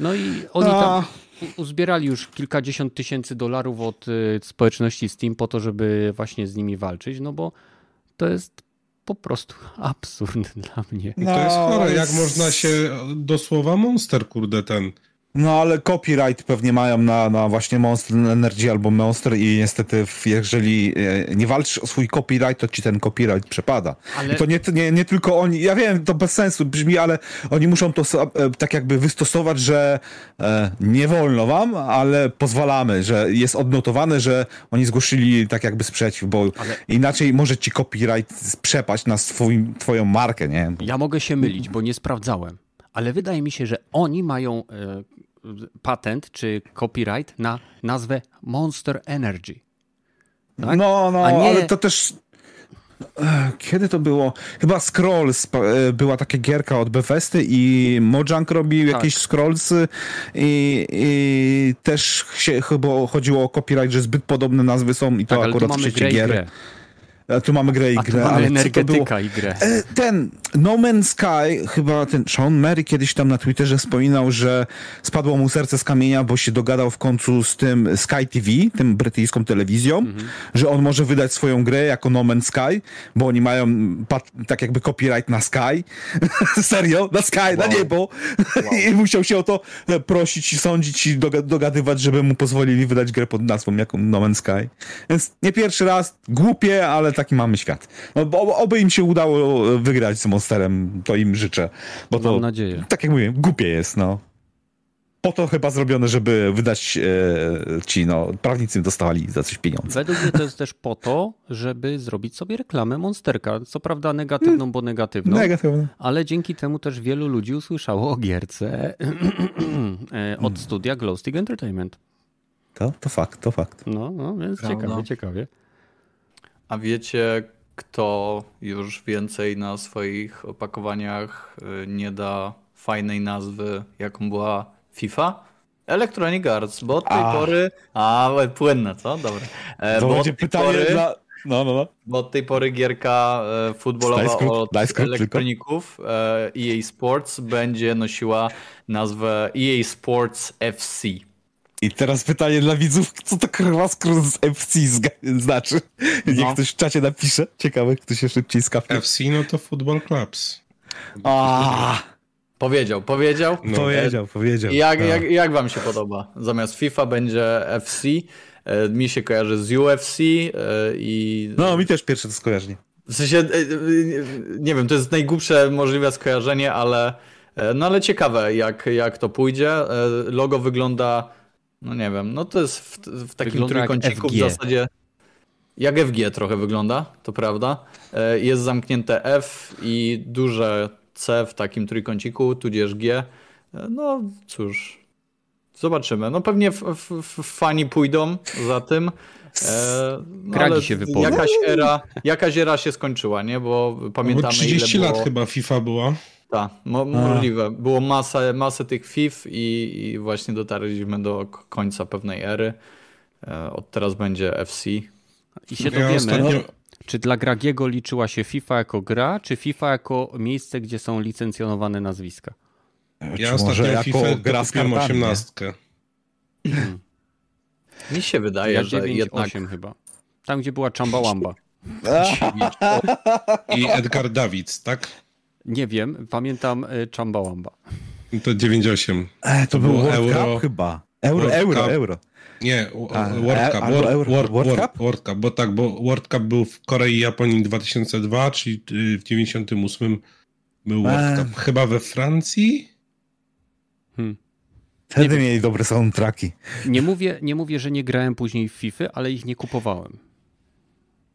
C: No i oni tam uzbierali już kilkadziesiąt tysięcy dolarów od e, społeczności Steam po to, żeby właśnie z nimi walczyć, no bo to jest po prostu absurd dla mnie.
B: No, to jest chore, jak można się do słowa monster, kurde, ten
A: No ale copyright pewnie mają na, na właśnie Monster Energy albo Monster i niestety jeżeli e, nie walczysz o swój copyright, to ci ten copyright przepada. Ale... I to nie, nie, nie tylko oni, ja wiem, to bez sensu brzmi, ale oni muszą to e, tak jakby wystosować, że e, nie wolno wam, ale pozwalamy, że jest odnotowane, że oni zgłosili tak jakby sprzeciw, bo ale... inaczej może ci copyright przepaść na swój, twoją markę, nie?
C: Ja mogę się mylić, bo nie sprawdzałem ale wydaje mi się, że oni mają patent czy copyright na nazwę Monster Energy.
A: Tak? No, no, nie... ale to też. Kiedy to było? Chyba Scrolls e, była taka gierka od Bethesdy i Mojang robił tak. jakieś Scrollsy i, i, też się chyba chodziło o copyright, że zbyt podobne nazwy są i to tak, akurat w trzeciej gier. Grę. Tu mamy grę i grę.
C: ale energetyka i grę.
A: E, ten No Man's Sky, chyba ten Sean Mary kiedyś tam na Twitterze wspominał, że spadło mu serce z kamienia, bo się dogadał w końcu z tym Sky TV, tym brytyjską telewizją, mhm. że on może wydać swoją grę jako No Man's Sky, bo oni mają tak jakby copyright na Sky. Serio? Na Sky, wow. na niebo. Wow. I musiał się o to e, prosić i sądzić i dogadywać, żeby mu pozwolili wydać grę pod nazwą jako No Man's Sky. Więc nie pierwszy raz, głupie, ale taki mamy świat. No, oby im się udało wygrać z Monsterem, to im życzę. Bo to,
C: Mam nadzieję.
A: Tak jak mówię, głupie jest, no. Po to chyba zrobione, żeby wydać e, ci, no, prawnicy dostawali za coś pieniądze.
C: Według mnie to jest też po to, żeby zrobić sobie reklamę Monsterka. Co prawda negatywną, bo negatywną. Negatywną. Ale dzięki temu też wielu ludzi usłyszało o gierce e, od studia Glowstick Entertainment.
A: To, to fakt, to fakt.
C: No, no więc Prawda. ciekawie, ciekawie.
D: A wiecie, kto już więcej na swoich opakowaniach y, nie da fajnej nazwy, jaką była FIFA? Electronic Arts, bo od tej a. pory. A, płynne, co? Dobra.
A: E, to bo będzie pytanie pory... dla. No, no, no.
D: Bo od tej pory gierka e, futbolowa od elektroników EA e Sports będzie nosiła nazwę EA Sports FC.
A: I teraz pytanie dla widzów, co to kurwa skrót z FC znaczy? Niech no. ktoś w czacie napisze. Ciekawe, kto się szybciej skapnie.
B: FC no to Football Clubs.
A: A.
D: Powiedział, powiedział.
A: No. Powiedział, powiedział.
D: Jak, no. jak, jak wam się podoba? Zamiast FIFA będzie FC. E, mi się kojarzy z UFC e, i...
A: No, mi też pierwsze to skojarzenie.
D: W sensie, e, nie wiem, to jest najgłupsze możliwe skojarzenie, ale no ale ciekawe jak, jak to pójdzie. Logo wygląda no nie wiem, no to jest w, w takim wygląda trójkąciku w zasadzie. Jak FG trochę wygląda, to prawda. E, jest zamknięte F i duże C w takim trójkąciku, tudzież G. E, no cóż, zobaczymy. No pewnie f, f, fani pójdą za tym.
C: E, no, Kragi się wypowie.
D: Jakaś era, jakaś era się skończyła, nie? Bo pamiętamy. Bo
B: 30
D: ile
B: lat
D: było...
B: chyba FIFA była.
D: Tak, mo możliwe. Było masę, masę tych FIF i, i, właśnie dotarliśmy do końca pewnej ery. E, od teraz będzie FC.
C: I się dowiemy, ja ostatnio... czy dla Gragiego liczyła się FIFA jako gra, czy FIFA jako miejsce, gdzie są licencjonowane nazwiska?
B: Ja ostatnio jako FIFA gra kupiłem osiemnastkę.
D: Hmm. Mi się wydaje, ja że 9, jednak...
C: 8 chyba. Tam, gdzie była Chamba
B: I Edgar Davids, tak?
C: Nie wiem, pamiętam e, Chambawamba.
B: To 98.
A: E, to, to było World euro. Cup chyba. Euro, World euro, Cup. euro.
B: Nie, World Cup. World, World, World, World, Cup? World Cup, bo tak, bo World Cup był w Korei i Japonii 2002, czyli y, w 98 był World Cup. Chyba we Francji?
A: Hmm. Wtedy mieli dobre soundtracki.
C: Nie mówię, nie mówię, że nie grałem później w FIFA, ale ich nie kupowałem.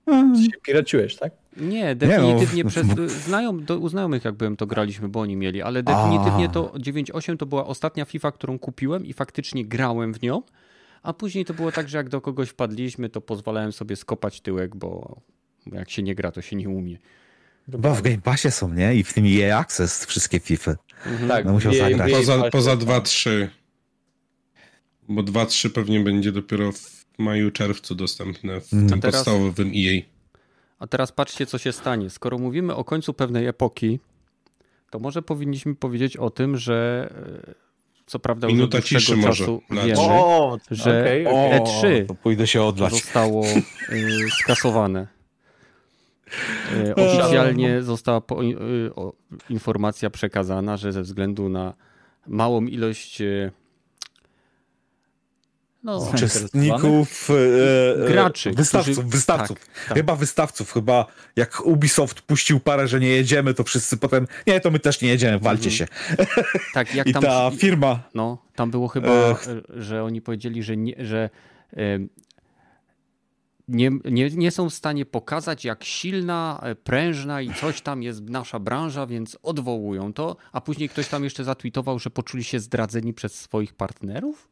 D: Hmm. Się piraciłeś, tak?
C: Nie, definitywnie nie, no. przez znajom, do, u znajomych jak byłem, to graliśmy, bo oni mieli, ale definitywnie to 9.8 to była ostatnia FIFA, którą kupiłem i faktycznie grałem w nią, a później to było tak, że jak do kogoś wpadliśmy, to pozwalałem sobie skopać tyłek, bo jak się nie gra, to się nie umie.
A: Bo w Game Passie są, nie? I w tym EA Access wszystkie FIFA.
D: Mhm. Tak, no
B: musiał zagrać. Poza, poza 2-3. Bo 2-3 pewnie będzie dopiero w maju, czerwcu dostępne w hmm. tym teraz... podstawowym EA.
C: A teraz patrzcie, co się stanie. Skoro mówimy o końcu pewnej epoki, to może powinniśmy powiedzieć o tym, że e, co prawda
B: Minuta już ciszy czasu
C: może. wiemy, o, że okay, okay. E3
A: to pójdę się odlać.
C: zostało y, skasowane. Y, oficjalnie została po, y, informacja przekazana, że ze względu na małą ilość
A: no, uczestników, e, graczy, wystawców, którzy... wystawców. Tak, tak. Chyba wystawców, chyba jak Ubisoft puścił parę, że nie jedziemy, to wszyscy potem, nie, to my też nie jedziemy, walcie mhm. się.
C: Tak, jak
A: I
C: tam,
A: ta firma...
C: No, tam było chyba, e... że oni powiedzieli, że, nie, że nie, nie, nie są w stanie pokazać, jak silna, e, prężna i coś tam jest nasza branża, więc odwołują to, a później ktoś tam jeszcze zatwitował, że poczuli się zdradzeni przez swoich partnerów?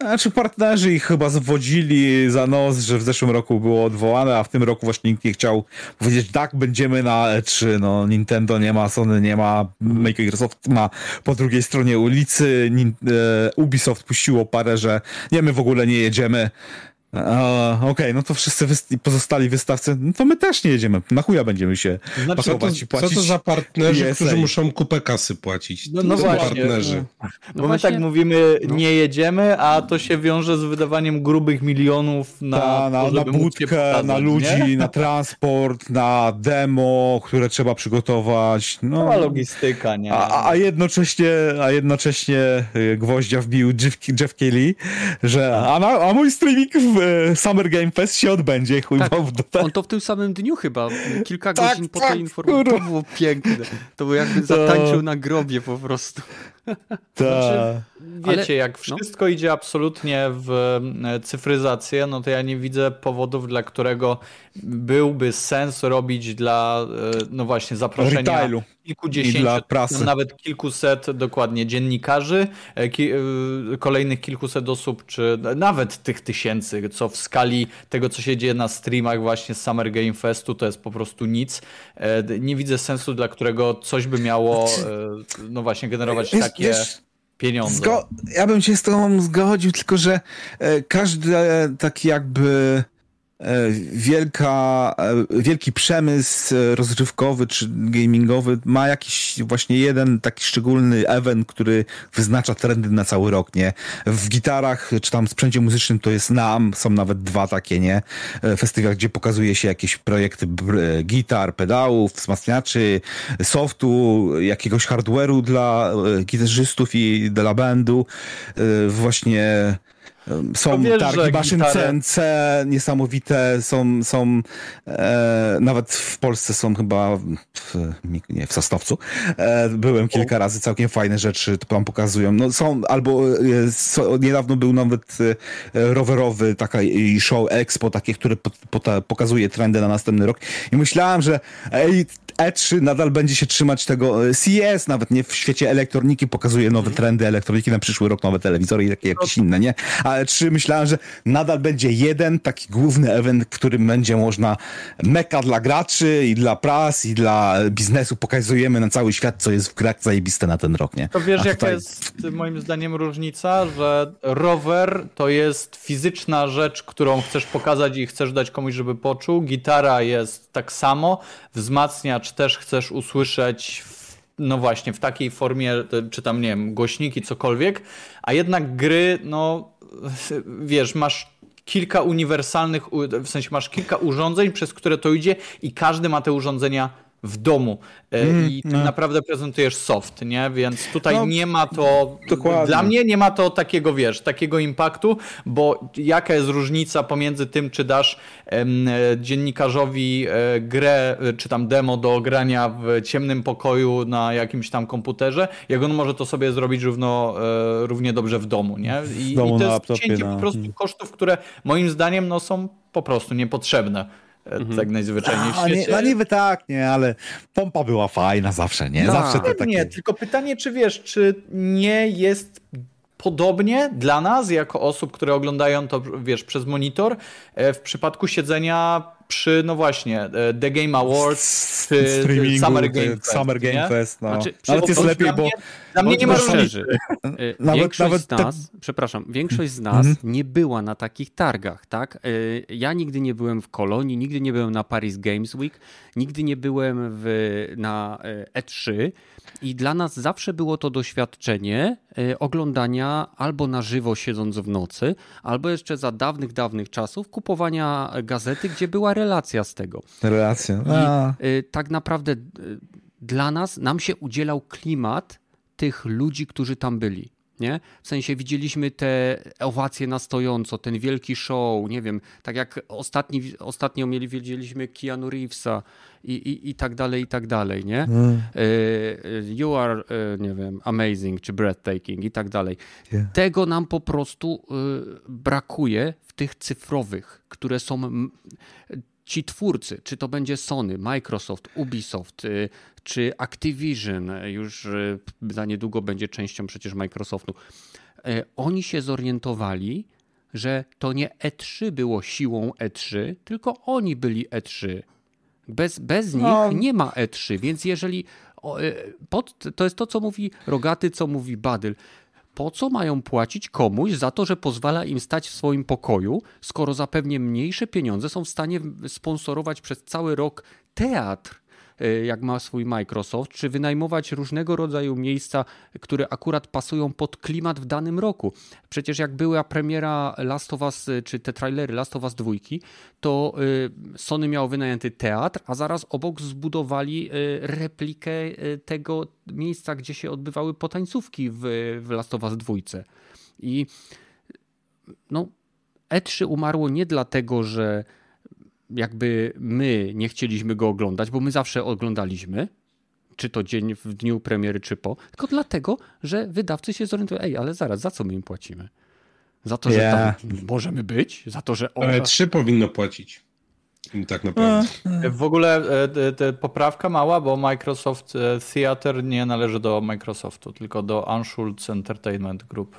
A: Znaczy partnerzy ich chyba zwodzili za nos, że w zeszłym roku było odwołane, a w tym roku właśnie nikt nie chciał powiedzieć tak, będziemy na E3. No, Nintendo nie ma, Sony nie ma, Microsoft ma po drugiej stronie ulicy, e, Ubisoft puściło parę, że nie, my w ogóle nie jedziemy. Okej, okay, no to wszyscy wy pozostali wystawcy, no to my też nie jedziemy. Na chuja będziemy się
B: znaczy, pasować i płacić. Co to za partnerzy, PSA. którzy muszą kupę kasy płacić?
D: No, no właśnie. Partnerzy. No, no Bo właśnie. my tak mówimy, no. nie jedziemy, a to się wiąże z wydawaniem grubych milionów na, Ta,
A: na, na budkę, na ludzi, nie? na transport, na demo, które trzeba przygotować. No,
D: Cała logistyka, nie?
A: A, a, jednocześnie, a jednocześnie y, gwoździa wbił Jeff, Jeff Kelly, że a, na, a mój streaming w Summer Game Fest się odbędzie. Chuj
C: tak, on to w tym samym dniu chyba, kilka tak, godzin po tej tak, informacji. To było piękne. To było jakby zatańczył na grobie po prostu.
D: Znaczy, wiecie, Ale, jak no. wszystko no. idzie absolutnie w e, cyfryzację, no to ja nie widzę powodów, dla którego byłby sens robić dla, e, no właśnie, zaproszenia Retailu. kilkudziesięciu, no nawet kilkuset dokładnie dziennikarzy, e, ki kolejnych kilkuset osób, czy nawet tych tysięcy, co w skali tego, co się dzieje na streamach właśnie z Summer Game Festu, to jest po prostu nic. Nie widzę sensu, dla którego coś by miało, no właśnie, generować takie takie wiesz, pieniądze.
A: ja bym się z tobą zgodził, tylko że e, każdy taki jakby wielka, e, wielki przemysł rozrywkowy czy gamingowy ma jakiś właśnie jeden taki szczególny event, który wyznacza trendy na cały rok, nie? W gitarach czy tam sprzęcie muzycznym to jest NAM, są nawet dwa takie, nie? E, festiwal, gdzie pokazuje się jakieś projekty gitar, pedałów, wzmacniaczy, softu, jakiegoś hardware'u dla gitarzystów i dla bandu. Właśnie są wiesz, targi maszyn. CNC niesamowite, są, są e, nawet w Polsce są chyba w, nie, w Sosnowcu. E, byłem kilka o. razy, całkiem fajne rzeczy tam pokazują. No są, albo e, so, niedawno był nawet e, rowerowy taka show expo, takie, które po, po, pokazuje trendy na następny rok i myślałem, że ej, E3 nadal będzie się trzymać tego, e, CES nawet nie w świecie elektroniki pokazuje nowe mhm. trendy elektroniki na przyszły rok, nowe telewizory i takie jakieś inne, nie? A E3 myślałem, że nadal będzie jeden taki główny event, w którym będzie można meka dla graczy i dla pras i dla biznesu pokazujemy na cały świat, co jest w grach zajebiste na ten rok, nie?
D: To wiesz, tutaj... jaka jest moim zdaniem różnica, że rower to jest fizyczna rzecz, którą chcesz pokazać i chcesz dać komuś, żeby poczuł. Gitara jest tak samo, wzmacniacz też chcesz usłyszeć no właśnie, w takiej formie, czy tam, nie wiem, głośniki, cokolwiek, a jednak gry, no wiesz, masz kilka uniwersalnych, w sensie masz kilka urządzeń, przez które to idzie i każdy ma te urządzenia w domu e, mm, i no. naprawdę prezentujesz soft, nie? Więc tutaj no, nie ma to, dokładnie. dla mnie nie ma to takiego, wiesz, takiego impaktu, bo jaka jest różnica pomiędzy tym, czy dasz em, dziennikarzowi e, grę, czy tam demo do grania w ciemnym pokoju na jakimś tam komputerze, jak on może to sobie zrobić równo, e, równie dobrze w domu, nie? I, i to jest cięcie no. po prostu kosztów, które moim zdaniem no, są po prostu niepotrzebne. Mhm. tak najzwyczajniej w świecie.
A: Nie, no niby tak, nie, ale pompa była fajna zawsze, nie? No, zawsze to takie...
D: Nie, tylko pytanie, czy wiesz, czy nie jest podobnie dla nas, jako osób, które oglądają to, wiesz, przez monitor, e, w przypadku siedzenia przy, no właśnie, e, The Game Awards, czy Summer Game Fest.
A: Summer Game Fest no. Znaczy, nawet jest lepiej, bo...
D: Dla mnie nie ma różnicy.
C: nawet, większość nawet z nas, te... przepraszam, większość z nas -hmm. nie była na takich targach, tak? E, ja nigdy nie byłem w Kolonii, nigdy nie byłem na Paris Games Week, nigdy nie byłem w, na E3, i dla nas zawsze było to doświadczenie oglądania albo na żywo siedząc w nocy, albo jeszcze za dawnych, dawnych czasów kupowania gazety, gdzie była relacja z tego.
A: Relacja.
C: A. I tak naprawdę dla nas, nam się udzielał klimat tych ludzi, którzy tam byli. nie? W sensie widzieliśmy te owacje na stojąco, ten wielki show, nie wiem, tak jak ostatni, ostatnio mieli, widzieliśmy Keanu Reevesa i, i, i tak dalej, i tak dalej, nie? Mm. You are, nie wiem, amazing, czy breathtaking i tak dalej. Yeah. Tego nam po prostu brakuje w tych cyfrowych, które są ci twórcy, czy to będzie Sony, Microsoft, Ubisoft, czy Activision, już za niedługo będzie częścią przecież Microsoftu, oni się zorientowali, że to nie E3 było siłą E3, tylko oni byli E3. Bez, bez nich no. nie ma E3, więc jeżeli. Pod, to jest to, co mówi Rogaty, co mówi Badyl. Po co mają płacić komuś za to, że pozwala im stać w swoim pokoju, skoro zapewnie mniejsze pieniądze są w stanie sponsorować przez cały rok teatr? E, jak ma swój Microsoft, czy wynajmować różnego rodzaju miejsca, które akurat pasują pod klimat w danym roku. Przecież jak była premiera Last of Us, e, czy te trailery Last of Us 2, to e, Sony miało wynajęty teatr, a zaraz obok zbudowali replikę tego miejsca, gdzie się odbywały potańcówki w, w Last of Us 2. I no, E3 umarło nie dlatego, że jakby my nie chcieliśmy go oglądać, bo my zawsze oglądaliśmy, czy to dzień w dniu premiery, czy po, tylko dlatego, że wydawcy się zorientują, ej, ale zaraz, za co my im płacimy? Za to, że yeah. tam możemy być? Za to, że...
B: Ale trzy powinno płacić. Tak naprawdę.
D: W ogóle e, poprawka mała, bo Microsoft e, Theater nie należy do Microsoftu, tylko do Unschulz Entertainment Group.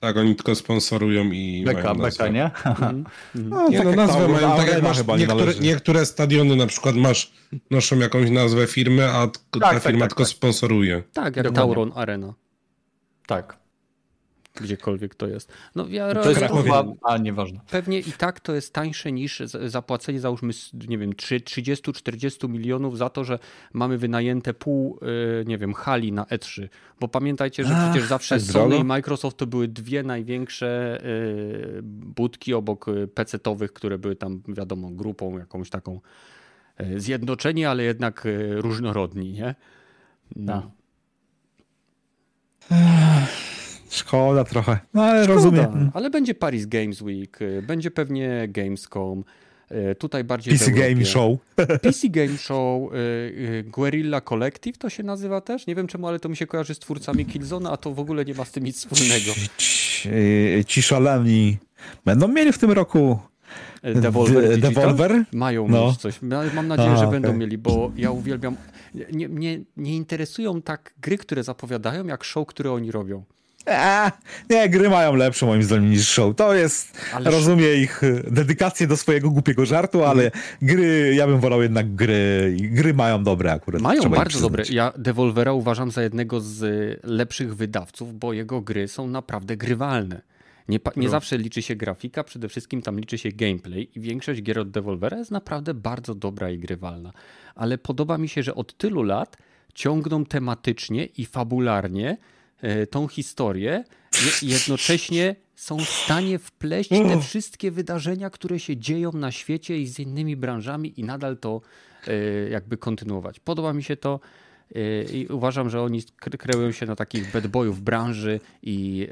B: Tak, oni tylko sponsorują i.
D: Beka, beka, nie?
B: Mhm. No, nie, tak no nazwę mają, tak jak masz niektóre, niektóre, stadiony na przykład masz, noszą jakąś nazwę firmy, a tak, ta tak, firma tak, tylko tak. sponsoruje.
C: Tak, jak Tauron Arena.
D: Tak
C: gdziekolwiek to jest. No, ja
D: to jest chyba, a nieważne.
C: Pewnie i tak to jest tańsze niż zapłacenie, załóżmy, nie wiem, 30-40 milionów za to, że mamy wynajęte pół, y, nie wiem, hali na E3. Bo pamiętajcie, że Ach, przecież zawsze tak Sony drogo? i Microsoft to były dwie największe y, budki obok y, PC-owych, które były tam, wiadomo, grupą jakąś taką zjednoczeni, ale jednak różnorodni, nie?
A: No. Szkoda trochę, no ale Szkoda, rozumiem.
C: Ale będzie Paris Games Week, y, będzie pewnie Gamescom. Y, tutaj bardziej.
A: PC Game Show.
C: PC Game Show, y, Guerrilla Collective to się nazywa też. Nie wiem czemu, ale to mi się kojarzy z twórcami Killzone, a to w ogóle nie ma z tym nic wspólnego.
A: Ci, ci szaleni będą mieli w tym roku
C: Devolver,
A: Devolver?
C: Mają no. mieć coś. Mam nadzieję, że będą mieli, bo ja uwielbiam. Nie, nie, nie interesują tak gry, które zapowiadają, jak show, które oni robią.
A: Eee, nie, gry mają lepsze moim zdaniem niż show. To jest, ale rozumiem ich y, dedykację do swojego głupiego żartu, ale mm. gry, ja bym wolał jednak gry. Gry mają dobre akurat.
C: Mają bardzo dobre. Ja Devolvera uważam za jednego z lepszych wydawców, bo jego gry są naprawdę grywalne. Nie, nie no. zawsze liczy się grafika, przede wszystkim tam liczy się gameplay i większość gier od Devolvera jest naprawdę bardzo dobra i grywalna. Ale podoba mi się, że od tylu lat ciągną tematycznie i fabularnie E, tą historię, jednocześnie są w stanie wpleść te wszystkie wydarzenia, które się dzieją na świecie i z innymi branżami i nadal to e, jakby kontynuować. Podoba mi się to. E, I uważam, że oni kreują się na takich bad boyów branży i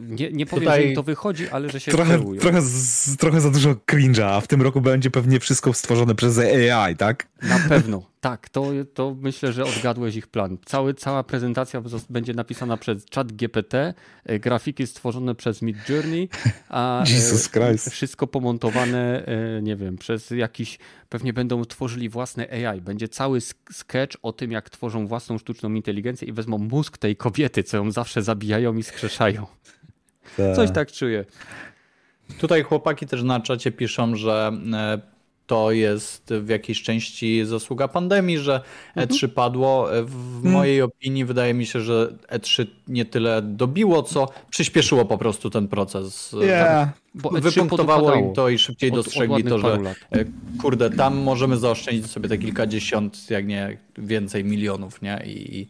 C: nie, nie powiem, Tutaj że im to wychodzi, ale że się
A: trochę, trochę, z, trochę za dużo cringe'a, a w tym roku będzie pewnie wszystko stworzone przez AI, tak?
C: Na pewno. Tak, to, to myślę, że odgadłeś ich plan. Cały, cała prezentacja będzie napisana przez chat GPT, e, grafiki stworzone przez Mid Journey, a e, Jesus Christ. wszystko pomontowane, e, nie wiem, przez jakiś, pewnie będą tworzyli własne AI. Będzie cały sketch o tym, jak tworzą własną sztuczną inteligencję i wezmą mózg tej kobiety, co ją zawsze zabijają i skrzeszają. Ta. Coś tak czuję.
D: Tutaj chłopaki też na czacie piszą, że to jest w jakiejś części zasługa pandemii, że E3 mhm. padło. W mhm. mojej opinii wydaje mi się, że E3 nie tyle dobiło, co przyspieszyło po prostu ten proces. Yeah. Bo e Wypunktowało im to i szybciej od, dostrzegli od to, że. E, kurde, tam możemy zaoszczędzić sobie te kilkadziesiąt, jak nie więcej milionów, nie? I,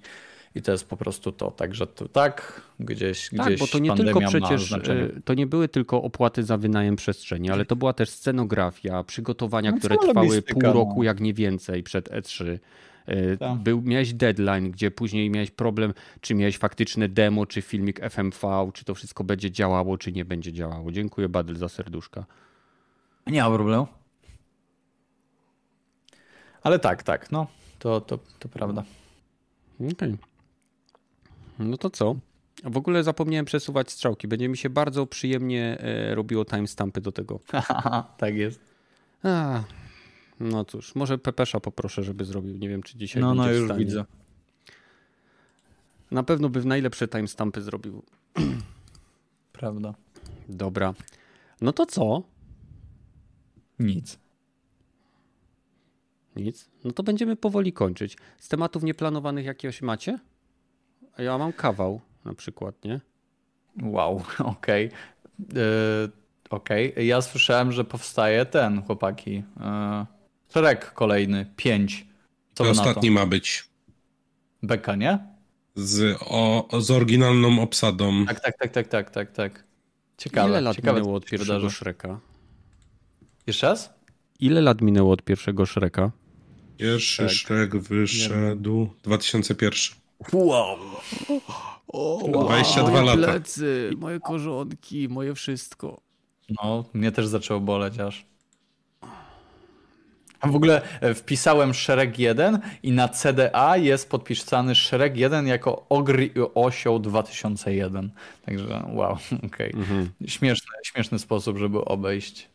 D: i to jest po prostu to. Także to, tak, gdzieś, tak, gdzieś
C: bo to nie tylko przecież, e, to nie były tylko opłaty za wynajem przestrzeni, ale to była też scenografia, przygotowania, no, które trwały pół no. roku, jak nie więcej, przed E3. Tak. Był, miałeś deadline, gdzie później miałeś problem, czy miałeś faktyczne demo, czy filmik FMV, czy to wszystko będzie działało, czy nie będzie działało. Dziękuję Badel za serduszka.
D: Nie ma problemu. Ale tak, tak, no, to, to, to prawda.
C: Okej. Okay. No to co? W ogóle zapomniałem przesuwać strzałki. Będzie mi się bardzo przyjemnie e, robiło timestampy do tego.
D: tak jest.
C: A, no cóż, może Pepesza poproszę, żeby zrobił. Nie wiem, czy dzisiaj
D: No,
C: no
D: już widzę.
C: Na pewno by w najlepsze timestampy zrobił.
D: Prawda.
C: Dobra. No to co?
D: Nic.
C: Nic. No to będziemy powoli kończyć. Z tematów nieplanowanych jakiegoś macie? Ja mam kawał na przykład, nie?
D: Wow, okej. Okay. Yy, okej. Okay. Ja słyszałem, że powstaje ten, chłopaki. Yy, szereg kolejny, pięć.
B: Co to ostatni ma być.
D: Beka, nie?
B: Z, o, z oryginalną obsadą.
D: Tak, tak, tak, tak, tak, tak, tak. Ciekawe.
C: Ile lat
D: ciekawe,
C: minęło od pierwszego Shreka?
D: Jeszcze raz?
C: Ile lat minęło od pierwszego Shreka?
B: Pierwszy tak. Shrek wyszedł 2001.
D: Wow.
C: O, 22 moje lata. plecy, moje korzonki, moje wszystko.
D: No, mnie też zaczęło boleć aż. W ogóle e, wpisałem szereg 1 i na CDA jest podpisany szereg 1 jako Ogry Osioł 2001. Także wow, okej. Okay. Mhm. Śmieszny, śmieszny sposób, żeby obejść.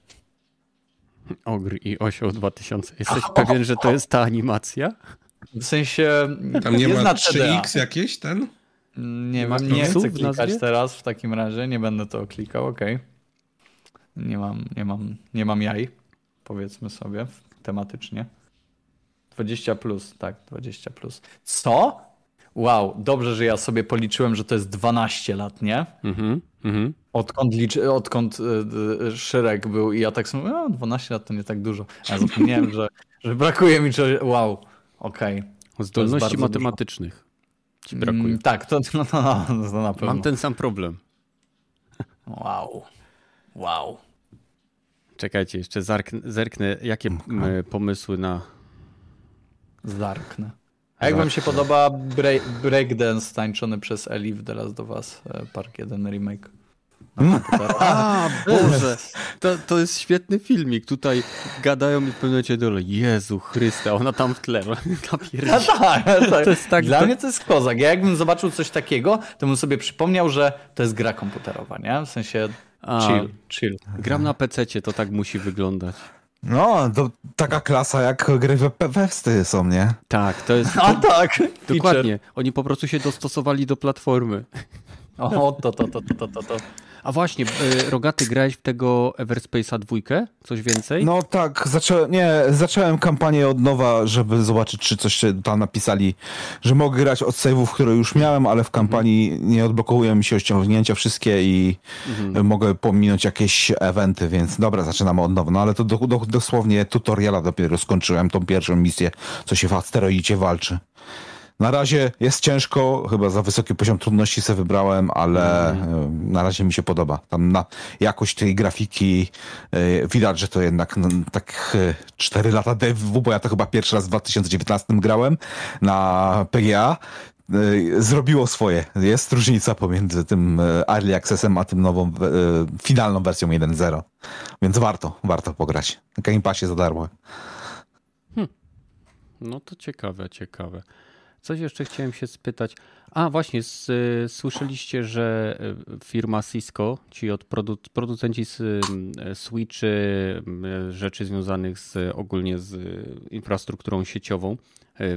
C: Ogry i Osioł 2000. Jesteś pewien, że to jest ta animacja?
D: W sensie.
B: Tam nie ma 3X jakieś ten?
D: Nie wiem, nie chcę klikać teraz w takim razie, nie będę to klikał, ok. Nie mam, nie mam, nie mam jaj, powiedzmy sobie tematycznie. 20 plus, tak, 20 plus. Co? Wow, dobrze, że ja sobie policzyłem, że to jest 12 lat, nie? Mhm, mhm. Odkąd, liczy, odkąd y, y, Szyrek był i ja tak sobie, no 12 lat to nie tak dużo. A zapomniałem, że, że brakuje mi czegoś, wow, okej. Okay.
C: Zdolności matematycznych. Dużo ci brakuje. Mm,
D: tak, to, no, no, no, to na pewno.
C: Mam ten sam problem.
D: Wow. Wow.
C: Czekajcie, jeszcze zerknę, zerknę jakie pomysły na...
D: Zarknę. A jak wam się podoba break, breakdance tańczony przez Elif teraz do was, Park 1 remake?
C: A, Boże, to, to jest świetny filmik. Tutaj gadają mi w pewnym momencie dole, Jezu Chryste, ona tam w tle.
D: No tak, tak. To jest tak, Dla to... mnie to jest kozak. Ja jakbym zobaczył coś takiego, to bym sobie przypomniał, że to jest gra komputerowa, nie? W sensie chill, chill.
C: Gram na PC, to tak musi wyglądać.
A: No, to taka klasa jak gry w PWSty są, nie?
C: Tak, to jest...
D: A tak!
C: Dokładnie. Oni po prostu się dostosowali do platformy.
D: O, to, to, to, to, to, to.
C: A właśnie, y, Rogaty, grałeś w tego Everspace'a dwójkę? Coś więcej?
A: No tak, zacząłem, nie, zacząłem kampanię od nowa, żeby zobaczyć, czy coś się tam napisali, że mogę grać od save'ów, które już miałem, ale w kampanii mhm. nie odblokowują mi się ściągnięcia wszystkie i mhm. mogę pominąć jakieś eventy, więc dobra, zaczynamy od nowa. No ale to do, do, dosłownie tutoriala dopiero skończyłem, tą pierwszą misję, co się w asteroidzie walczy. Na razie jest ciężko, chyba za wysoki poziom trudności sobie wybrałem, ale mm. na razie mi się podoba. Tam na jakość tej grafiki yy, widać, że to jednak no, tak yy, 4 lata dev, bo ja to chyba pierwszy raz w 2019 grałem na PGA, zrobiło swoje. Jest różnica pomiędzy tym Early Accessem a tym nową, finalną wersją 1.0. Więc warto, warto pograć. Game Passie za darmo.
C: Hmm. No to ciekawe, ciekawe. Coś jeszcze chciałem się spytać. A właśnie, z, słyszeliście, że e, firma Cisco, ci od produ, producenci z e, Switchy, e, rzeczy związanych z, ogólnie z infrastrukturą sieciową,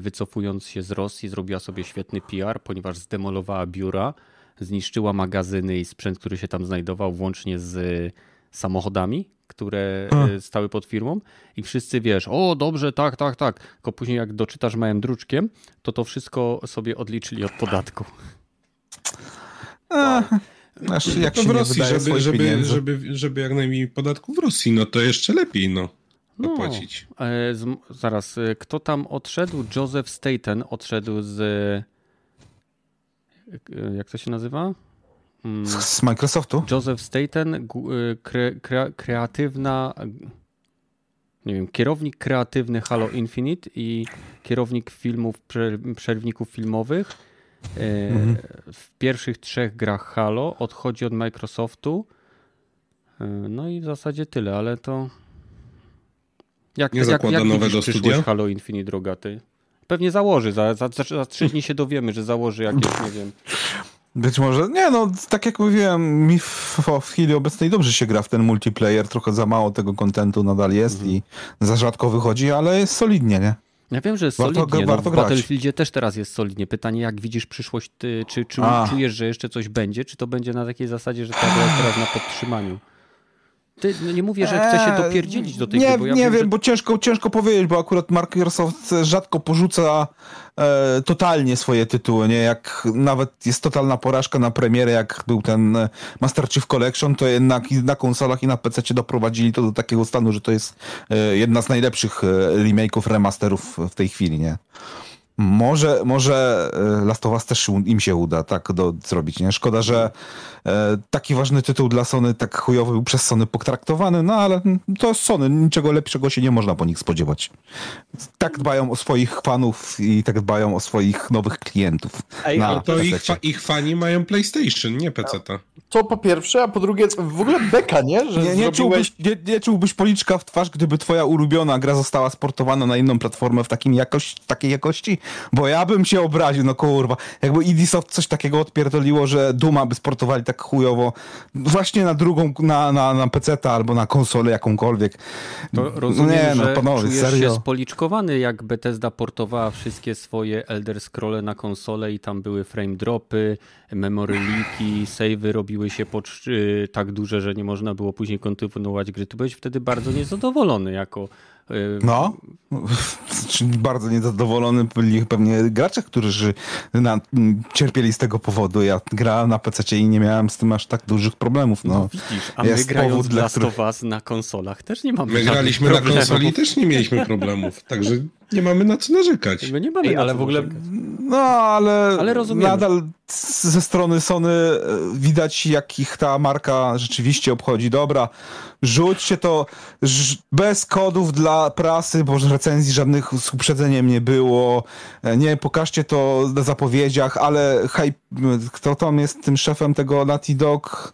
C: wycofując się z Rosji, zrobiła sobie świetny PR, ponieważ zdemolowała biura, zniszczyła magazyny i sprzęt, który się tam znajdował, włącznie z samochodami, które A. stały pod firmą i wszyscy wiesz, o dobrze, tak, tak, tak. Tylko później jak doczytasz małym druczkiem, to to wszystko sobie odliczyli od podatku.
B: A, znaczy, jak to w Rosji, żeby, żeby, żeby, żeby jak najmniej podatku w Rosji, no to jeszcze lepiej, no. No,
C: e, z, zaraz, e, kto tam odszedł? Joseph Staten odszedł z. E, jak to się nazywa?
A: Z, Microsoftu?
C: Joseph Staten, y, kre, kre, kreatywna. nie wiem, kierownik kreatywny Halo Infinite i kierownik filmów, przerwników filmowych e, mhm. w pierwszych trzech grach Halo odchodzi od Microsoftu. E, no i w zasadzie tyle, ale to. Jak,
B: nie jak, jak nowego studia?
C: Halo Infinite Rogaty? Pewnie założy. Za, za, za trzy dni się dowiemy, że założy jakieś, nie wiem.
A: Być może, nie no, tak jak mówiłem, mi w, w chwili obecnej dobrze się gra w ten multiplayer, trochę za mało tego kontentu nadal jest mhm. i za rzadko wychodzi, ale jest solidnie, nie?
C: Ja wiem, że jest warto, solidnie. Warto no, w Battlefieldzie też teraz jest solidnie. Pytanie, jak widzisz przyszłość, ty, czy, czy czujesz, że jeszcze coś będzie, czy to będzie na takiej zasadzie, że ta gra jest teraz na podtrzymaniu? Ty, no nie mówię, że chce się eee, dopierdzielić do tej
A: nie,
C: gry, bo
A: ja Nie wiem, że... bo ciężko, ciężko powiedzieć, bo akurat Microsoft rzadko porzuca e, totalnie swoje tytuły, nie? Jak nawet jest totalna porażka na premierę, jak był ten e, Master Chief Collection, to jednak i na konsolach i na PC doprowadzili to do takiego stanu, że to jest e, jedna z najlepszych e, remake'ów, remasterów w tej chwili, nie? Może, może e, Last of Us też im się uda tak do, zrobić, nie? Szkoda, że e, taki ważny tytuł dla Sony tak chujowy był przez Sony potraktowany, no ale to jest Sony, niczego lepszego się nie można po nich spodziewać. Tak dbają o swoich fanów i tak dbają o swoich nowych klientów.
B: Ej, ale to ich, fa ich, fani mają PlayStation, nie PC. -ta.
D: To po pierwsze, a po drugie w ogóle beka, nie?
A: Że nie, nie, zrobiłeś... czułbyś, nie, nie czułbyś policzka w twarz, gdyby twoja ulubiona gra została sportowana na inną platformę w takim jakości, takiej jakości? Bo ja bym się obraził, no kurwa. Jakby Ubisoft coś takiego odpierdoliło, że Duma by sportowali tak chujowo właśnie na drugą, na, na, na PC albo na konsolę jakąkolwiek.
C: To rozumiem, nie, no, panowie, czujesz serio. się spoliczkowany, jak Bethesda portowała wszystkie swoje Elder Scrolle na konsolę i tam były frame dropy, memory leaki, savey robiły się po, tak duże, że nie można było później kontynuować gry. Ty byłeś wtedy bardzo niezadowolony jako
A: no, bardzo niezadowolony byli pewnie gracze, którzy na, cierpieli z tego powodu. Ja grałem na PC i nie miałem z tym aż tak dużych problemów. No, no
C: widzisz, a my grając w Last których... of Us na konsolach też nie mamy
B: My graliśmy problemów. na konsoli i też nie mieliśmy problemów, także nie mamy na co narzekać.
C: My nie mamy Ej, ale w ogóle.
A: No, ale, ale nadal ze strony Sony e, widać, jak ich ta marka rzeczywiście obchodzi. Dobra, rzućcie to bez kodów dla prasy, bo recenzji żadnych z uprzedzeniem nie było. E, nie, pokażcie to na zapowiedziach, ale hype, kto tam jest tym szefem tego Naughty Dog?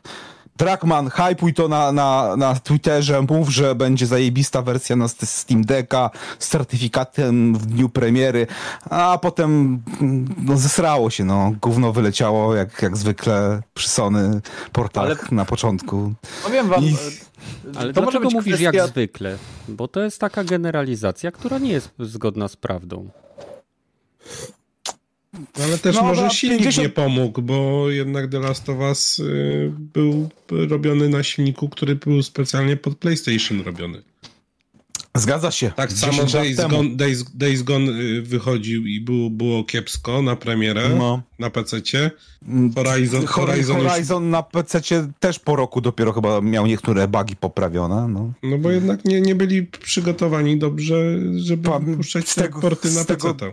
A: Trackman, hypuj to na, na, na Twitterze, mów, że będzie zajebista wersja na Steam Decka z certyfikatem w dniu premiery, a potem no, zesrało się, no, gówno wyleciało jak, jak zwykle przy Sony portach Ale... na początku.
C: Powiem wam... I... Ale to dlaczego mówisz kwestia... jak zwykle? Bo to jest taka generalizacja, która nie jest zgodna z prawdą.
B: No, ale też no, może silnik 50... nie pomógł, bo jednak The Last of Us y, był robiony na silniku, który był specjalnie pod PlayStation robiony.
A: Zgadza się.
B: Tak samo Days Gone, Days, Days Gone y, wychodził i było, było kiepsko na premierę no. na PC-cie.
A: Mm, Horizon, Horizon, Horizon już... na PC-cie też po roku dopiero chyba miał niektóre bugi poprawione. No,
B: no bo jednak nie, nie byli przygotowani dobrze, żeby pa, puszczać te porty na PC-ta.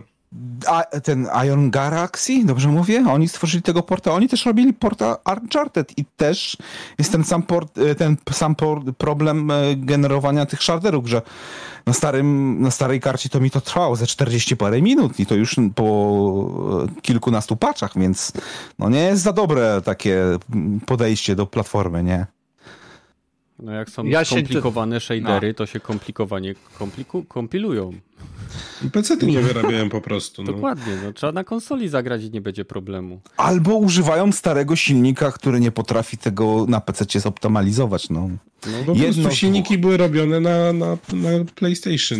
A: A, ten Iron Galaxy, dobrze mówię? Oni stworzyli tego porta. Oni też robili porta Uncharted i też jest ten sam, port, e, ten sam problem e, generowania tych shaderów, że na, starym, na starej karcie to mi to trwało ze 40 parę minut i to już po e, kilkunastu paczach, więc no nie jest za dobre takie podejście do platformy, nie?
C: No jak są ja skomplikowane się... shadery, no. to się komplikowanie kompliku... kompilują.
B: PC ty nie wyrabiają po prostu.
C: No. Dokładnie, no, trzeba na konsoli zagrać i nie będzie problemu.
A: Albo używają starego silnika, który nie potrafi tego na PC zoptymalizować. No,
B: no po Jedno prostu silniki były robione na, na, na PlayStation.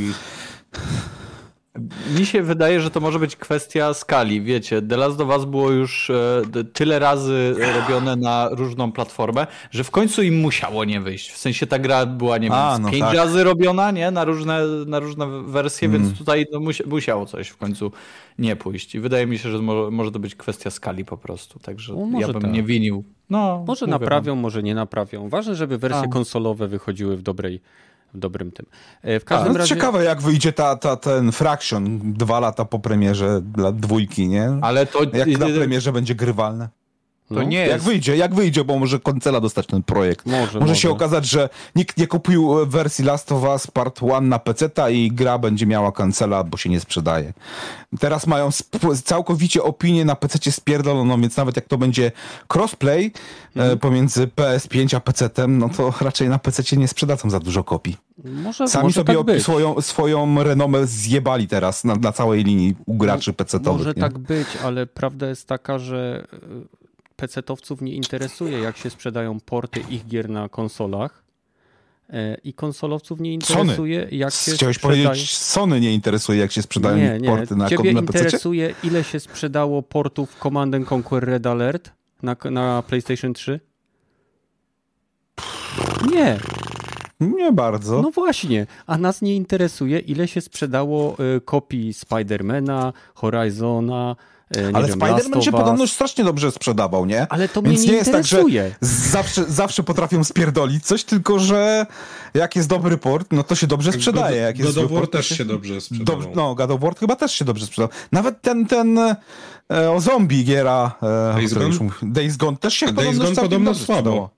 D: Mi się wydaje, że to może być kwestia skali. Wiecie, The Last of Us było już e, tyle razy robione na różną platformę, że w końcu im musiało nie wyjść. W sensie ta gra była, nie A, wiem, no pięć tak. razy robiona, nie? Na różne, na różne wersje, mm. więc tutaj no, musiało coś w końcu nie pójść. I wydaje mi się, że może, może to być kwestia skali po prostu. Także no, ja bym tak. nie winił. No,
C: może naprawią, może nie naprawią. Ważne, żeby wersje A. konsolowe wychodziły w dobrej w dobrym tym.
A: E, w każdym A, razie... Ciekawe, jak wyjdzie ta, ta, ten Fraction dwa lata po premierze dla dwójki, nie? Ale to... Jak na premierze będzie grywalne? No. nie jak wyjdzie, jak wyjdzie, bo może koncela dostać ten projekt. Może, może, może, się okazać, że nikt nie kupił wersji Last of Us Part 1 na PC i gra będzie miała kancela, bo się nie sprzedaje. Teraz mają całkowicie opinię na PC spierdoloną, więc nawet jak to będzie crossplay e, mhm. pomiędzy PS5 a PC, no to raczej na PC nie sprzedadzą za dużo kopii. Może, Sami może sobie tak swoją, swoją renomę zjebali teraz na, na całej linii u graczy PC-towych.
C: Może nie? tak być, ale prawda jest taka, że e, PC-towców nie interesuje, jak się sprzedają porty ich gier na konsolach. E, I konsolowców nie interesuje,
A: Sony.
C: jak się
A: Chciałeś sprzedaje... powiedzieć, Sony nie interesuje, jak się sprzedają nie, nie. porty na,
C: Ciebie
A: na
C: interesuje, ile się sprzedało portów Command Conquer Red Alert na, na PlayStation 3? Nie.
A: Nie bardzo.
C: No właśnie, a nas nie interesuje, ile się sprzedało y, kopii Spidermana, Horizona,
A: ale Spider-Man się podobno strasznie dobrze sprzedawał, nie?
C: Ale to Więc mnie nie, nie jest tak, że
A: zawsze, zawsze potrafią spierdolić coś, tylko że jak jest dobry port, no to się dobrze sprzedaje. Jak
B: God, jest God of War też się dobrze sprzedawał.
A: No, God of War chyba też się dobrze sprzedał. Nawet ten, ten e, o zombie giera, e, Days, Gone? Days Gone też się Days podobno, Gone podobno słabo.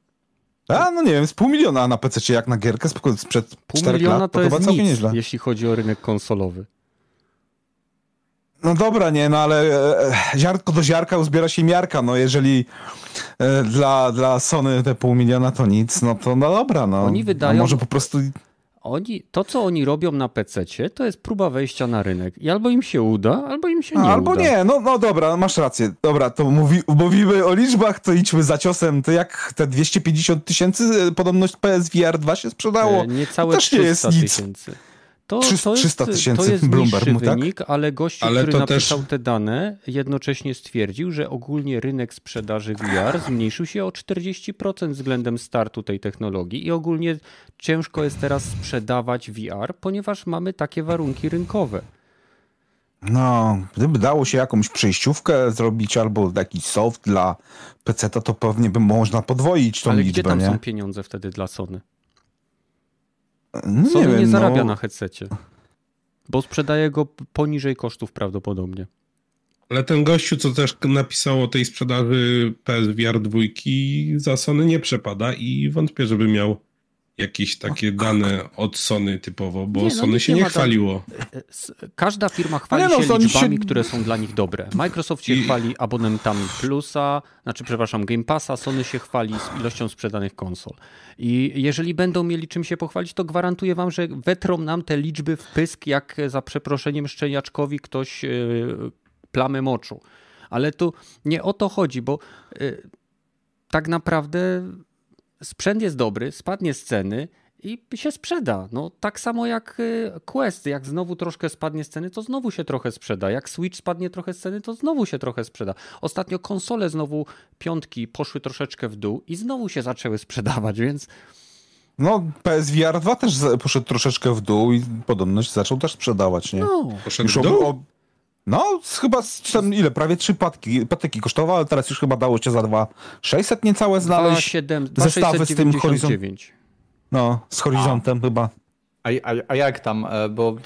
A: A, no nie wiem, z pół miliona na PC jak na gierkę sprzed pół 4 miliona lat, to, to jest nic, nieźle.
C: jeśli chodzi o rynek konsolowy.
A: No dobra, nie, no ale e, ziarnko do ziarka uzbiera się miarka, no jeżeli e, dla, dla Sony te pół miliona to nic, no to no dobra, no. Oni wydają... A może po prostu...
C: Oni, to, co oni robią na PC, to jest próba wejścia na rynek. I albo im się uda, albo im się nie
A: albo
C: uda.
A: Albo nie, no, no dobra, masz rację. Dobra, to mówi, mówimy o liczbach, to idźmy za ciosem. To jak te 250 tysięcy e, podobność PSVR 2 się sprzedało?
C: Niecałe to 300 tysięcy. To, 300 tysięcy to jest Bloomberg, tak? wynik, ale gościu, ale który napisał też... te dane, jednocześnie stwierdził, że ogólnie rynek sprzedaży VR zmniejszył się o 40% względem startu tej technologii i ogólnie ciężko jest teraz sprzedawać VR, ponieważ mamy takie warunki rynkowe.
A: No, gdyby dało się jakąś przejściówkę zrobić albo jakiś soft dla PC, to pewnie by można podwoić tą
C: Ale
A: liczbę.
C: Ale gdzie tam
A: nie?
C: są pieniądze wtedy dla Sony?
A: No, Sony
C: nie,
A: wiem,
C: nie zarabia no... na headsetie. Bo sprzedaje go poniżej kosztów prawdopodobnie.
B: Ale ten gościu, co też napisał o tej sprzedaży PSVR 2 za Sony nie przepada i wątpię, żeby miał jakieś takie dane od Sony typowo, bo nie, no Sony się nie chwaliło.
C: Każda firma chwali no, się liczbami, się... które są dla nich dobre. Microsoft się I... chwali abonementami Plusa, znaczy przepraszam, Game Passa, Sony się chwali z ilością sprzedanych konsol. I jeżeli będą mieli czym się pochwalić, to gwarantuję wam, że wetrą nam te liczby w pysk, jak za przeproszeniem szczeniaczkowi ktoś yy, plamę moczu. Ale tu nie o to chodzi, bo yy, tak naprawdę sprzęt jest dobry, spadnie z ceny i się sprzeda. No, tak samo jak y, Quest, jak znowu troszkę spadnie z ceny, to znowu się trochę sprzeda. Jak Switch spadnie trochę z ceny, to znowu się trochę sprzeda. Ostatnio konsole znowu piątki poszły troszeczkę w dół i znowu się zaczęły sprzedawać, więc...
A: No, PSVR 2 też poszedł troszeczkę w dół i podobno się zaczął też sprzedawać, nie? No.
B: Poszedł w dół?
A: No, chyba tam ile, prawie trzy patki, patyki kosztowały, ale teraz już chyba dało się za dwa 600 niecałe znaleźć 7, zestawy z tym horyzontem. No, z horyzontem a. chyba.
D: A, a, a jak tam? E, bo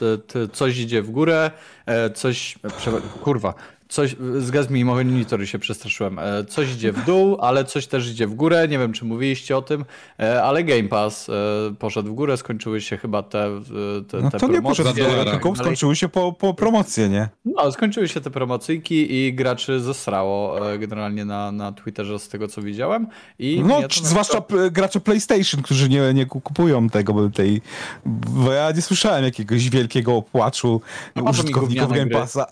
D: coś idzie w górę, e, coś. Kurwa, Coś, zgadz mi, monitory się przestraszyłem. E, coś idzie w dół, ale coś też idzie w górę. Nie wiem, czy mówiliście o tym, e, ale Game Pass e, poszedł w górę, skończyły się chyba te, te,
A: no
D: te
A: to promocje. nie poszedł w górę, tylko skończyły się po, po promocje, nie?
D: No, skończyły się te promocyjki i graczy zesrało generalnie na, na Twitterze z tego, co widziałem. I
A: no, zwłaszcza gracze PlayStation, którzy nie, nie kupują tego, tej, bo ja nie słyszałem jakiegoś wielkiego płaczu no, użytkowników Game Passa.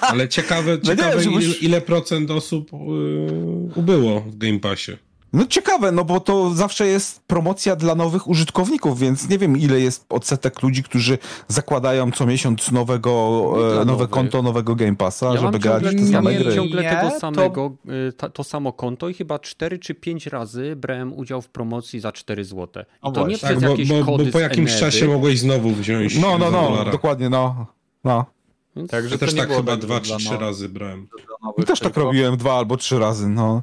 B: Ale ciekawe, no ciekawe nie, ile, ile, procent osób yy, ubyło w Game Passie.
A: No ciekawe, no bo to zawsze jest promocja dla nowych użytkowników, więc nie wiem ile jest odsetek ludzi, którzy zakładają co miesiąc nowego, e, nowe konto nowego Game Passa, ja żeby grać te same
C: gry. ciągle nie, tego samego, to... Y, to... samo konto i chyba 4 czy 5 razy brałem udział w promocji za 4 zł. I to nie tak, przez bo, jakieś bo, kody
B: bo po jakimś czasie mogłeś znowu wziąć
A: No, no, no, dokładnie, no. no.
B: Także też tak chyba dwa czy trzy razy brałem.
A: Też tak robiłem dwa albo trzy razy, no.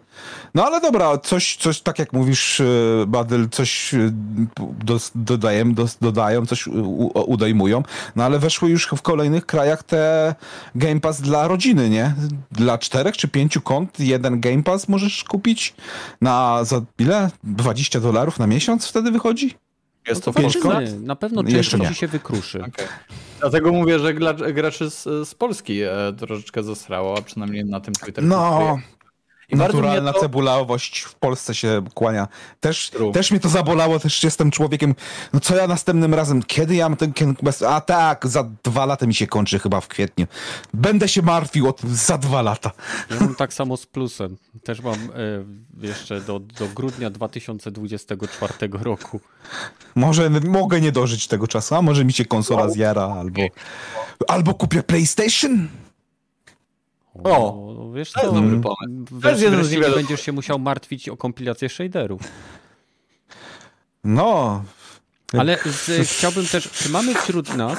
A: No ale dobra, coś, coś tak jak mówisz, e, Badyl, coś e, do, dodają, do, dodają, coś u, udejmują, no ale weszły już w kolejnych krajach te Game Pass dla rodziny, nie? Dla czterech czy pięciu kont jeden Game Pass możesz kupić na za ile? 20 dolarów na miesiąc wtedy wychodzi?
C: Jest no to, to Na pewno część ci się wykruszy. Okay.
D: Dlatego mówię, że graczy z, z Polski e, troszeczkę zasrało, a przynajmniej na tym Twitterze.
A: No, i Naturalna to... cebulowość w Polsce się kłania. Też, też mnie to zabolało, też jestem człowiekiem. No co ja następnym razem? Kiedy ja mam ten A tak, za dwa lata mi się kończy chyba w kwietniu. Będę się martwił o tym za dwa lata.
C: Ja mam tak samo z plusem. Też mam e, jeszcze do, do grudnia 2024 roku.
A: Może mogę nie dożyć tego czasu, a może mi się konsola zjara, albo, albo kupię PlayStation.
C: O, wiesz to jest dobry pomysł. Też jeden z nie będziesz się musiał martwić o kompilację shaderów.
A: No.
C: Ale z, chciałbym też, czy mamy wśród nas,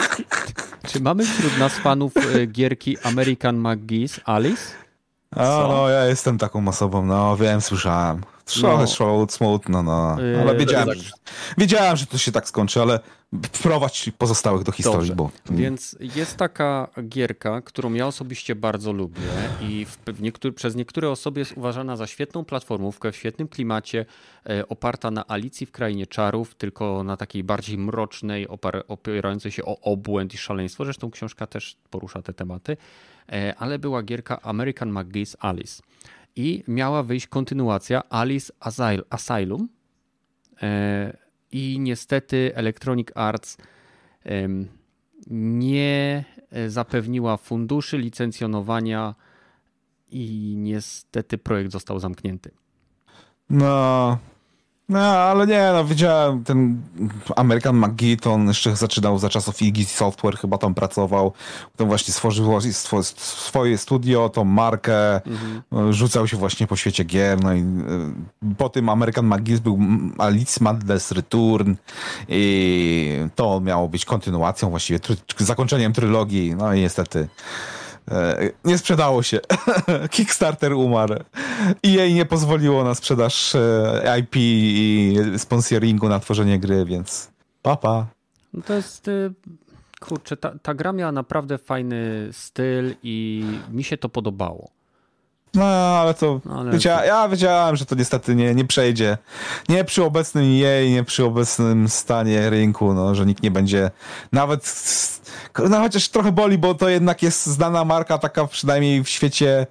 C: czy mamy wśród nas fanów e, gierki American McGee's Alice?
A: A, no, ja jestem taką osobą, no wiem, słyszałem. Trochę no. smutno, no. Ale yy, wiedziałem, tak. wiedziałem, że to się tak skończy, ale wprowadź pozostałych do historii. Dobrze. Bo...
C: Więc jest taka gierka, którą ja osobiście bardzo lubię i w, niektóry, przez niektóre osoby jest uważana za świetną platformówkę, w świetnym klimacie, e, oparta na Alicji w Krainie Czarów, tylko na takiej bardziej mrocznej, opierającej się o obłęd i szaleństwo. Zresztą książka też porusza te tematy, ale była gierka American McGee's Alice i miała wyjść kontynuacja Alice Asylum. E, I niestety Electronic Arts nie zapewniła funduszy licencjonowania i niestety projekt został zamknięty.
A: No, no, ale nie, no widziałem ten American McGee, to on jeszcze zaczynał za czasów Iggy Software, chyba tam pracował. Potem właśnie stworzył swoje studio, tą markę, mhm. rzucał się właśnie po świecie gier, no i y, po tym American McGee był Alice Madness Return i to miało być kontynuacją, właściwie zakończeniem trylogii, no i niestety E, nie sprzedało się. Kickstarter umarł. I jej nie pozwoliło na sprzedaż e, IP i sponsoringu na tworzenie gry, więc papa.
C: No to jest y, kurczę, ta, ta gra miała naprawdę fajny styl i mi się to podobało.
A: No, ale to. No, ale to... Ja wiedziałem, że to niestety nie, nie przejdzie. Nie przy obecnym jej, nie przy obecnym stanie rynku, no, że nikt nie będzie. Nawet. No, chociaż trochę boli, bo to jednak jest znana marka, taka przynajmniej w świecie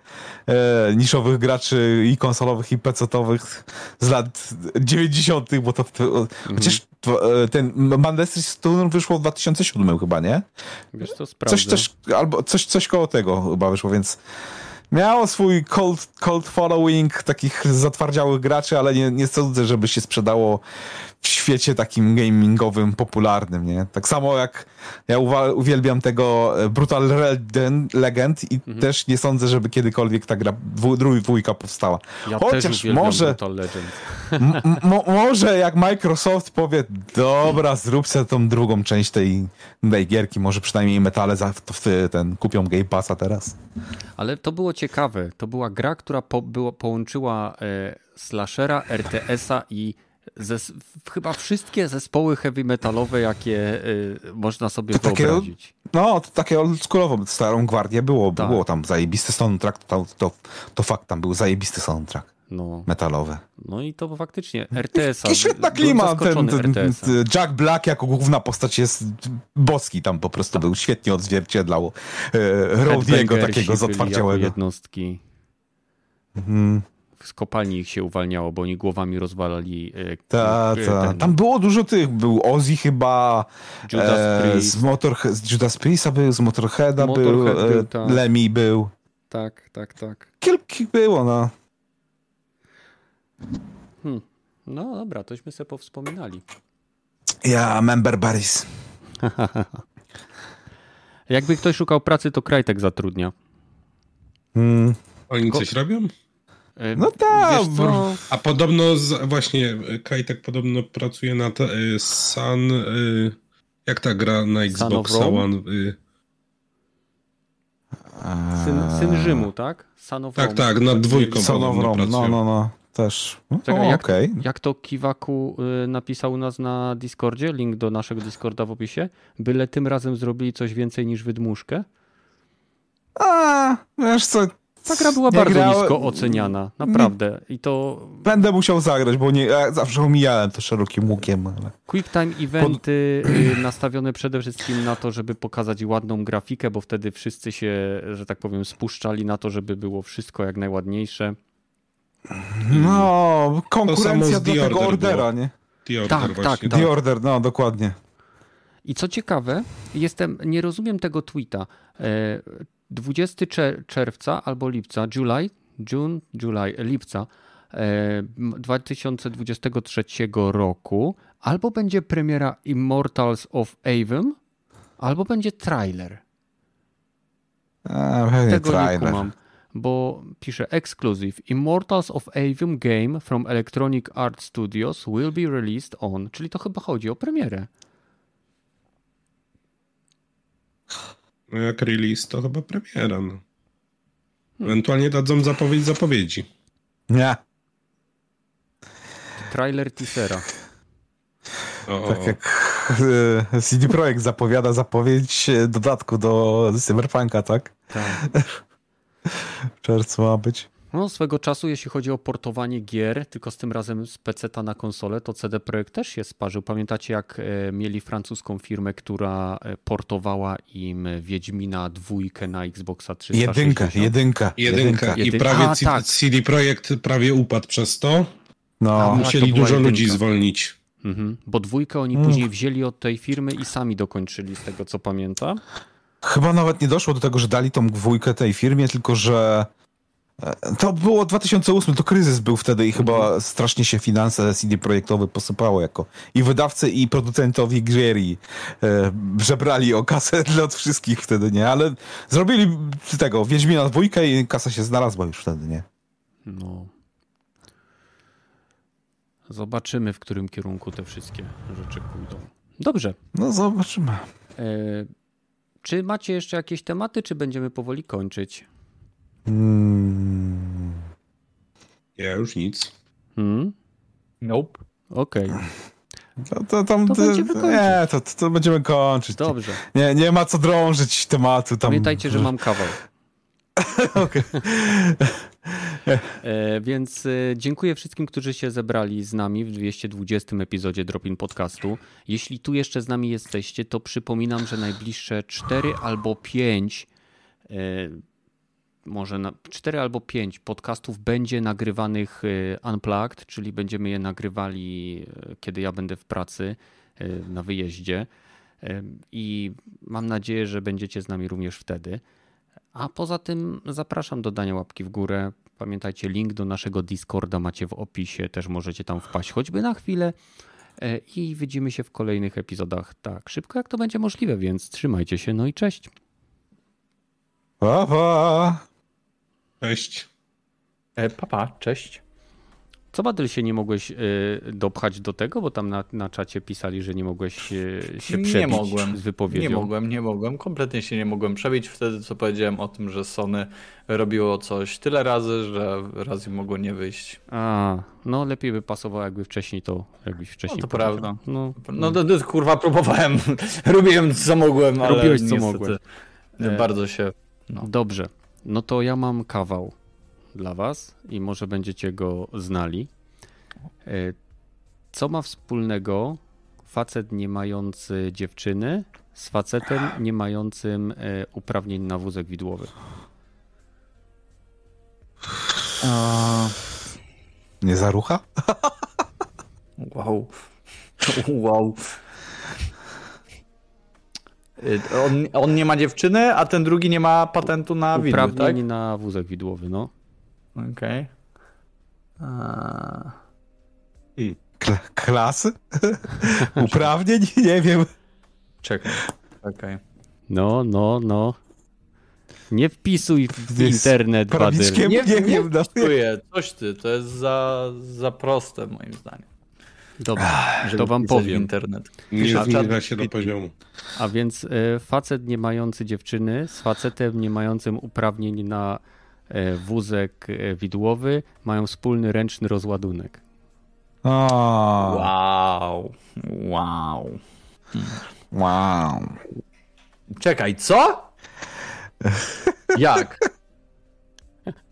A: e, niszowych graczy i konsolowych, i pecetowych z lat 90., bo to. mhm. Chociaż e, ten Mandestry Stone wyszło w 2007 chyba, nie?
C: Wiesz, to
A: coś, coś, albo coś, coś koło tego chyba wyszło, więc miało swój cold, cold following takich zatwardziałych graczy, ale nie, nie sądzę, żeby się sprzedało w świecie takim gamingowym, popularnym, nie? Tak samo jak ja uwielbiam tego e, Brutal Legend i mhm. też nie sądzę, żeby kiedykolwiek ta gra dwójka powstała.
C: Ja Chociaż może Brutal Legend.
A: może jak Microsoft powie, dobra, zrób sobie tą drugą część tej, tej gierki, może przynajmniej metale za ten kupią Game Passa teraz.
C: Ale to było ciekawe. To była gra, która po, było, połączyła e, slashera, RTS-a i zes chyba wszystkie zespoły heavy metalowe, jakie y, można sobie to wyobrazić.
A: Takie, no, to takie oldschoolowo, starą gwardię było, tak. było tam zajebisty soundtrack, to, to, to fakt, tam był zajebisty soundtrack. No. Metalowe.
C: No i to faktycznie RTS.
A: I świetna klima. Ten, ten, ten, Jack Black jako główna postać jest boski tam po prostu tak. był. Świetnie odzwierciedlał e, Rodiego takiego zatwardziałego.
C: jednostki. Mhm z kopalni ich się uwalniało, bo oni głowami rozwalali.
A: E, tak, ta. tam było dużo tych. Był Ozzy chyba, Judas e, Priest. Z, Motor, z Judas Priesta był, z Motorheada Motorhead był, był e, tak. Lemmy był.
C: Tak, tak, tak.
A: Kilki było, no.
C: Hmm. No dobra, tośmy sobie powspominali.
A: Ja, member Baris.
C: Jakby ktoś szukał pracy, to Krajtek zatrudnia.
B: Hmm. Oni coś robią?
A: E, no tak.
B: A podobno, z, właśnie, Kajtek podobno pracuje nad y, Sun. Y, jak ta gra na Xbox One? Y,
C: Syn, syn Rzymu, tak?
B: Son of Tak, Rome. tak, nad dwójką.
A: Son of Rome, no, no, no, też. No, Czekaj,
C: jak, okay. jak to Kiwaku y, napisał u nas na Discordzie, link do naszego Discorda w opisie, byle tym razem zrobili coś więcej niż wydmuszkę?
A: A, wiesz co,
C: ta gra była bardzo grałem... nisko oceniana, naprawdę. I to...
A: Będę musiał zagrać, bo nie, ja zawsze omijałem to szerokim łukiem. Ale...
C: Quick time eventy Pod... nastawione przede wszystkim na to, żeby pokazać ładną grafikę, bo wtedy wszyscy się, że tak powiem, spuszczali na to, żeby było wszystko jak najładniejsze.
A: No, konkurencja do tego ordera, nie?
B: The Order tak,
A: tak, tak. The Order, no dokładnie.
C: I co ciekawe, jestem, nie rozumiem tego tweeta. E, 20 czerwca albo lipca, July, June, July, lipca 2023 e, roku albo będzie premiera Immortals of Avon, albo będzie trailer.
A: A, Tego trailer. nie kumam,
C: bo pisze exclusive Immortals of Avon game from Electronic Arts Studios will be released on, czyli to chyba chodzi o premierę.
B: No jak release, to chyba premiera. No. Ewentualnie dadzą zapowiedź zapowiedzi.
A: Nie.
C: Trailer teasera.
A: O, tak jak e, CD Projekt zapowiada zapowiedź dodatku do Cyberpunka, tak?
C: Tak.
A: w czerwcu ma być.
C: No, swego czasu, jeśli chodzi o portowanie gier, tylko z tym razem z PC na konsolę, to CD Projekt też się sparzył. Pamiętacie, jak e, mieli francuską firmę, która e, portowała im Wiedźmina dwójkę na Xboxa 360?
A: Jedynka, jedynka.
B: Jedynka. I prawie A, tak. CD Projekt prawie upadł przez to. No. A musieli dużo jedynka. ludzi zwolnić.
C: Mhm. Bo dwójkę oni mm. później wzięli od tej firmy i sami dokończyli, z tego co pamiętam.
A: Chyba nawet nie doszło do tego, że dali tą dwójkę tej firmie, tylko że to było 2008, to kryzys był wtedy i chyba mhm. strasznie się finanse CD projektowe posypało jako i wydawcy i producentowi gier e, żebrali o kasę dla od wszystkich wtedy, nie? Ale zrobili tego, Wiedźmina dwójkę i kasa się znalazła już wtedy, nie?
C: No. Zobaczymy, w którym kierunku te wszystkie rzeczy pójdą. Dobrze.
A: No zobaczymy. E,
C: czy macie jeszcze jakieś tematy, czy będziemy powoli kończyć?
B: Hmm. Ja już nic.
C: Hmm?
D: Nope.
C: Okej. Okay.
A: To, to, tam, to, będziemy kończyć. Nie, to, to, będziemy kończyć.
C: Dobrze.
A: Nie, nie ma co drążyć tematu. Tam.
C: Pamiętajcie, że mam kawał. e, więc e, dziękuję wszystkim, którzy się zebrali z nami w 220 epizodzie Dropin Podcastu. Jeśli tu jeszcze z nami jesteście, to przypominam, że najbliższe 4 albo 5 e, może na 4 albo 5 podcastów będzie nagrywanych y, unplugged, czyli będziemy je nagrywali, y, kiedy ja będę w pracy y, na wyjeździe. I mam nadzieję, że będziecie z nami również wtedy. A poza tym zapraszam do dania łapki w górę. Pamiętajcie, link do naszego Discorda macie w opisie, też możecie tam wpaść choćby na chwilę. I widzimy się w kolejnych epizodach tak szybko, jak to będzie możliwe, więc trzymajcie się, no i cześć.
A: Pa, pa.
B: Cześć.
D: E, papa, cześć.
C: Co Badyl się nie mogłeś y, dopchać do tego, bo tam na, na czacie pisali, że nie mogłeś y, się przebić nie mogłem. z wypowiedzią.
D: Nie mogłem, nie mogłem, kompletnie się nie mogłem przebić wtedy, co powiedziałem o tym, że Sony robiło coś tyle razy, że raz im mogło nie wyjść.
C: A, no lepiej by pasowało jakby wcześniej to, jakbyś wcześniej
D: No to prawda. No, no to, to, kurwa próbowałem, robiłem co mogłem, ale
C: Robiłeś co mogłem.
D: Bardzo się...
C: No. Dobrze. No to ja mam kawał dla Was i może będziecie go znali. E, co ma wspólnego facet nie mający dziewczyny z facetem nie mającym e, uprawnień na wózek widłowy?
A: A... Nie zarucha?
D: wow. Wow. Y, on, on, nie ma dziewczyny, a ten drugi nie ma patentu na widły, Uprawnień tak?
C: na wózek widłowy, no.
D: Okej. Okay.
A: I klasy? Uprawnień? Nie wiem.
D: Czekaj. Okej. Okay.
C: No, no, no. Nie wpisuj w internet,
A: Badyl. Nie,
D: nie, nie wiem, no. Coś ty, to jest za, za proste moim zdaniem.
C: Dobra, to wam powiem.
D: internet.
B: Nie zbliża się do poziomu.
C: A więc e, facet nie mający dziewczyny z facetem nie mającym uprawnień na e, wózek e, widłowy mają wspólny ręczny rozładunek.
D: Wow. Wow.
A: Wow.
D: Czekaj, co? Jak?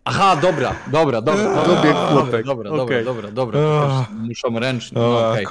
D: Aha, dobra, dobra, dobra.
C: Dobiegł
D: dobra,
C: chłopek.
D: Dobra, dobra, dobra, dobra. Muszą ręcznie. No, okej.